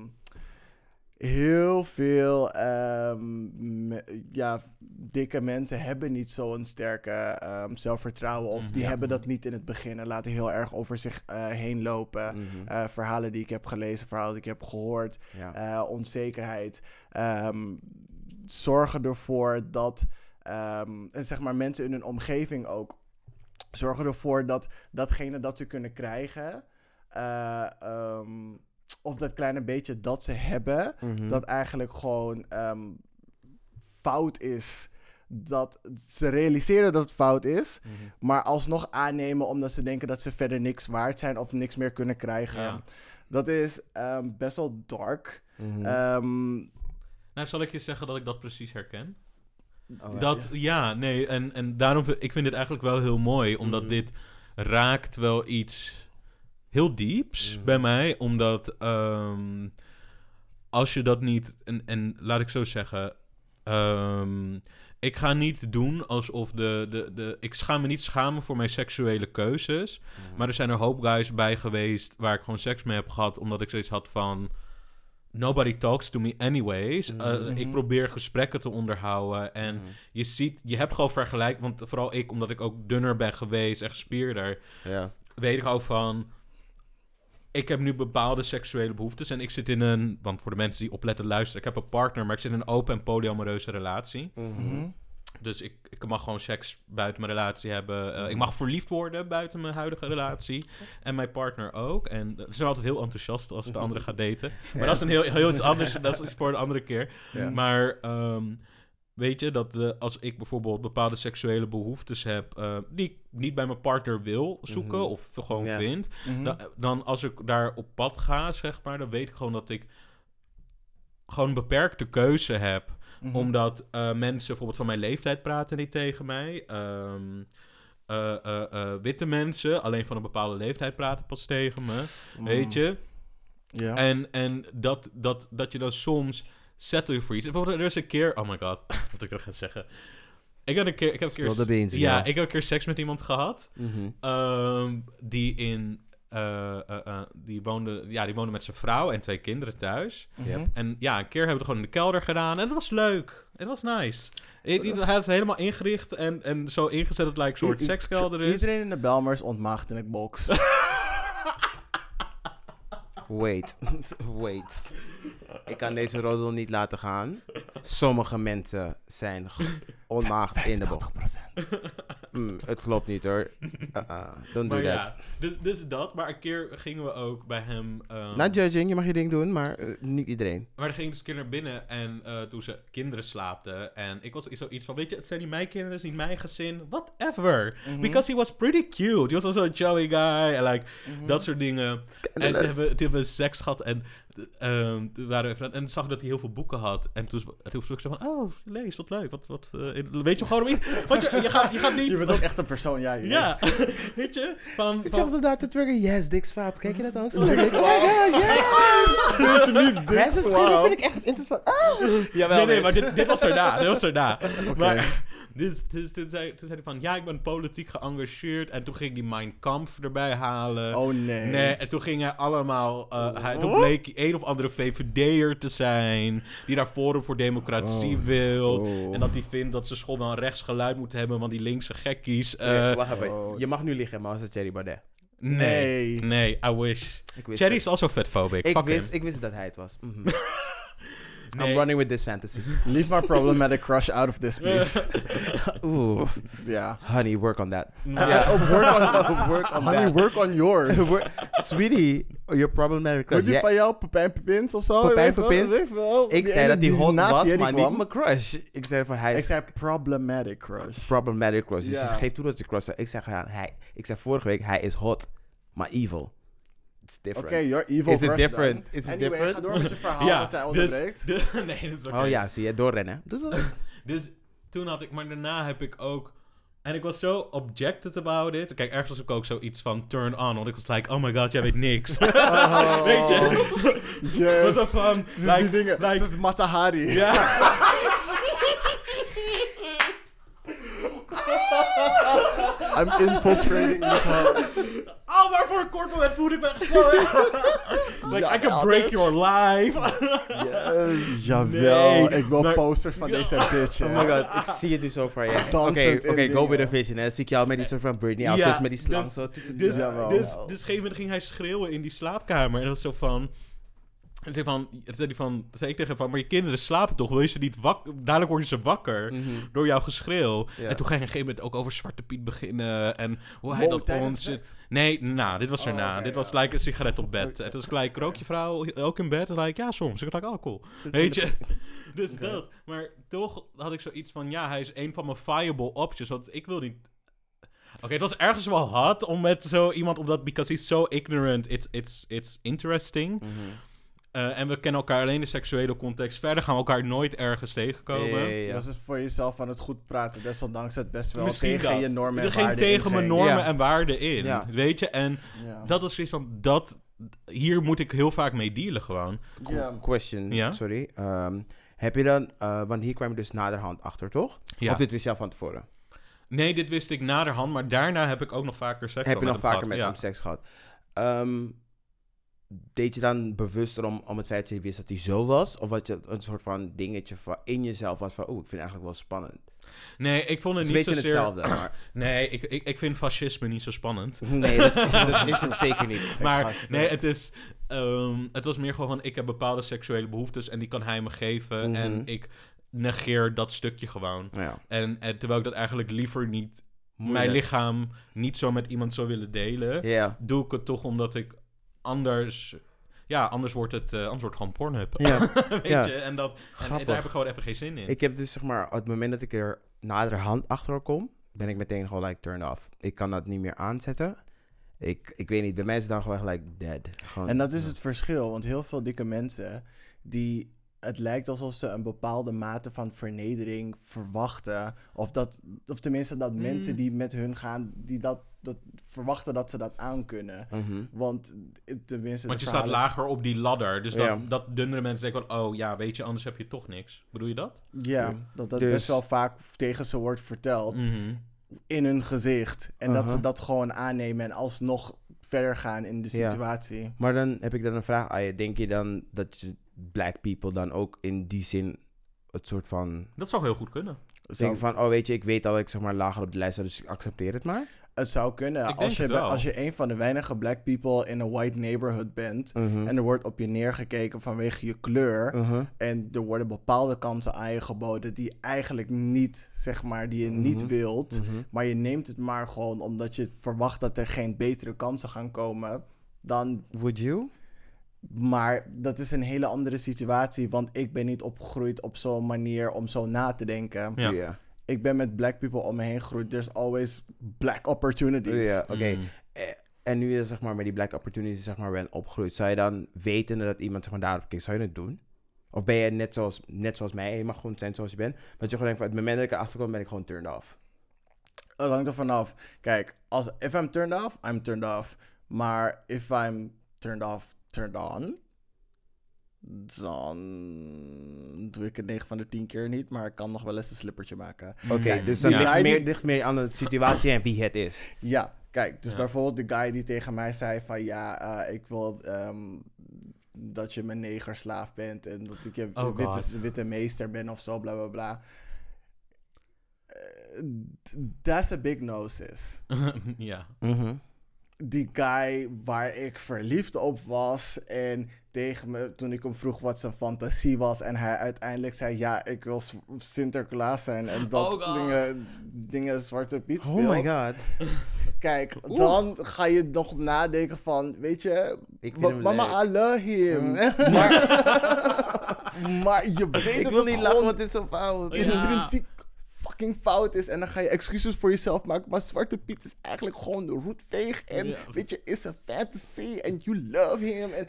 heel veel ehm, me- ja, dikke mensen hebben niet zo'n sterke ehm, zelfvertrouwen of die Mhm. hebben dat niet in het begin en laten heel erg over zich eh, heen lopen. Mhm. Eh, verhalen die ik heb gelezen, verhalen die ik heb gehoord, Ja. eh, onzekerheid. Ehm, zorgen ervoor dat en zeg maar mensen in hun omgeving ook zorgen ervoor dat datgene dat ze kunnen krijgen, of dat kleine beetje dat ze hebben, Mhm. dat eigenlijk gewoon ehm, fout is. Dat ze realiseren dat het fout is, Mhm. maar alsnog aannemen omdat ze denken dat ze verder niks waard zijn of niks meer kunnen krijgen. Ja. Dat is ehm, best wel dark. Mhm. Ehm, Nou, zal ik je zeggen dat ik dat precies herken? Oh, Dat, ja, nee, en, en daarom, vind- ik vind dit eigenlijk wel heel mooi, omdat dit raakt wel iets heel dieps Mhm. bij mij, omdat ehm, als je dat niet, en, en laat ik zo zeggen, ehm, ik ga niet doen alsof de, de, de, ik ga me niet schamen voor mijn seksuele keuzes, Mhm. maar er zijn er hoop guys bij geweest waar ik gewoon seks mee heb gehad, omdat ik zoiets had van. Nobody talks to me anyways. Uh, Mhm. Ik probeer gesprekken te onderhouden. En je ziet, je hebt gewoon vergelijk. Want vooral ik, omdat ik ook dunner ben geweest en gespierder, Ja. weet ik ook van. Ik heb nu bepaalde seksuele behoeftes. En ik zit in een. Want voor de mensen die opletten luisteren, ik heb een partner, maar ik zit in een open en polyamoreuze relatie. Mhm. Dus ik, ik mag gewoon seks buiten mijn relatie hebben. Eh, ik mag verliefd worden buiten mijn huidige relatie. En mijn partner ook. En ze zijn altijd heel enthousiast als de <laughs> andere gaat daten. Maar dat is een heel, heel iets anders. Dat is voor een andere keer. Ja. Maar ehm, weet je, dat de, als ik bijvoorbeeld bepaalde seksuele behoeftes heb... eh, die ik niet bij mijn partner wil zoeken Mhm. of gewoon Ja. vind... Mhm. dan, dan als ik daar op pad ga, zeg maar... dan weet ik gewoon dat ik gewoon een beperkte keuze heb... Mhm. Omdat eh, mensen bijvoorbeeld van mijn leeftijd praten niet tegen mij. Ehm, eh, eh, eh, witte mensen, alleen van een bepaalde leeftijd praten pas tegen me. Mm. Weet je? Ja. En, en dat, dat, dat je dan soms settle voor iets. Bijvoorbeeld, er is een keer... Oh my god, <laughs> wat ik nog ga zeggen. Ik heb een keer... Ik heb een keer beans, ja, ik heb een keer seks met iemand gehad. Mhm. ehm, die in... eh, eh, eh, die, woonde, ja, die woonde met zijn vrouw en twee kinderen thuis. Mhm. En ja, een keer hebben we het gewoon in de kelder gedaan. En dat was leuk. Het was nice. Hij had het helemaal ingericht en, en zo ingezet dat het like, een soort I- sekskelder is. Iedereen in de Belmers ontmaagd in ik box. <laughs> Wait. <laughs> Wait. Ik kan deze roddel niet laten gaan. Sommige mensen zijn g- onmaagd in de bocht. 80%. Mm, het klopt niet hoor. Uh-uh. Don't do Maar that. ja, dus, dus dat. Maar een keer gingen we ook bij hem... Not judging, je mag je ding doen, maar eh, niet iedereen. Maar dan ging dus een keer naar binnen en eh, toen ze kinderen slaapten. En ik was zoiets van, weet je, het zijn niet mijn kinderen, het is niet mijn gezin. Whatever. Mhm. Because he was pretty cute. He was also a Joey guy. En like, Mhm. dat soort dingen. En toen hebben, toen hebben we seks gehad en, ehm, toen waren we, en zag ik dat hij heel veel boeken had. En toen, toen vroeg ze van, oh, lees, wat leuk. Wat, wat, in, Weet je gewoon... Want je, je, gaat, je gaat niet... Je bent ook echt een persoon, ja. je Ja, weet <laughs> je? Van, Zit je altijd daar te trigger? Yes, Dick Swap. Kijk je dat ook? Dick Ja, Swap. ja, ja. je niet, Dick Swap? vind ik echt interessant. Ah. Jawel, nee, nee, maar dit, dit was erna. Dit was erna. <laughs> Maar dus, dus, toen, zei, toen zei hij van... Ja, ik ben politiek geëngageerd. En toen ging hij Mein Kampf erbij halen. Oh nee. Nee, en toen ging hij allemaal... eh, hij, toen bleek hij een of andere VVD'er te zijn... die daar Forum voor Democratie Oh. wil. Oh. En dat hij vindt dat ze school dan rechtsgeluid moeten hebben... want die linkse gekkies... eh, Nee, wacht even. oh. Je mag nu liggen, maar als het Thierry Baudet. nee, Nee. nee, I wish. Ik wist Cherry is also vetphobic. Ik Fuck wist, him. ik wist dat hij het was. Mhm. Nee. <laughs> I'm running with this fantasy. Leave my problematic crush out of this, please. <laughs> <laughs> Oeh. ja. Honey, work on that. Mm. Uh, uh, ja. Oh, work on, uh, work on <laughs> honey, that. work on yours. Work- Sweetie, your problematic Wordt crush. die Jij- van jou Pepijn Pepins of zo? Pepijn Weet wel, Pepins? weet wel. Ik zei dat ene hij hot was, Thierry maar kwam. niet mijn crush. Ik zei van hij Ik zei problematic crush. problematic crush. Dus Ja. ze geeft toe dat ze crush is. Ik zeg ja, hij. Ik zei vorige week hij is hot, maar evil. It's Oké, different. you're evil Is it different? dan. Is it anyway, different? ga door met je <laughs> verhaal ja, dat hij dus, onderbreekt. de- <laughs> nee, dat is oké. Oh ja, zie je, doorrennen. <laughs> Dus toen had ik, maar daarna heb ik ook. En ik was zo objected about it. Kijk, ergens was ik ook zoiets van turn on. Want ik was like, oh my god, jij weet niks. weet je? Yes. Wat zo van, like, die dingen. like- Dit is Matahari. ja. I'm infiltrating this house. Oh, maar voor een kort moment voelde ik me echt zo. <laughs> like, Ja, I can ja, break your life. Yes. Jawel, Nee, ik wil maar- posters van deze bitch. Oh my god, ik zie het nu zo voor je. Oké, Dansend oké, go with a vision. Hè. Zie ik jou met die soort van Britney outfits, met die slang zo. Dus, Jawel. dus, dus op een gegeven moment ging hij schreeuwen in die slaapkamer. En dat was zo van... En zei van, zei, van, zei ik tegen hem van, maar je kinderen slapen toch? Wil je ze niet wakker? Dadelijk worden ze wakker Mhm. door jouw geschreeuw. Ja. En toen ging hij op een gegeven moment ook over Zwarte Piet beginnen. En hoe hij dat ons... Nee, nou, dit was Oh, erna. dit ja. was like een sigaret op bed. En toen was gelijk, rook je vrouw ook in bed? En like, ja, soms. Ik dacht, oh, cool. Weet je? <laughs> Dus dat. Maar toch had ik zoiets van, ja, hij is een van mijn viable options. Want ik wil niet... Oké, het was ergens wel hard om met zo iemand, omdat because he's so ignorant, it's, it's, it's interesting. Mhm. Eh, en we kennen elkaar alleen in de seksuele context. Verder gaan we elkaar nooit ergens tegenkomen. Ja, ja, ja. Dat is voor jezelf aan het goed praten. Desondanks het best wel Misschien tegen dat. je normen en Er ging waarden tegen mijn normen Ja. en waarden in. Ja. Weet je? En Ja. dat was zoiets van, dat, hier moet ik heel vaak mee dealen gewoon. Ja. Question, Ja? sorry. Ehm, heb je dan, eh, want hier kwam je dus naderhand achter, toch? Ja. Of dit wist je al van tevoren? Nee, dit wist ik naderhand, maar daarna heb ik ook nog vaker seks heb je gehad nog vaker met gehad. hem seks gehad? Ehm, deed je dan bewuster om, om het feit dat je wist dat hij zo was? Of had je een soort van dingetje van in jezelf was van, oeh, ik vind het eigenlijk wel spannend. Nee, ik vond Het het is een niet beetje zozeer... hetzelfde, maar <clears throat> Nee, ik, ik, ik vind fascisme niet zo spannend. <laughs> nee, dat, <laughs> dat is het zeker niet. Maar nee, het is... ehm, het was meer gewoon, ik heb bepaalde seksuele behoeftes en die kan hij me geven. Mhm. En ik negeer dat stukje gewoon. Ja, En, en terwijl ik dat eigenlijk liever niet, mijn lichaam niet zo met iemand zou willen delen, doe ik het toch omdat ik anders... Ja, anders wordt het, eh, anders wordt het gewoon Pornhub. Ja, <laughs> Weet ja. je? En, dat, en daar heb ik gewoon even geen zin in. Ik heb dus zeg maar, op het moment dat ik er naderhand achter kom, ben ik meteen gewoon like turn off. Ik kan dat niet meer aanzetten. Ik, ik weet niet, bij mij is het dan gewoon like dead. Gewoon, En dat is het verschil, want heel veel dikke mensen die het lijkt alsof ze een bepaalde mate van vernedering verwachten. Of, dat, of tenminste dat mensen die met hun gaan, die dat, dat verwachten dat ze dat aankunnen. Mhm. Want tenminste. Want je staat lager op die ladder. Dus dat, Ja. dat dunnere mensen denken van... Oh ja, weet je, anders heb je toch niks. Bedoel je dat? Ja, dat dat Dus- best wel vaak tegen ze wordt verteld Mhm. in hun gezicht. En dat Uh-huh. ze dat gewoon aannemen en alsnog verder gaan in de Ja. situatie. Maar dan heb ik dan een vraag aan je. Denk je dan dat je black people dan ook in die zin het soort van... Dat zou heel goed kunnen. Denken van, oh weet je, ik weet dat ik zeg maar lager op de lijst sta, dus ik accepteer het maar. Het zou kunnen. Ik denk Als je, het be- wel. als je een van de weinige black people in een white neighborhood bent. Mhm. En er wordt op je neergekeken vanwege je kleur. Mhm. En er worden bepaalde kansen aan je geboden die eigenlijk niet, zeg maar, die je niet Mhm. wilt. Mhm. Maar je neemt het maar gewoon omdat je verwacht dat er geen betere kansen gaan komen. Dan, Would you? maar dat is een hele andere situatie. Want ik ben niet opgegroeid op zo'n manier om zo na te denken. Ja. Ja. Ik ben met black people om me heen gegroeid. There's always black opportunities. Ja, oké. Mm. Eh, En nu je zeg maar met die black opportunities zeg maar bent opgegroeid, zou je dan weten dat iemand zeg maar daarop kijkt, zou je het doen? Of ben je net zoals, net zoals mij, je mag gewoon zijn zoals je bent. Maar dat je gewoon denkt van, het moment dat ik erachter kom, ben ik gewoon turned off. Het hangt er vanaf. Kijk, als if I'm turned off, I'm turned off. Maar if I'm turned off, turned on, dan doe ik het 9 van de 10 keer niet, maar ik kan nog wel eens een slippertje maken. Oké, dus dan die ligt, meer, die- ligt meer aan de situatie en wie het is. <laughs> Ja, kijk, dus Ja. bijvoorbeeld de guy die tegen mij zei van ja, eh, ik wil ehm, dat je mijn negerslaaf bent en dat ik je Oh witte, witte meester ben of zo, bla bla bla. Eh, That's a big no, sis. <laughs> ja. Mhm. Die guy waar ik verliefd op was. En tegen me, toen ik hem vroeg wat zijn fantasie was. En hij uiteindelijk zei: Ja, ik wil Sinterklaas zijn. En dat Oh dingen, dingen Zwarte Piet Oh speelt. my god. Kijk, dan ga je nog nadenken van: Weet je, Ik vind ma- hem mama, leuk. I love him. Mm. maar, <laughs> maar je weet Ik dat wil het niet lachen, want het is zo fout. Ja. intrinsiek fucking fout is. En dan ga je excuses voor jezelf maken. Maar Zwarte Piet is eigenlijk gewoon de roetveeg. En Ja. weet je, is een fantasy. En you love him. En,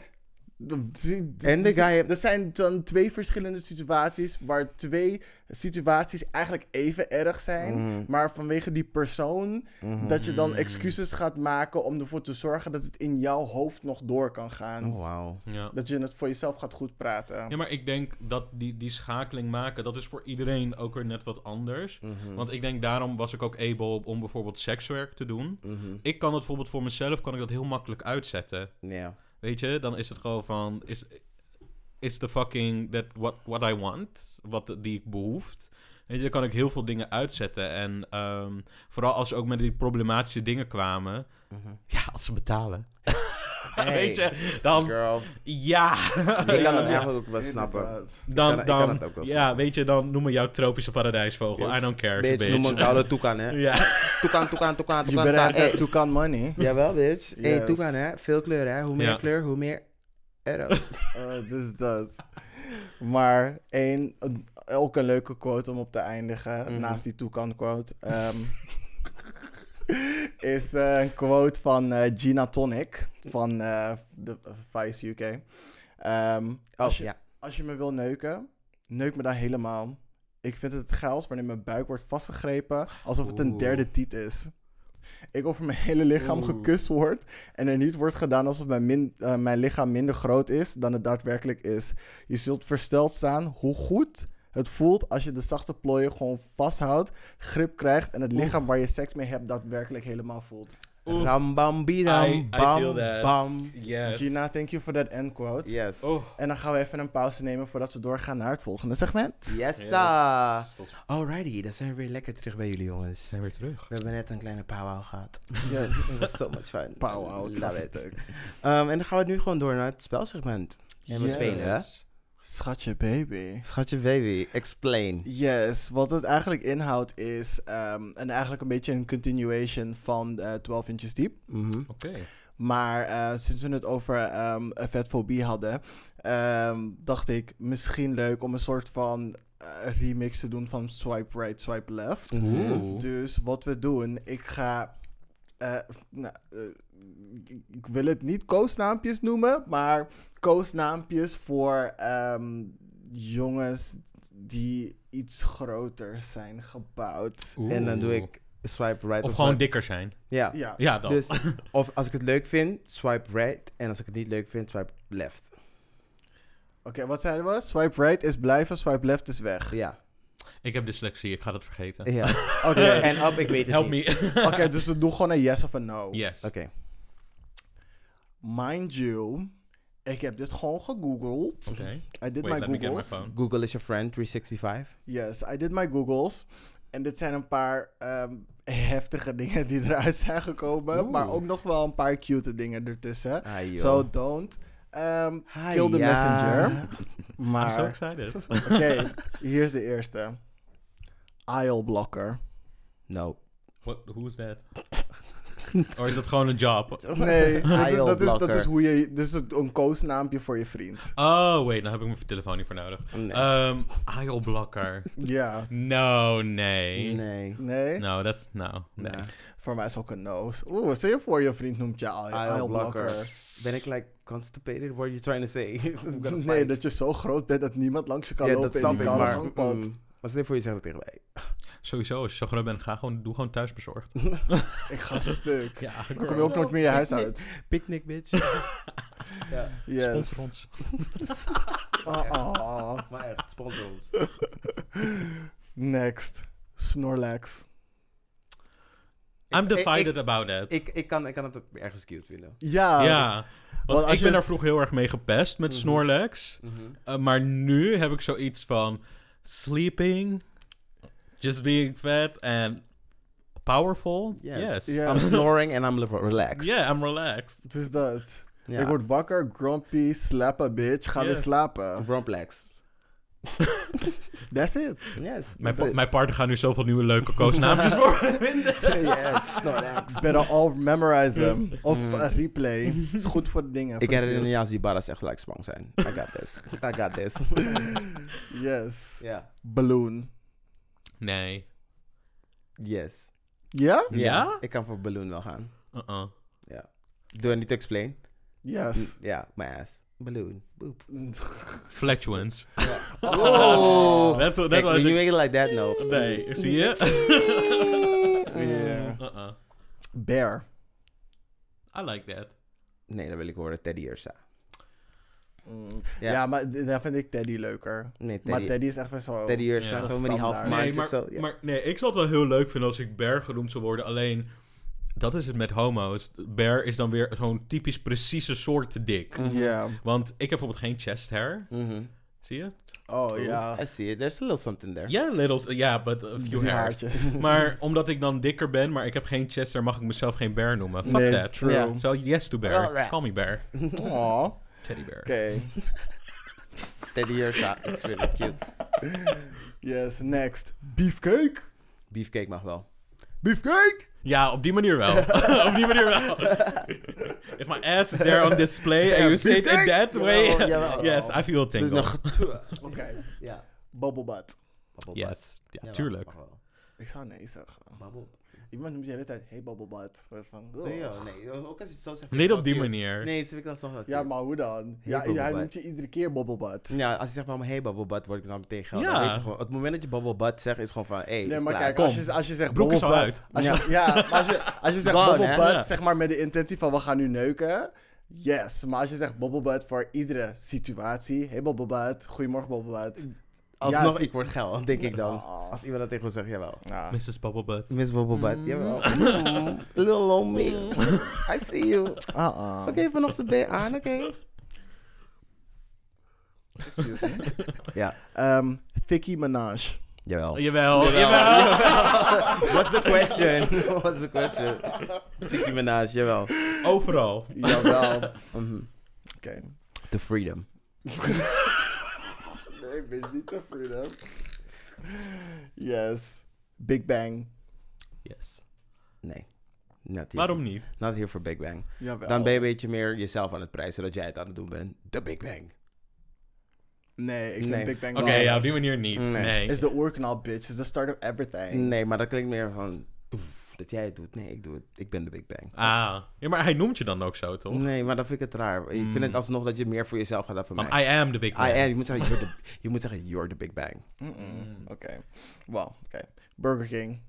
En de guy- Er zijn dan twee verschillende situaties. Waar twee situaties eigenlijk even erg zijn. Mhm. Maar vanwege die persoon. Mhm. Dat je dan excuses gaat maken. Om ervoor te zorgen dat het in jouw hoofd nog door kan gaan. Oh, wauw. ja. Dat je het voor jezelf gaat goed praten. Ja, maar ik denk dat die, die schakeling maken, dat is voor iedereen ook weer net wat anders. Mhm. Want ik denk, daarom was ik ook able om bijvoorbeeld sekswerk te doen. Ik kan het bijvoorbeeld voor mezelf, kan ik dat heel makkelijk uitzetten. Ja. Weet je, dan is het gewoon van, is, is the fucking, that what, what I want, wat die ik behoeft. Weet je, dan kan ik heel veel dingen uitzetten. En ehm, vooral als ze ook met die problematische dingen kwamen. Mhm. Ja, als ze betalen. <laughs> Hey, Weet je, dan, Girl. ja. Ik kan het <laughs> eigenlijk ook wel snappen. Inderdaad. Dan, kan- ik kan dan, het ook wel ja, snappen. weet je, dan noem me jouw tropische paradijsvogel. I don't care, Bitch, bitch. noem me een koude toekan, hè. Ja. Toekan, toekan, toekan, You toekan. Hey. toucan money. Jawel, bitch. Hey, Yes. toekan, hè. Veel kleur, hè. Hoe meer Ja. kleur, hoe meer euro's. Eh, <laughs> dus dat. Maar één, ook een leuke quote om op te eindigen, Mhm. naast die Toucan quote, ehm, is eh, een quote van eh, Gina Tonic van eh, de Vice UK. Ehm, Oh, als, je, ja. als je me wil neuken, neuk me dan helemaal. Ik vind het het geils wanneer mijn buik wordt vastgegrepen alsof het een Oeh. derde tiet is. Ik over mijn hele lichaam Oeh. gekust word en er niet wordt gedaan alsof mijn, min- mijn lichaam minder groot is dan het daadwerkelijk is. Je zult versteld staan hoe goed het voelt als je de zachte plooien gewoon vasthoudt, grip krijgt en het lichaam waar je seks mee hebt daadwerkelijk helemaal voelt. Oeh. Ram, bam, bidam, I, I bam, feel that. bam. Yes. Gina, thank you for that end quote. Yes. Oh. En dan gaan we even een pauze nemen voordat we doorgaan naar het volgende segment. Yes, Yes. Alrighty, dan zijn we weer lekker terug bij jullie, jongens. zijn weer terug. We hebben net een kleine powwow gehad. Yes. <laughs> It was so much fun. Powwow, Love it. Um, en dan gaan we nu gewoon door naar het spelsegment. En we Yes. spelen, hè? Schatje baby. Schatje baby, explain. Yes, wat het eigenlijk inhoudt is ehm, en eigenlijk een beetje een continuation van eh 12 Inches Deep. Mhm. Oké. Maar eh, sinds we het over ehm vetfobie hadden, ehm, dacht ik misschien leuk om een soort van eh, remix te doen van Swipe Right, Swipe Left. Oeh. Dus wat we doen, ik ga. Eh, nou, eh, ik, ik wil het niet koosnaampjes noemen, maar koosnaampjes voor ehm, jongens die iets groter zijn gebouwd. En dan doe ik swipe right Of of gewoon swipe- dikker zijn. Ja. Ja, Ja, dat. Dus, <laughs> of als ik het leuk vind, swipe right. En als ik het niet leuk vind, swipe left. oké, wat zeiden we? Swipe right is blijven, swipe left is weg. Ja. Ik heb dyslexie, ik ga dat vergeten. ja. <laughs> Oké, en up, ik weet het Help niet. me. <laughs> oké, dus we doen gewoon een yes of een no. yes. Oké. Mind you, ik heb dit gewoon gegoogeld. Oké. I did Wait, my let me get my googles. phone. Google is your friend, 365. Yes, I did my googles. En dit zijn een paar ehm, heftige dingen die eruit zijn gekomen. Oeh. Maar ook nog wel een paar cute dingen ertussen. Ah. So don't um, Hi, kill the ja. messenger. <laughs> I'm so Maar, oké, excited. hier is de eerste. Aisle blocker. No. What, who is that? <laughs> Of is dat gewoon een job? Nee, <laughs> dat, is- dat, is, dat IO-blokker. is hoe je... Dit is een koosnaampje voor je vriend. Oh, wait, dan heb ik mijn telefoon niet voor nodig. Nee. IO-blokker. Ja. No, nee. nee. Nee? No, dat is... No, nee. Nee. Voor mij is ook een no's. Oeh, stel je voor je vriend noemt je aisle-blokker. Ben ik like constipated? What are you trying to say? <laughs> Nee, dat je zo groot bent dat niemand langs je kan ja, lopen dat in die ik, kale maar... gangpad. mm, stel je voor je zegt tegen mij. Sowieso, als je zo groot bent, ga gewoon, doe gewoon thuisbezorgd. <laughs> Ik ga stuk. Ja, Dan kom je ook nooit meer je huis uit. Picnic, bitch. ja. <laughs> Yes. Sponsor ons. <laughs> Oh, oh. Maar echt, sponsor ons. Next. Snorlax. I'm divided ik- about that. Ik, ik, kan, ik kan het ook ergens cute vinden. Ja. ja. Want Want als ik ben daar vroeger heel erg mee gepest met Mhm. Snorlax. Uh, maar nu heb ik zoiets van sleeping, just being fat and powerful. Yes. Yes. Ja. I'm <laughs> snoring and I'm relaxed. Yeah, I'm relaxed. Het is dat. Ja. Ik word wakker, grumpy, slappen, bitch. Ga weer Yes. slapen. Romplex. <laughs> That's it. Yes. Mijn, that's pa- it. mijn partner gaat nu zoveel nieuwe leuke koosnaampjes <laughs> voor me vinden. <laughs> yes, Snorlax. Better all memorize them. Of uh, replay. Het is goed voor de dingen. Mm. Ik voor de herinner me views. als die barras echt gelijk spang zijn. I got this. I got this. Yes. Ja. Balloon. Nee. Yes. Ja? Ja? Ik kan voor balloon wel gaan. Uh-uh. Do I need to explain? Yes. Ja, my ass. Balloon. Boop. Flatulence. <laughs> Oh. That's what, that's when you make it like that, no. Nee, zie je? <laughs> Yeah. Uh-uh. Bear. I like that. Nee, dan wil ik horen Teddy Ursa. Mm. Ja. Ja. maar daar vind ik Teddy leuker. Nee, Maar Teddy, Teddy is echt wel zo... Teddy Ursa. Ja. Zo met die half. Nee, maar, zo. Ja. maar nee, ik zou het wel heel leuk vinden als ik Bear genoemd zou worden. Alleen, dat is het met homo's. Bear is dan weer zo'n typisch precieze soort dik. Mhm. Ja. Want ik heb bijvoorbeeld geen chest hair. Mhm. Zie je? Oh ja. I see it. There's a little something there. Ja, little, ja, but a few hairs. haartjes. <laughs> Maar omdat ik dan dikker ben, maar ik heb geen chest hair, mag ik mezelf geen bear noemen. Fuck Nee, that. true. So yes to bear. Call me bear. Aw. Oké. Teddy bear. <laughs> Teddy Ursa. It's really cute. Yes, next. Beefcake. Beefcake mag wel. Beefcake? Ja, op die manier wel. <laughs> op die manier wel. If my ass is there on display and you say it in that way, Jawel, jawel. yes, I feel a tingle. Oké. ja. Bubble butt. Yes, ja, tuurlijk. Ik zou nee zeggen. Bubble. Iemand noemt je de hele tijd, hey bubble butt. Soort van, Nee, ugh. joh, nee. Ook als je het zo zegt. Niet op die manier. Nee, dat vind ik dan toch wel Ja, maar hoe dan? Hey, Ja, hij noemt je iedere keer bubble butt. Ja, als je zegt van hey bubble butt, word ik dan meteen. Ja. Dan weet je gewoon, het moment dat je bubble butt zegt, is gewoon van hey, Nee, maar klaar. kijk, als je, als je zegt Broek is bubble al butt... uit. Als je, ja, maar als je, als je zegt Gone, bubble hè? butt, Ja. zeg maar met de intentie van we gaan nu neuken... Yes, maar als je zegt bubble butt voor iedere situatie... Hey bubble butt, goedemorgen bubble butt. Alsnog, Ja, ik word geil, <laughs> denk ik dan. Oh. Als iemand dat tegen me zegt, jawel. Ja. Mrs. Bubblebutt. Miss bubble butt, jawel. Mm, little on me. <laughs> I see you. Uh-uh. Oké, vanochtend ben je aan, oké. Excuse me. <laughs> Ja, Um, Thicky Minaj. jawel. Jawel, Jawel. jawel. What's the question? What's the question? Nicki Minaj, jawel. Overal. Jawel. Mhm. Oké. The freedom. Wist niet te freedom. Yes. Big Bang. Yes. Nee. Not here Waarom for- niet? Not here for Big Bang. Jawel. Dan ben je een beetje meer jezelf aan het prijzen, dat jij het aan het doen bent. The Big Bang. Nee, ik vind Nee. Big Bang Oké, wel- ja, op die manier niet. Nee. Nee. Is de oerknal, bitch. Is the start of everything. Nee, maar dat klinkt meer van... oef, dat jij het doet. Nee, ik doe het. Ik ben de Big Bang. Ah. Ja, maar hij noemt je dan ook zo, toch? Nee, maar dan vind ik het raar. Ik vind Mm. het alsnog dat je meer voor jezelf gaat dan voor Want mij. I am the big I man. am. Je moet zeggen, you're the, je moet zeggen, you're the Big Bang. Oké. Well, oké. Burger King.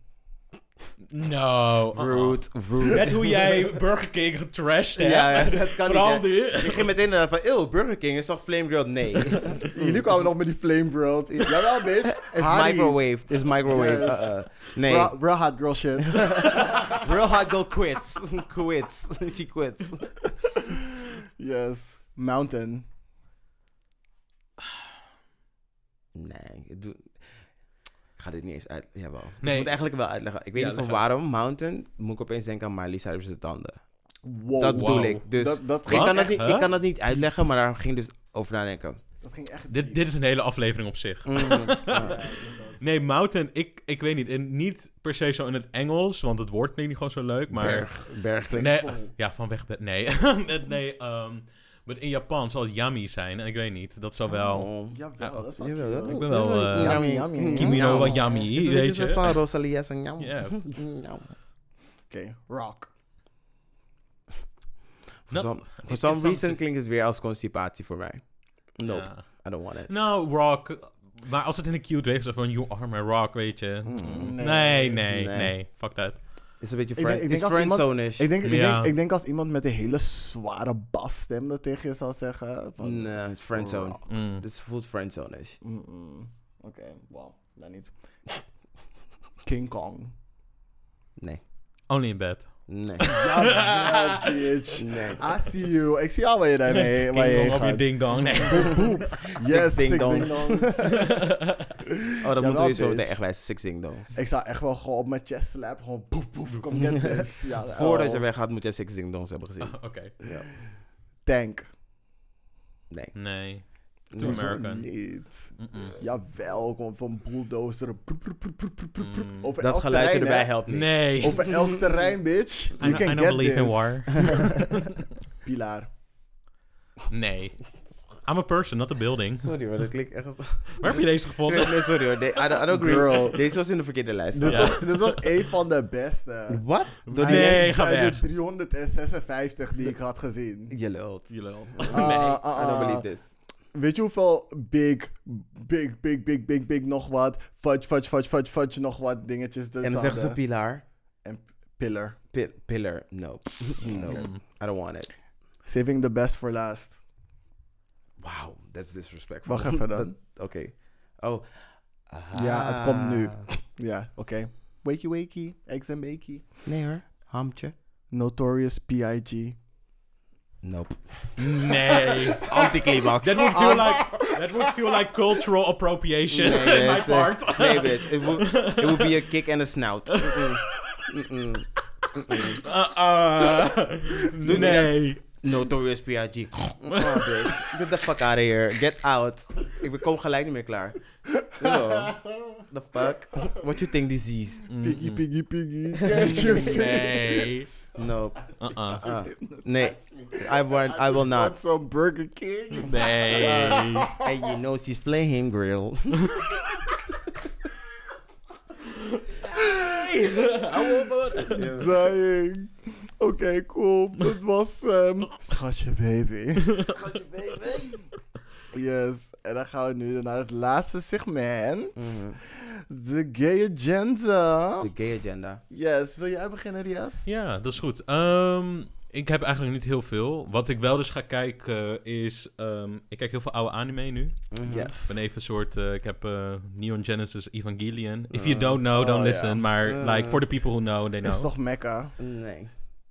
No. uh-uh. Rude, rude. Net hoe jij Burger King getrashed hebt. Ja, ja, dat kan Vooral niet. hè. nu. Ik ging meteen naar van, eeuw, Burger King is toch flame grilled? Nee. <laughs> Jullie kwamen nog met die flame grilled. Jawel, bitch. <laughs> It's Hardy. microwave. It's microwave. Yes. Uh-uh. Nee. Real, real hot girl shit. <laughs> Real hot girl quits. quits. She quits. yes. Mountain. <sighs> Nee, ik doe... Ga dit niet eens uit... Jawel. Nee. Ik moet eigenlijk wel uitleggen. Ik weet Ja, niet van waarom. Mountain, moet ik opeens denken aan Miley Cyrus' tanden. Wow. dat bedoel wow. ik. Dus Dat, dat, ik, kan dat niet, Huh? ik kan dat niet uitleggen, maar daar ging dus over nadenken. dat ging echt Dit, dit is een hele aflevering op zich. <laughs> Ja, Ja. dat. Nee, mountain, ik, ik weet niet. En niet per se zo in het Engels, want het woord klinkt niet gewoon zo leuk. Maar Berg. Berg klinkt nee, ja, van weg. Nee, <laughs> nee. ehm maar in Japan zal het yummy zijn. En ik weet niet. Dat zal wel. Oh. Jawel, Ja. dat is wel Jawel, cute. dat- Ik ben is wel, eh, Yummy, yummy. Kimi no Yum. wa yummy, Is weet je. zo van Rosalia van Yum. Yes. <laughs> Yum. Oké, rock. <laughs> For Dat- some, for some reason klinkt het weer als constipatie voor mij. Nope. I don't want it. Nou, rock. Maar als het in een cute weg is, van you are my rock, weet je. Mm. Nee, nee, nee. Nee. Fuck that. Is een beetje Ik denk- friend, ik is denk als iemand- friendzone-ish. Ik denk, ik, Ja. denk, ik denk als iemand met een hele zware basstem dat tegen je zou zeggen. Van, Nee, het is friendzone. Mm. Dus het voelt friendzone-ish. Mm-mm. Oké, wow, dat niet. <laughs> King Kong. Nee. Only in bed. Nee. <laughs> Ja, bitch. Nee. I see you. Ik zie al waar je daarmee waar je heen op je gaat. ding dong. Nee. <laughs> Yes, ding six dongs. ding dongs. <laughs> Oh, dat Ja, moeten we zo meteen echt bij Six Ding Dongs. Ik zou echt wel gewoon op mijn chest slap. Gewoon poef poef. Kom get this. Ja, Voordat oh. je weggaat moet je Six Ding Dongs hebben gezien. Oké. Ja. Tank. Nee. Nee. Too Nee. American. niet. Mm-mm. Jawel, gewoon van bulldozer. Mm. Over Dat elk geluidje terrein, erbij hè. helpt niet. Nee. <laughs> Over elk terrein, bitch. I, You don't- I can don't get believe this. in war. <laughs> Pilaar. Nee. <laughs> I'm a person, not a building. Sorry hoor, dat klinkt echt... Waar heb je deze gevonden? Nee, nee, sorry hoor. Nee, I don't, I don't agree. Girl. Deze was in de verkeerde lijst. Dit, Ja. was, dit was een van de beste. Wat? Nee, ga weg. de 356 die ik had gezien. Je lult. Je lult. Ah, Nee. ah, I don't ah. believe this. Weet je hoeveel big, big, big, big, big, big, nog wat, fudge, fudge, fudge, fudge, fudge, nog wat dingetjes En dan zeggen ze pilaar. En pillar. Pi- pillar. No. <laughs> No. I don't want it. Saving the best for last. Wow, that's disrespectful. Wacht even dan. <laughs> Oké. Oh. Ja, het komt nu. Ja, oké. Wakey wakey, eggs and bakey. Nee hoor. Hamtje. Notorious P.I.G. Nope. Nee. <laughs> Anticlimax. That would feel like that would feel like cultural appropriation Nee, in my yes, part. Nee, bitch. It would, it would be a <laughs> kick and a snout. Mm-mm. Mm-mm. Mm-mm. Uh-uh. nee. Notorious P.I.G. Oh, bitch. Get the fuck out of here. Get out. Ik kom gelijk niet meer klaar. Yo. The fuck? What you think this is? Piggy, piggy, piggy. Can't you see? Nee. Nope. <laughs> Uh-uh. Ah. Nee. I, want, I will Want not. some Burger King? Nee. And <laughs> you know she's flame grill. Hou op. hoor. Dying. Oké, cool. Dat was ehm Schatje baby. Schatje baby. Yes. En dan gaan we nu naar het laatste segment. Mhm. De gay agenda. De gay agenda. Yes. Wil jij beginnen, Rias? Ja, dat is goed. Ehm, ik heb eigenlijk niet heel veel. Wat ik wel dus ga kijken is... ehm, ik kijk heel veel oude anime nu. Mhm. Ik Yes. ben even een soort... eh, ik heb eh, Neon Genesis Evangelion. If you Uh, don't know, don't oh, listen. Maar Uh. like, for the people who know, they know. Is toch Mecca? Nee.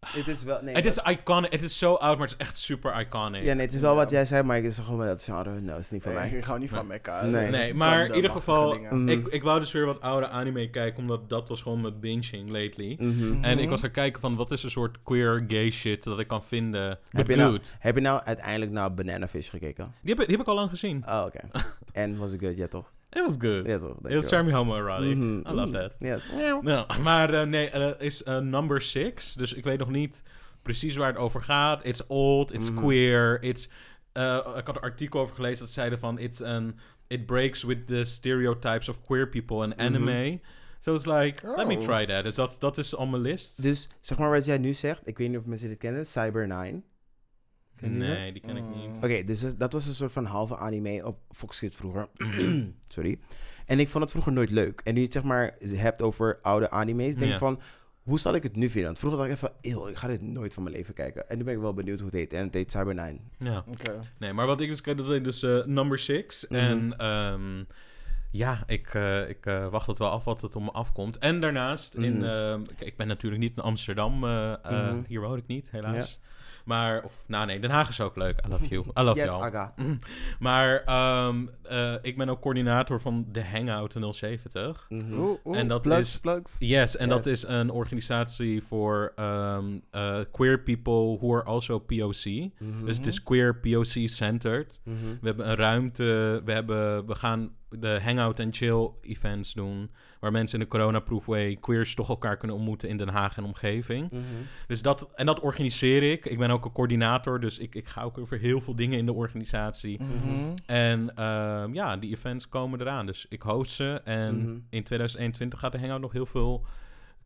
Het is wel... Nee, Het is iconic. Het is zo oud, maar het is echt super iconic. Ja, nee, het is wel Ja. wat jij zei, maar ik is gewoon wel dat genre. No, het is niet van Nee, mij. ik hou niet van Mecca. Nee. Nee, Ik maar in de ieder geval. Mhm. ik, ik wou dus weer wat oude anime kijken, omdat dat was gewoon mijn binging lately. Mhm. En ik Mhm. was gaan kijken van wat is een soort queer gay shit dat ik kan vinden. Heb But je, nou, heb je nou uiteindelijk naar Banana Fish gekeken? Die, heb, ik- die heb ik al lang gezien. Oh, oké. <laughs> en was het good? Ja, toch? It was good. Ja, toch? It was very homoerotic. Mhm. I love that. Yes. Nou, maar eh, nee, eh, het is eh, number six. Dus ik weet nog niet precies waar het over gaat. It's old, it's Mhm. queer, it's... ik had een artikel over gelezen dat zeiden van... It's an, it breaks with the stereotypes of queer people in anime. So it's like, let me Oh. try that. Dus dat, dat is on mijn list. Dus zeg maar wat jij nu zegt, ik weet niet of mensen dit kennen, Cyber 9. Ken je dat? nee, die ken ik niet. Oké, dus dat was een soort van halve anime op Fox Kids vroeger. <clears throat> Sorry. En ik vond het vroeger nooit leuk. En nu je het zeg maar hebt over oude anime's, denk Ja. ik van, hoe zal ik het nu vinden? Want vroeger dacht ik even, eeuw, ik ga dit nooit van mijn leven kijken. En nu ben ik wel benieuwd hoe het heet. En het heet Cyber 9. Ja. Oké. Nee, maar wat ik dus kijk, dat is dus eh, number six. Mhm. En ehm, ja, ik, eh, ik eh, wacht het wel af wat het om me afkomt. En daarnaast, in, Mhm. ehm, ik ben natuurlijk niet in Amsterdam. eh, eh, Mhm. Hier woon ik niet, helaas. Maar, of, nou nee, Den Haag is ook leuk. I love you. I love yes, you. Aga. <laughs> Maar ehm, eh, ik ben ook coördinator van de Hangout 070. Mhm. Oeh, oeh, En dat plugs, is- plugs. Yes, en Yes. dat is een organisatie voor ehm, eh, queer people who are also POC. Mhm. Dus het is queer POC-centered. Mhm. We hebben een ruimte, we, hebben, we gaan de hangout en chill events doen. Waar mensen in de coronaproefway queers toch elkaar kunnen ontmoeten in Den Haag en omgeving. Mhm. Dus dat, en dat organiseer ik. Ik ben ook een coördinator, dus ik, ik ga ook over heel veel dingen in de organisatie. Mhm. En ehm, ja, die events komen eraan. Dus ik host ze. En Mhm. in 2021 gaat de Hangout nog heel veel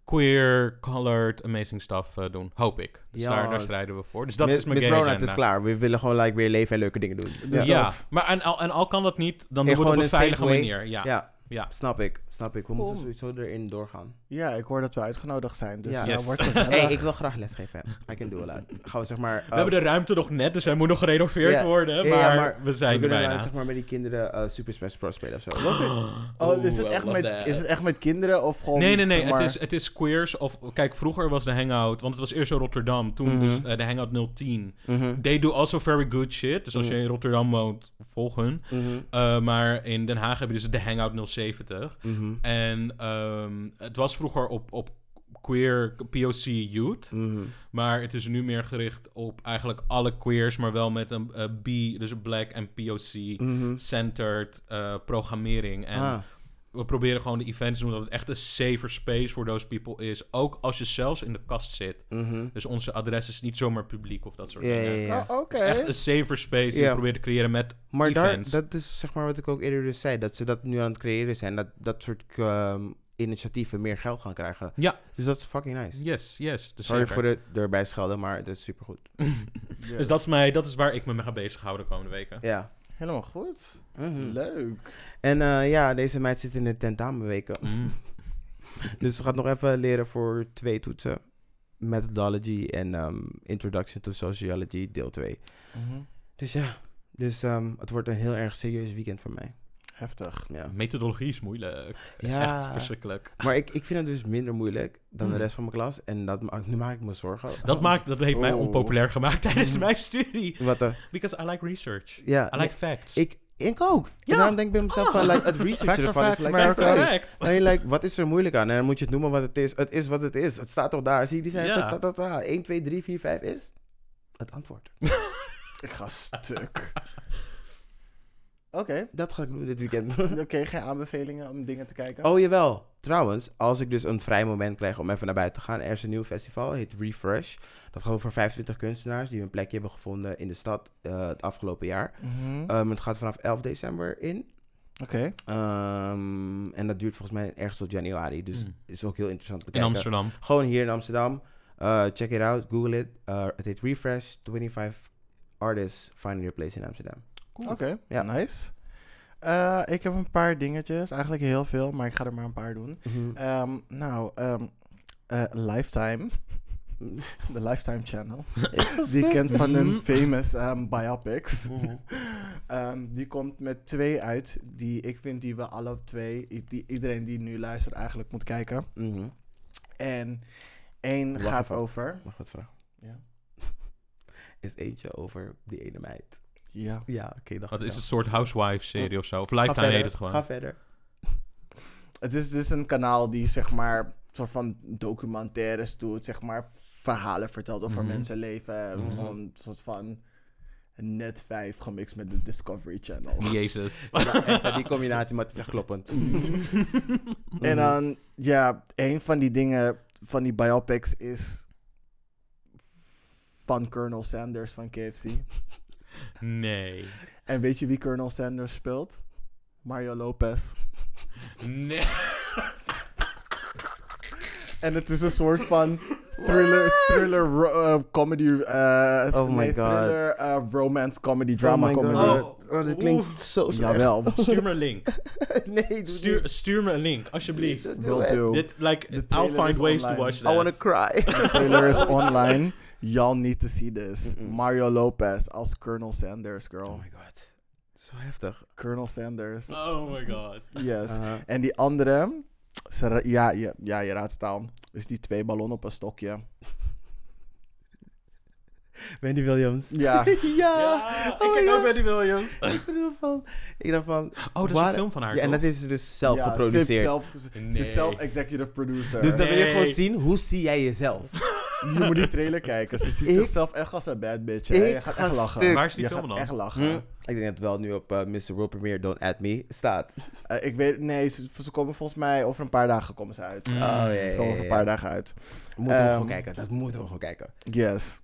queer, colored, amazing stuff eh, doen. Hoop ik. Dus Ja, daar, daar strijden we voor. Dus dat Miss- is mijn Miss Rona, het is klaar. We willen gewoon like, weer leven en leuke dingen doen. Dus Ja, maar en al, en al kan dat niet, dan En doen we het op gewoon een veilige manier. Ja, ja. Ja, snap ik. Snap ik. We moeten sowieso erin doorgaan. Ja, ik hoor dat we uitgenodigd zijn. Dus Ja. ja, Yes. wordt <laughs> gezellig. hey, ik wil graag lesgeven. I can do a lot. Gaan we zeg maar... We hebben de ruimte nog net, dus hij moet nog gerenoveerd worden. Ja, ja, maar, maar we we zijn er kunnen bijna. dan, zeg maar met die kinderen eh, Super Smash Bros. spelen of zo. <gasps> Oh, is het, echt met, that. is het echt met kinderen of gewoon... Nee, nee, nee. zeg maar- Het, is, het is queers. Of, kijk, vroeger was de Hangout, want het was eerst in Rotterdam. Toen Mhm. dus eh, de Hangout 010. Mhm. They do also very good shit. Dus als Mhm. je in Rotterdam woont, volg hun. Mhm. Eh, maar in Den Haag hebben we dus de Hangout 070. Mhm. En ehm, het was vroeger op, op queer POC youth. Mhm. Maar het is nu meer gericht op eigenlijk alle queers, maar wel met een eh, B, dus een black en Mhm. POC-centered eh, programmering. En Ah. We proberen gewoon de events te doen dat het echt een safer space voor those people is. Ook als je zelfs in de kast zit. Mhm. Dus onze adres is niet zomaar publiek of dat soort dingen. ja, ja. Oh, echt een safer space die we proberen te creëren met Maar daar, events. dat is zeg maar wat ik ook eerder dus zei. Dat ze dat nu aan het creëren zijn. Dat dat soort ehm, initiatieven meer geld gaan krijgen. Ja. Dus dat is fucking nice. Yes, yes. Dus Sorry zeker. voor het erbij schelden, maar het is supergoed. <laughs> Dus dat is, mij, dat is waar ik me mee ga bezighouden de komende weken. Ja. Helemaal goed. Mhm. Leuk. En eh, ja, deze meid zit in de tentamenweken. Mm. <laughs> Dus ze gaat nog even leren voor twee toetsen. Methodology en ehm, Introduction to Sociology, deel 2. Mhm. Dus ja, dus, ehm, het wordt een heel erg serieus weekend voor mij. Heftig. Ja. Methodologie is moeilijk. Het is Ja. echt verschrikkelijk. Maar ik, ik vind het dus minder moeilijk dan de Hmm. rest van mijn klas. En dat, ma- nu maak ik me zorgen. Dat, maakt, dat heeft mij Oh. onpopulair gemaakt tijdens Mm. mijn studie. Wat de... Because I like research. Ja, I like facts. ik, ik ook. Ja. En daarom denk ik bij mezelf van, like, het Facts are ervan is facts, like, Correct. hey, like, wat is er moeilijk aan? En dan moet je het noemen wat het is. Het is wat het is. Het staat toch daar. Zie je die zijn? Ja. Ta, ta, ta. 1, 2, 3, 4, 5 is het antwoord. <laughs> Ik ga stuk. Oké. Dat ga ik doen dit weekend. <laughs> Oké, geen aanbevelingen om dingen te kijken? Oh jawel. Trouwens, als ik dus een vrij moment krijg om even naar buiten te gaan, er is een nieuw festival, heet Refresh. Dat gaat over 25 kunstenaars die hun plekje hebben gevonden in de stad eh, het afgelopen jaar. Mhm. Ehm, het gaat vanaf 11 december in. Oké. Ehm, en dat duurt volgens mij ergens tot januari. Dus Mm. is ook heel interessant te In kijken. Amsterdam. Gewoon hier in Amsterdam. Eh, check it out, google it. Eh, het heet Refresh, 25 artists finding their place in Amsterdam. Oké, Ja. nice. Eh, ik heb een paar dingetjes. Eigenlijk heel veel, maar ik ga er maar een paar doen. Ehm, nou, eh, Lifetime. <laughs> De Lifetime Channel. <laughs> Die kent van hun Mhm. famous ehm, biopics. <laughs> Ehm, die komt met twee uit die ik vind die we alle twee, die, iedereen die nu luistert eigenlijk moet kijken. Mhm. En één Wacht gaat over. Mag ik wat vragen? Ja. Is eentje over die ene meid? Ja. Ja, oké. ik is het soort housewife-serie of zo? Of Lifetime verder, heet het gewoon. Ga verder. <laughs> Het is dus een kanaal die zeg maar soort van documentaires doet, zeg maar verhalen vertelt over Mhm. mensenleven. Mhm. Gewoon een soort van net 5 gemixt met de Discovery Channel. <laughs> Jezus. Ja, die combinatie, maar het is echt kloppend. <laughs> En dan, ja, een van die dingen van die biopics is van Colonel Sanders van KFC. Nee. En weet je wie Colonel Sanders speelt? Mario Lopez. Nee. En het is een soort van thriller, thriller ro- eh, comedy. eh, Oh my nee, God. Thriller, romance comedy, drama oh my comedy. god. Oh. Oh, dit klinkt zo slecht. Jawel. <laughs> Stuur me een link. nee, doe Stuur, stuur me een link, alsjeblieft. Will het. do. Dit, like, I'll find ways to online. watch I that. wanna cry. De trailer is <laughs> online. Y'all need to see this. Mario Lopez als Colonel Sanders, girl. Oh my god. Zo heftig. Colonel Sanders. Oh my god. Yes. Uh, En die andere, ja, ja, ja, je raadt al. Is die twee ballonnen op een stokje. Wendy Williams. Ja. <laughs> ja. Ja, ik Oh kijk my ook God. Wendy Williams. <laughs> Ik bedoel van... Ik dacht van... Oh, dat is waar- een film van haar, Ja, en dat is dus zelf Ja, Ze geproduceerd. is zelf, ze Nee. is zelf executive producer. Dus dan wil je Nee. gewoon zien, hoe zie jij jezelf? <laughs> Je moet die trailer kijken. Ze ziet Ik- zichzelf echt als een bad bitch. hè. Ik Je gaat ga echt lachen. stuk. Waar is die je film gaat dan? echt lachen. Hm? Ik denk dat het wel nu op eh, Mr. World Premiere Don't Add Me staat. Eh, ik weet, nee, ze, ze komen volgens mij over een paar dagen komen ze uit. Mm. Oh, ja, Ze komen over een paar dagen uit. Moeten we Ehm, gewoon kijken. Dat moeten we gewoon kijken. Yes.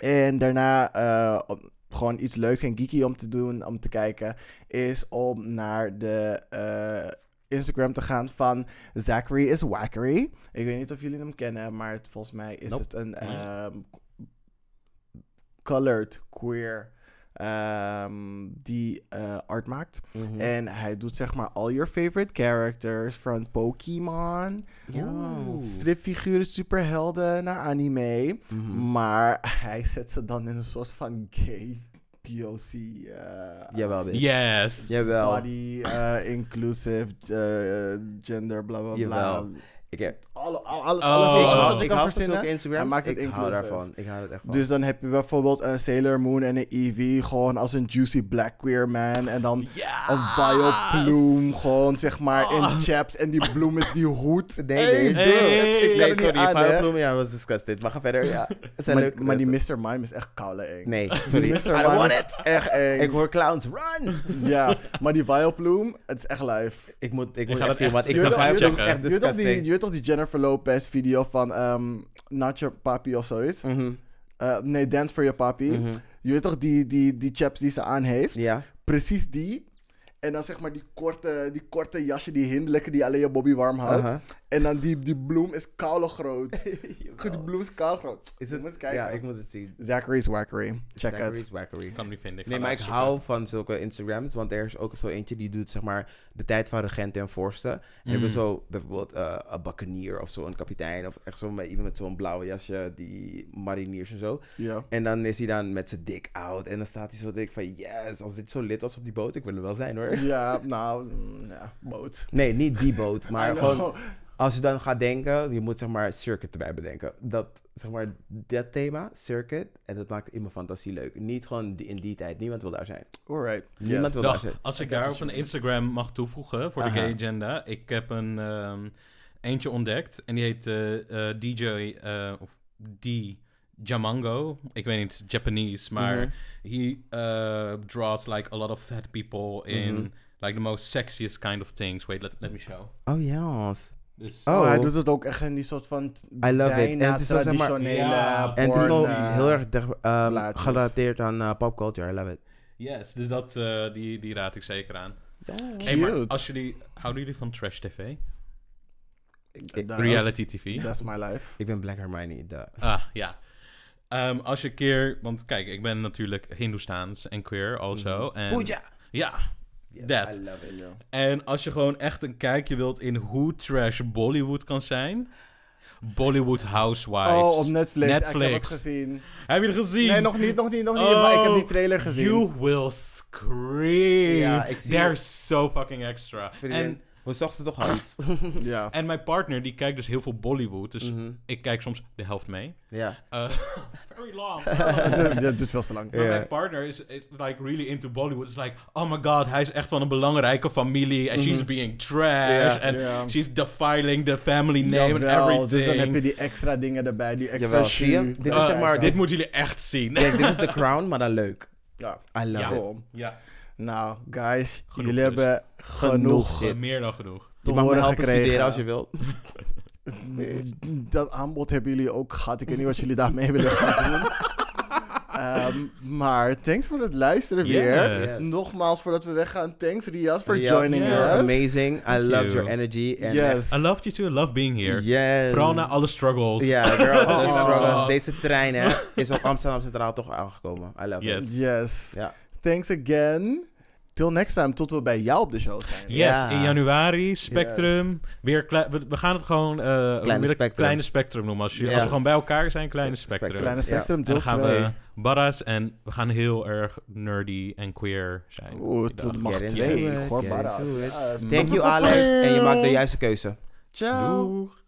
En daarna eh, gewoon iets leuks en geeky om te doen, om te kijken, is om naar de eh, Instagram te gaan van Zachary is Wackery. Ik weet niet of jullie hem kennen, maar het, volgens mij is Nope. het een ehm, colored queer ehm, die eh, art maakt. Mhm. En hij doet zeg maar all your favorite characters van Pokémon, stripfiguren, superhelden naar anime. Mhm. Maar hij zet ze dan in een soort van gay POC. eh, Jawel, bitch. Yes. Jawel. Body, eh, inclusive, gender, bla bla bla. Jawel. Ik heb... Alle, al- alles, Oh. alles, Ik alles wat ik kan hou van verzinnen. zulke Instagrams. Hij maakt het ik hou daarvan. Ik hou er echt van. Dus dan heb je bijvoorbeeld een Sailor Moon en een Eevee gewoon als een juicy black queer man. En dan een vioplume gewoon zeg maar Ah. in chaps. En die bloem is die hoed. Nee, Hey, nee, dude, hey. ik kan Nee, het niet sorry. aan, ja, was disgusted. Maar ga verder. Ja, het <laughs> zijn Maar, die. Mr. Mime is echt koude eng. Nee, sorry. Mr. I don't Mime want is it. echt eng. Ik hoor clowns. Run! Ja, maar die vioplume, het is echt live. Ik moet, ik moet echt zien, want ik vind Firebloom wil- echt Je weet, toch die, disgusting. je weet toch die Jennifer Lopez video van ehm Not Your Papi of zoiets? Mhm, Eh, nee, Dance for Your Papi. mhm. Je weet toch die, die, die chaps die ze aan heeft? Ja. Precies die. En dan zeg maar die korte, die korte jasje, die hinderlijke die alleen je bobby warm houdt. En dan die, die bloem is koude groot. <laughs> die bloem is koude groot. Is Je het? moet kijken. Ja, ik moet het zien. Zachary's Wackery. Check Zachary's it. Wackery. Ik kan niet vinden. Nee, maar ik hou van zulke Instagrams, want er is ook zo eentje die doet zeg maar de tijd van regenten en vorsten. En Mm. hebben zo bijvoorbeeld eh, een bakkenier of zo, een kapitein of echt zo met iemand met zo'n blauwe jasje, die mariniers en zo. Ja. En dan is hij dan met zijn dik out en dan staat hij zo dik van yes, als dit zo lid was op die boot, ik wil er wel zijn hoor. Ja, <laughs> nou, mm, ja, boot. Nee, niet die boot, <laughs> maar gewoon als je dan gaat denken, je moet zeg maar circuit erbij bedenken. Dat zeg maar dat thema, circuit, en dat maakt in mijn fantasie leuk. Niet gewoon in die tijd, niemand wil daar zijn. Alright. Niemand Yes. wil daar Dag, zijn. als ik daar op een. Instagram mag toevoegen voor de gay agenda. Ik heb een ehm, eentje ontdekt en die heet eh, eh, DJ eh, of D Jamango. Ik weet niet, Japanese, maar Mhm. he uh, draws like a lot of fat people in Mhm. like the most sexiest kind of things. Wait, let, let me show. Oh yes. Dus, Oh, hij doet het ook echt in die soort van I love it. En het is zo, zeg maar- Ja. En het is eh, heel erg ehm, gerelateerd aan eh, popculture. I love it. Yes, dus dat, eh, die, die raad ik zeker aan. Cute. Hey, maar als jullie, houden jullie van trash tv? Ik, Reality tv? That's my life. ik ben Black Hermione. de- Ah, ja. Ehm, als je een keer... Want kijk, ik ben natuurlijk Hindoestaans en queer also. En, Pooja! Ja. Yes, That. I love it. En als je gewoon echt een kijkje wilt in hoe trash Bollywood kan zijn... Bollywood Housewives. Oh, op Netflix. Ik heb Netflix. het gezien. Heb je het gezien? Nee, nog niet, nog niet, nog niet. Oh, maar ik heb die trailer gezien. You will scream. Ja, ik zie They're het. so fucking extra. En, we zochten toch al iets. <laughs> Ja. en mijn partner, die kijkt dus heel veel Bollywood. Dus Mhm. ik kijk soms de helft mee. Ja. <laughs> Uh, very long. <laughs> Het duurt veel te lang. Maar Ja. mijn partner is, is like really into Bollywood. It's like, oh my god, hij is echt van een belangrijke familie. En she's being trash. Ja. En Ja. she's defiling the family name and Jawel, everything. Dus dan heb je die extra dingen erbij, die extra Jawel, zie je? jus. Dit is Uh, zeg maar- dit moeten jullie echt zien. Kijk, dit is The Crown, maar dan leuk. Ja. I love Ja. it. Cool. ja, Nou, guys, Genoeg jullie dus. hebben genoeg meer dan genoeg. Je mag me horen helpen gekregen. studeren als je wilt. <laughs> Dat aanbod hebben jullie ook gehad. Ik weet niet wat jullie daarmee willen gaan doen. <laughs> Ehm, maar thanks voor het luisteren weer. Yes. Nogmaals, voordat we weggaan, thanks Rias for joining Yeah. us. Amazing. I Thank love you. your energy. En Yes. I loved you too. I love being here. Yes. Vooral na alle struggles. Ja, girl. <laughs> Oh. the struggles. Deze trein hè, is op Amsterdam Centraal toch aangekomen. I love Yes. it. Yes. Ja. Thanks again. Till next time, tot we bij jou op de show zijn. Yes, Ja. in januari, Spectrum. Weer we, we gaan het gewoon eh Kleine weer Spectrum. kleine Spectrum noemen. Als, je, als Yes. we gewoon bij elkaar zijn, kleine Ja, Spectrum. Spectrum. Kleine Ja. Spectrum, dan gaan 2. we barras en we gaan heel erg nerdy en queer zijn. Oeh, tot mag twee. Thank <laughs> you Alex. En je maakt de juiste keuze. Ciao. Doeg.